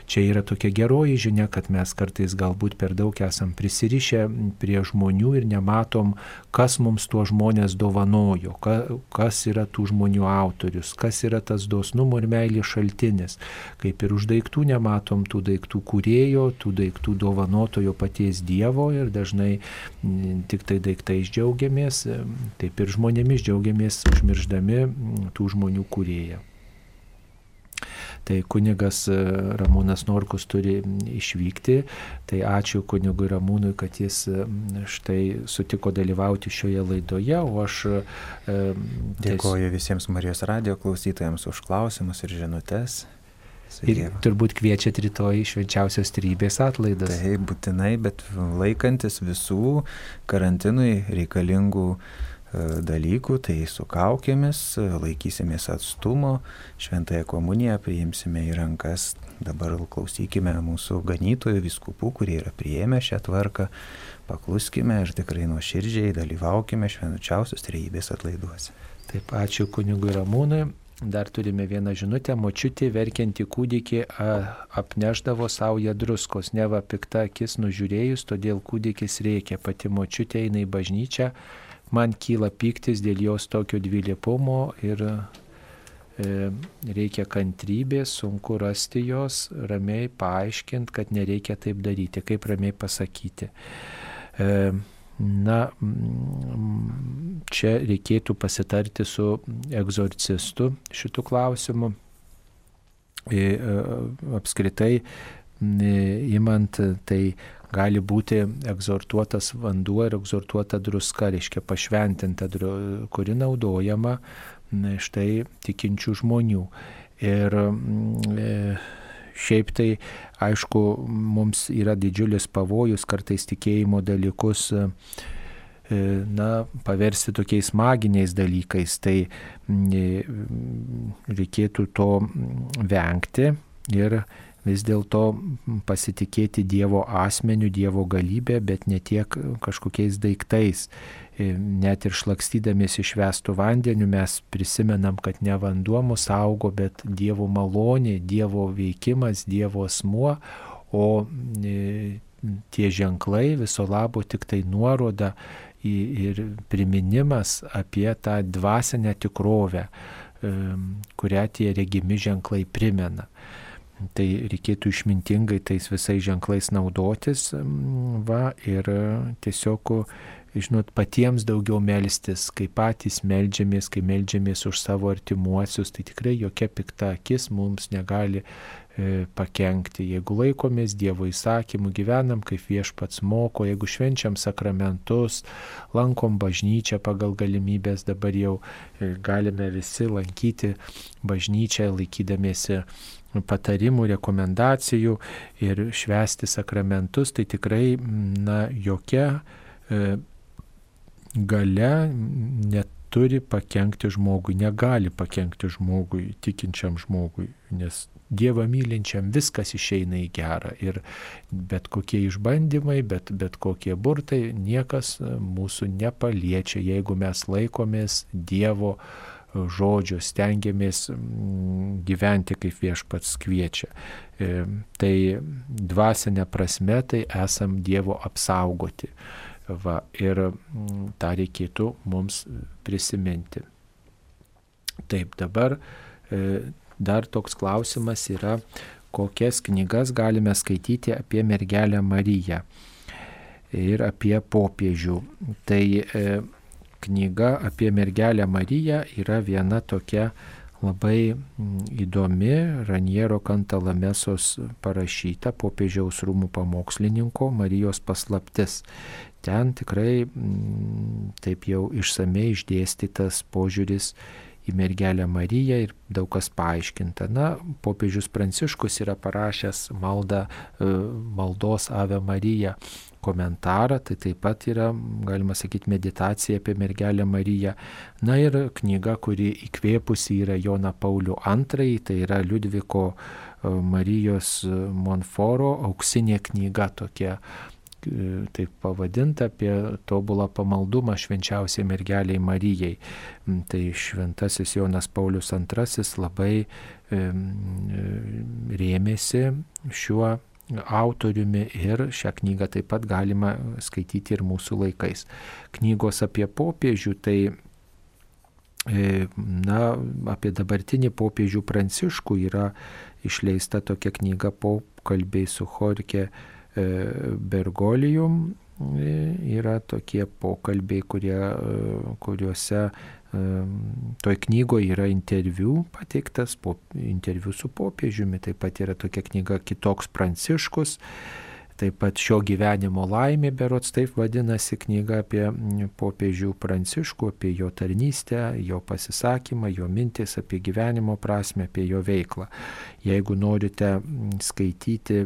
čia yra tokia geroji žinia, kad mes kartais galbūt galbūt per daug esam prisirišę prie žmonių ir nematom, kas mums tuo žmonės dovanojo, kas yra tų žmonių autorius, kas yra tas dosnumo ir meilės šaltinis. Kaip ir už daiktų nematom tų daiktų kūrėjo, tų daiktų dovanotojo paties Dievo ir dažnai tik tai daiktais džiaugiamės, taip ir žmonėmis džiaugiamės, užmirždami tų žmonių kūrėją. Tai kunigas e, Ramūnas Norkus turi išvykti. Tai ačiū kunigui Ramūnui, kad jis e, štai sutiko dalyvauti šioje laidoje, o aš... E, Dėkoju visiems Marijos radio klausytojams už klausimus ir žinutės. Ir turbūt kviečiat rytoj švenčiausios trybės atlaidas. Taip, būtinai, bet laikantis visų karantinui reikalingų dalykų, tai su kaukėmis, e, laikysimės atstumo, šventąją komuniją priimsime į rankas. Dabar klausykime mūsų ganytojų, viskupų, kurie yra prieėmę šią tvarką, pakluskime ir tikrai nuoširdžiai dalyvaukime švenčiausios trejybės atlaiduose. Taip, ačiū kunigui Ramūnui. Dar turime vieną žinutę, močiutė verkianti kūdikį apneždavo saują druskos, neva pikta akis nužiūrėjus, todėl kūdikis reikia, pati močiutė eina į bažnyčią, man kyla piktis dėl jos tokio dvilypumo ir e, reikia kantrybės, sunku rasti jos, ramiai paaiškinti, kad nereikia taip daryti, kaip ramiai pasakyti. E, na, čia reikėtų pasitarti su egzorcistu šitų klausimų. E, apskritai, imant tai gali būti egzortuotas vanduo ir egzortuota druska, reiškia pašventinta, kuri naudojama štai tikinčių žmonių. Ir e, šiaip tai, aišku, mums yra didžiulis pavojus kartais tikėjimo dalykus e, na, paversti tokiais maginiais dalykais, tai e, reikėtų to vengti ir vis dėlto pasitikėti Dievo asmeniu, Dievo galybė, bet ne tiek kažkokiais daiktais. E, net ir šlakstydamėsi išvestų vandeniu mes prisimenam, kad ne vanduo mus augo, bet Dievo malonė, Dievo veikimas, Dievo asmuo, o e, tie ženklai viso labo tik tai nuoroda ir priminimas apie tą dvasinę tikrovę, kurią tie regimi ženklai primena. Tai reikėtų išmintingai tais visais ženklais naudotis va, ir tiesiog, žinot, patiems daugiau melstis, kai patys melžiamės, kai melžiamės už savo artimuosius, tai tikrai jokia pikta akis mums negali E, pakengti. Jeigu laikomės Dievo įsakymų, gyvenam kaip viešpats moko, jeigu švenčiam sakramentus, lankom bažnyčią pagal galimybės, dabar jau e, galime visi lankyti bažnyčią laikydamėsi patarimų, rekomendacijų ir švesti sakramentus, tai tikrai, na, jokia e, gale net turi pakengti žmogui, negali pakengti žmogui, tikinčiam žmogui, nes Dievą mylinčiam viskas išeina į gerą. Ir bet kokie išbandymai, bet, bet kokie burtai, niekas mūsų nepaliečia, jeigu mes laikomės Dievo e, žodžio, stengiamės gyventi kaip viešpats kviečia. E, tai dvasinė prasme tai esam Dievo apsaugoti. Va, ir tą reikėtų mums prisiminti. Taip, dabar dar toks klausimas yra, kokias knygas galime skaityti apie mergelę Mariją ir apie popiežių. Tai e, knyga apie mergelę Mariją yra viena tokia labai įdomi Raniero Kantalamesos parašyta popiežiaus rūmų pamokslininko Marijos paslaptis. Ten tikrai m, taip jau išsamei išdėstytas požiūris į mergelę Mariją ir daug kas paaiškinta. Na, popiežius Pranciškus yra parašęs maldą, e, maldos Ave Marija komentarą, tai taip pat yra, galima sakyti, meditacija apie mergelę Mariją. Na ir knyga, kuri įkvėpusi yra Jona Paulių II, tai yra Liudviko e, Marijos Monforo auksinė knyga tokia taip pavadinta, apie tobulą pamaldumą švenčiausiai mergeliai Marijai. Mm, tai šventasis Jonas Paulius II labai rėmėsi šiuo autoriumi ir šią knygą taip pat galima skaityti ir mūsų laikais. Knygos apie popiežių, tai e, na, apie dabartinį popiežių Pranciškų yra išleista tokia knyga pokalbiai su Horke E, Bergolijum yra tokie pokalbiai, kurie, e, kuriuose toj knygoje yra interviu pateiktas, interviu su popiežiumi, taip pat yra tokia knyga Kitoks Pranciškus, Taip pat šio gyvenimo laimė, berots taip vadinasi knyga apie popiežių pranciškų, apie jo tarnystę, jo pasisakymą, jo mintis apie gyvenimo prasme, apie jo veiklą. Jeigu norite skaityti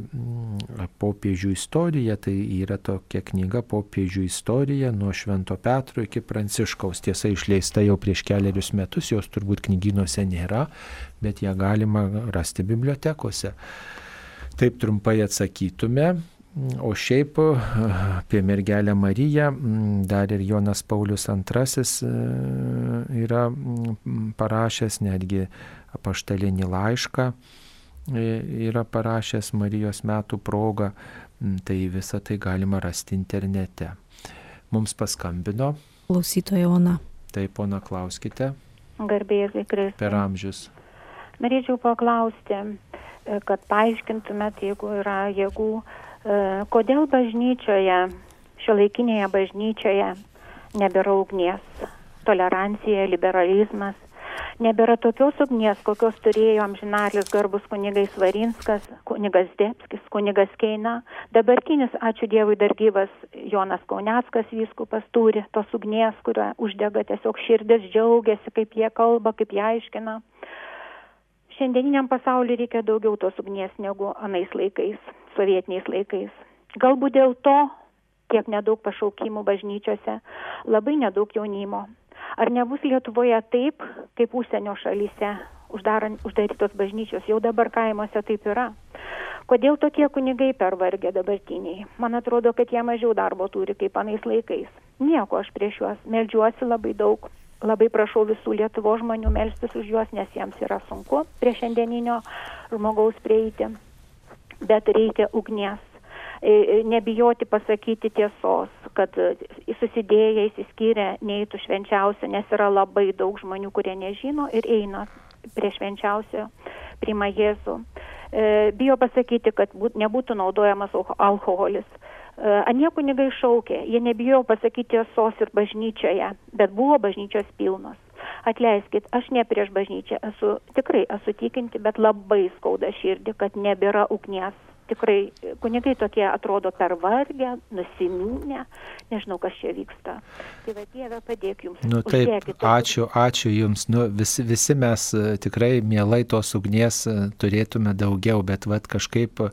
popiežių istoriją, tai yra tokia knyga popiežių istorija nuo Švento Petro iki Pranciškaus. Tiesa, išleista jau prieš keliarius metus, jos turbūt knyginuose nėra, bet ją galima rasti bibliotekose. Taip trumpai atsakytume. O šiaip apie mergelę Mariją dar ir Jonas Paulius II e, yra parašęs netgi apaštalinį laišką, e, yra parašęs Marijos metų progą, tai visą tai galima rasti internete. Mums paskambino. Klausytoja Ona. Taip, Ona, klauskite. Garbėsiai Kristus. Per amžius. Norėčiau paklausti, kad paaiškintumėt, jeigu yra jėgų, E, kodėl bažnyčioje, šio laikinėje bažnyčioje nebėra ugnies, tolerancija, liberalizmas, nebėra tokios ugnies, kokios turėjo amžinalis garbus kunigas Varinskas, kunigas Debskis, kunigas Keina. Dabartinis, ačiū Dievui, dar gyvas Jonas Kauneckas vyskupas turi tos ugnies, kurią uždega tiesiog širdis, džiaugiasi, kaip jie kalba, kaip jie aiškina. Šiandieniniam pasauliu reikia daugiau tos ugnies negu anais laikais sovietiniais laikais. Galbūt dėl to tiek nedaug pašaukimų bažnyčiose, labai nedaug jaunimo. Ar nebus Lietuvoje taip, kaip užsienio šalyse, uždarant, uždarytos bažnyčios, jau dabar kaimuose taip yra. Kodėl tokie kunigai pervargę dabartiniai? Man atrodo, kad jie mažiau darbo turi kaip anais laikais. Nieko aš prieš juos, meldžiuosi labai daug. Labai prašau visų Lietuvo žmonių melstis už juos, nes jiems yra sunku prie šiandieninio žmogaus prieiti bet reikia ugnies. nebijoti pasakyti tiesos, kad susidėję, įsiskyrę neįtų švenčiausia, nes yra labai daug žmonių, kurie nežino ir eina prie švenčiausio, priima Jėzų. Bijo pasakyti, kad būt, nebūtų naudojamas alkoholis. Anie kunigai šaukė, jie nebijo pasakyti tiesos ir bažnyčioje, bet buvo bažnyčios pilnos. Atleiskit, aš ne prieš bažnyčią, esu tikrai esu tikinti, bet labai skauda širdį, kad nebėra ugnies tikrai kunigai tokie atrodo pervargę, nusiminę, nežinau, kas čia vyksta. Tai va, Dieve, padėk jums. Nu, taip, Uždėkite. ačiū, ačiū jums. Nu, visi, visi mes e, tikrai mielai tos ugnies e, turėtume daugiau, bet va, kažkaip,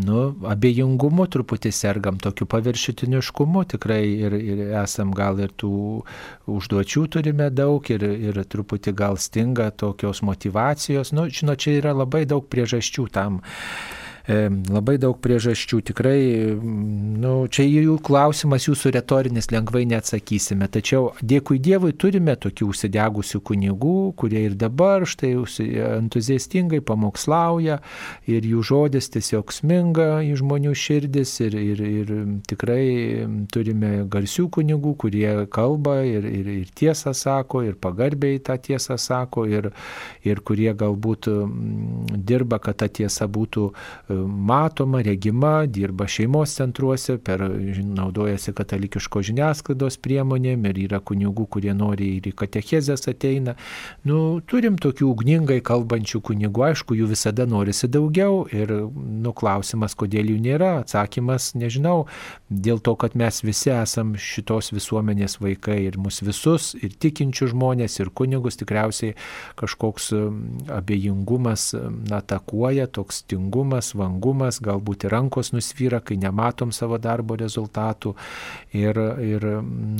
nu, abejingumu truputį sergam, tokiu paviršutiniškumu tikrai ir, ir esam gal ir tų užduočių turime daug ir, ir truputį gal stinga tokios motivacijos. Nu, žinot, čia yra labai daug priežasčių tam. Labai daug priežasčių, tikrai, nu, čia jų klausimas jūsų retorinis lengvai neatsakysime, tačiau dėkui Dievui turime tokių užsidegusių kunigų, kurie ir dabar štai entuziastingai pamokslauja ir jų žodis tiesiog sminga į žmonių širdis ir, ir, ir tikrai turime garsių kunigų, kurie kalba ir, ir, ir tiesą sako, ir pagarbiai tą tiesą sako, ir, ir kurie galbūt dirba, kad ta tiesa būtų matoma, regima, dirba šeimos centruose, per, naudojasi katalikiško žiniasklaidos priemonėm ir yra kunigų, kurie nori ir į katechezės ateina. Nu, turim tokių ugningai kalbančių kunigų, aišku, jų visada norisi daugiau ir nu, klausimas, kodėl jų nėra, atsakymas nežinau, dėl to, kad mes visi esam šitos visuomenės vaikai ir mus visus, ir tikinčių žmonės, ir kunigus tikriausiai kažkoks abejingumas atakuoja, toks tingumas, vangumas, galbūt ir rankos nusvyra, kai nematom savo darbo rezultatų. Ir, ir,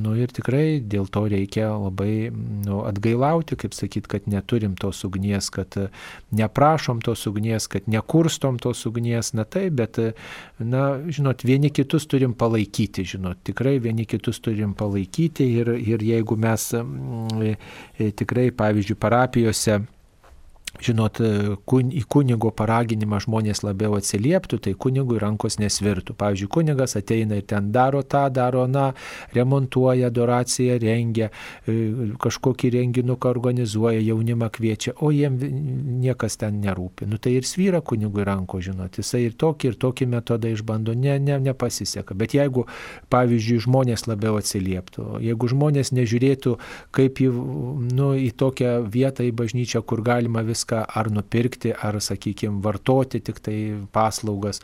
nu, ir tikrai dėl to reikia labai nu, atgailauti, kaip sakyt, kad neturim tos ugnies, kad neprašom tos ugnies, kad nekurstom tos ugnies, na taip, bet, na, žinot, vieni kitus turim palaikyti, žinot, tikrai vieni kitus turim palaikyti ir, ir jeigu mes m, tikrai, pavyzdžiui, parapijose, žinot, kun, į kunigo paraginimą žmonės labiau atsilieptų, tai kunigui rankos nesvirtų. Pavyzdžiui, kunigas ateina ir ten daro tą, daro na, remontuoja, adoraciją rengia, e, kažkokį renginuką organizuoja, jaunimą kviečia, o jiem niekas ten nerūpi. Nu tai ir svyra kunigui ranko, žinot, jisai ir tokį, ir tokį metodą išbando, ne, ne, nepasiseka. Bet jeigu, pavyzdžiui, žmonės labiau atsilieptų, jeigu žmonės nežiūrėtų kaip į, nu, į tokią vietą, į bažnyčią, kur galima viską viską ar nupirkti, ar, sakykime, vartoti tik tai paslaugas.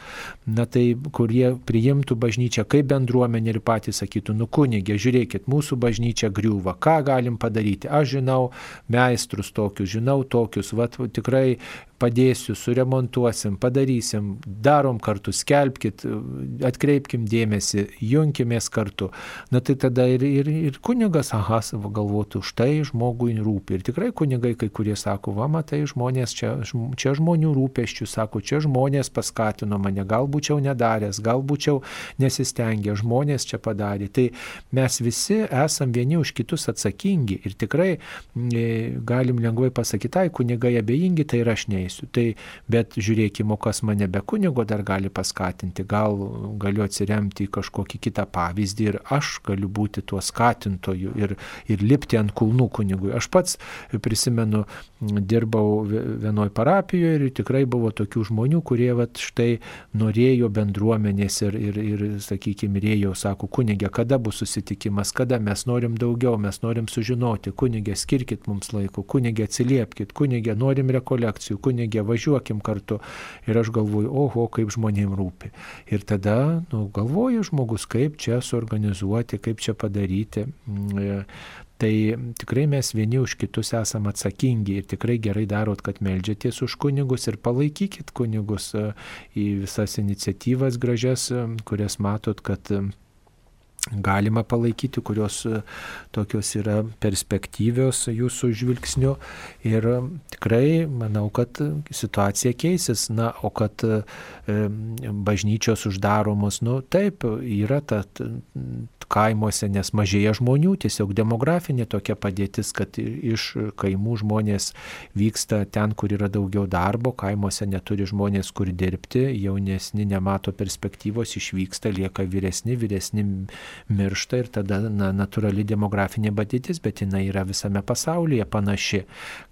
Na tai, kur jie priimtų bažnyčią kaip bendruomenė ir patys sakytų, nu kunigė, žiūrėkit, mūsų bažnyčia griūva, ką galim padaryti. Aš žinau meistrus tokius, žinau tokius, va tikrai padėsiu, suremontuosim, padarysim, darom kartu, skelbkit, atkreipkim dėmesį, junkimės kartu. Na tai tada ir, ir, ir kunigas, aha, savo galvotų, štai žmogui rūpi. Ir tikrai kunigai kai kurie sako, va, matai, žmonės čia, čia žmonių rūpeščių, sako, čia žmonės paskatino mane, gal būčiau nedaręs, gal būčiau nesistengę, žmonės čia padarė. Tai mes visi esam vieni už kitus atsakingi ir tikrai e, galim lengvai pasakyti, tai kunigai abejingi, tai ir aš neįsiu. Tai, bet žiūrėkime, kas mane be kunigo dar gali paskatinti, gal galiu atsiremti į kažkokį kitą pavyzdį ir aš galiu būti tuo skatintoju ir, ir lipti ant kulnų kunigui. Aš pats prisimenu, dirbau vienoj parapijoje ir tikrai buvo tokių žmonių, kurie vat, štai norėjo bendruomenės ir, ir, ir sakykime, rėjo, sako, kunigė, kada bus susitikimas, kada mes norim daugiau, mes norim sužinoti, kunigė, skirkit mums laiko, kunigė, atsiliepkit, kunigė, norim rekolekcijų, kunigė, važiuokim kartu. Ir aš galvoju, oho, kaip žmonėms rūpi. Ir tada, nu, galvoju žmogus, kaip čia suorganizuoti, kaip čia padaryti. Mm, Tai tikrai mes vieni už kitus esame atsakingi ir tikrai gerai darot, kad melžiatės už kunigus ir palaikykit kunigus e, į visas iniciatyvas gražias, e, kurias matot, kad e, galima palaikyti, kurios e, tokios yra perspektyvios jūsų žvilgsniu. Ir e, tikrai manau, kad situacija keisis. Na, o kad e, bažnyčios uždaromos, nu taip, yra ta kaimuose, nes mažėja žmonių, tiesiog demografinė tokia padėtis, kad iš kaimų žmonės vyksta ten, kur yra daugiau darbo, kaimuose neturi žmonės kur dirbti, jaunesni nemato perspektyvos, išvyksta, lieka vyresni, vyresni miršta ir tada na, natūrali demografinė padėtis, bet jinai yra visame pasaulyje panaši,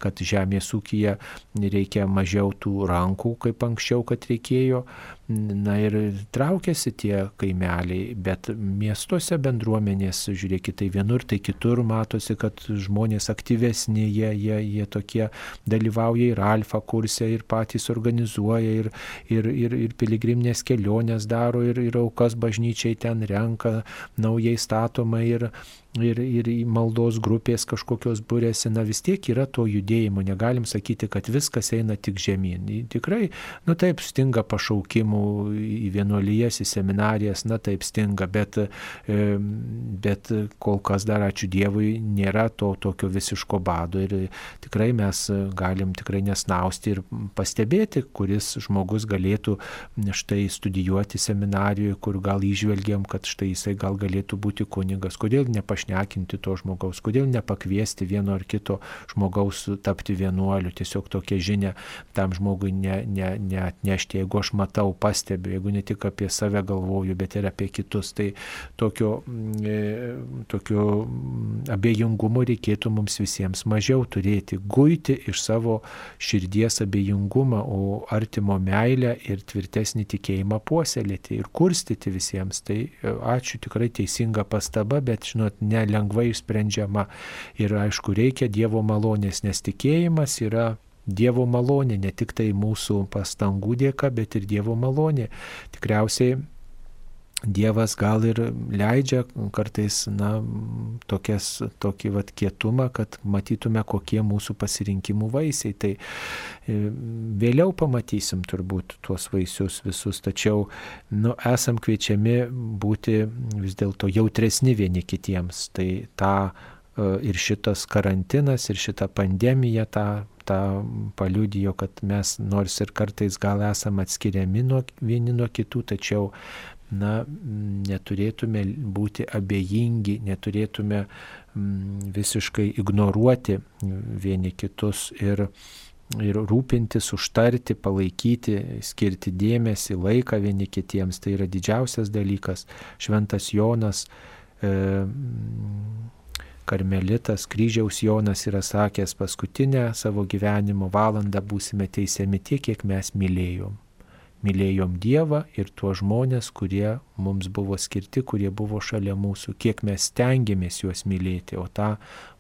kad žemės ūkija reikia mažiau tų rankų, kaip anksčiau, kad reikėjo, Na ir traukiasi tie kaimeliai, bet miestuose bendruomenės, žiūrėkit, tai vienur, tai kitur matosi, kad žmonės aktyvesni, jie, jie, jie tokie dalyvauja ir alfa kurse, ir patys organizuoja, ir, ir, ir, ir piligriminės kelionės daro, ir, ir aukas bažnyčiai ten renka, naujai statoma ir, ir, ir į maldos grupės kažkokios būrėsi, na vis tiek yra to judėjimo, negalim sakyti, kad viskas eina tik žemyn. Tikrai, nu taip, stinga pašaukimų į vienuolijas, į seminarijas, na taip stinga, bet, bet kol kas dar ačiū Dievui nėra to tokio visiško bado ir tikrai mes galim tikrai nesnausti ir pastebėti, kuris žmogus galėtų štai studijuoti seminarijoje, kur gal išvelgiam, kad štai jisai gal galėtų būti kunigas, kodėl nepašnekėti pašnekinti to žmogaus, kodėl nepakviesti vieno ar kito žmogaus tapti vienuoliu, tiesiog tokia žinia tam žmogui ne, ne, neatnešti, jeigu aš matau, pastebiu, jeigu ne tik apie save galvoju, bet ir apie kitus. Tai tokio, mm, e, tokio mm, abejingumo reikėtų mums visiems mažiau turėti, guiti iš savo širdies abejingumą, o artimo meilę ir tvirtesnį tikėjimą puoselėti ir kurstyti visiems. Tai e, ačiū tikrai teisinga pastaba, bet žinot, nelengvai išsprendžiama. Ir aišku, reikia Dievo malonės, nes tikėjimas yra Dievo malonė, ne tik tai mūsų pastangų dėka, bet ir Dievo malonė. Tikriausiai Dievas gal ir leidžia kartais, na, tokias, tokį vat kietumą, kad matytume, kokie mūsų pasirinkimų vaisiai. Tai e, vėliau pamatysim turbūt tuos vaisius visus, tačiau, nu, esam kviečiami būti vis dėlto jautresni vieni kitiems. Tai tą e, ir šitas karantinas, ir šita pandemija tą tą paliudijo, kad mes nors ir kartais gal esame atskiriami nuo, vieni nuo kitų, tačiau na, neturėtume būti abejingi, neturėtume mm, visiškai ignoruoti vieni kitus ir, ir rūpintis, užtarti, palaikyti, skirti dėmesį, laiką vieni kitiems. Tai yra didžiausias dalykas. Šventas Jonas, e, karmelitas, kryžiaus Jonas yra sakęs, paskutinę savo gyvenimo valandą būsime teisiami tiek, kiek mes mylėjom mylėjom Dievą ir tuos žmonės, kurie mums buvo skirti, kurie buvo šalia mūsų, kiek mes stengiamės juos mylėti, o tą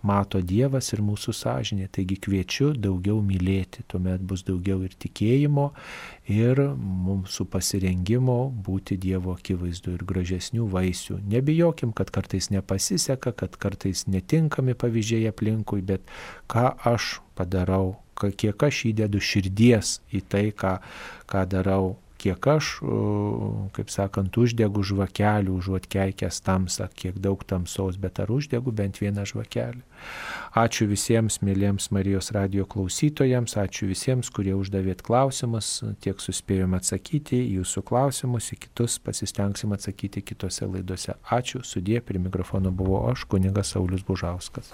mato Dievas ir mūsų sąžinė. Taigi kviečiu daugiau mylėti, tuomet bus daugiau ir tikėjimo, ir mūsų pasirengimo būti Dievo akivaizdu ir gražesnių vaisių. Nebijokim, kad kartais nepasiseka, kad kartais netinkami pavyzdžiai aplinkui, bet ką aš padarau, kiek aš įdedu širdies į tai, ką, ką darau, kiek aš, kaip sakant, uždegu žvakelių, užuot keikęs tamsą, kiek daug tamsos, bet ar uždegu bent vieną žvakelį. Ačiū visiems mėlyms Marijos radio klausytojams, ačiū visiems, kurie uždavėt klausimus, tiek suspėjom atsakyti į jūsų klausimus, į kitus pasistengsim atsakyti kitose laidose. Ačiū, sudė, prie mikrofono buvo aš, kunigas Saulis Bužauskas.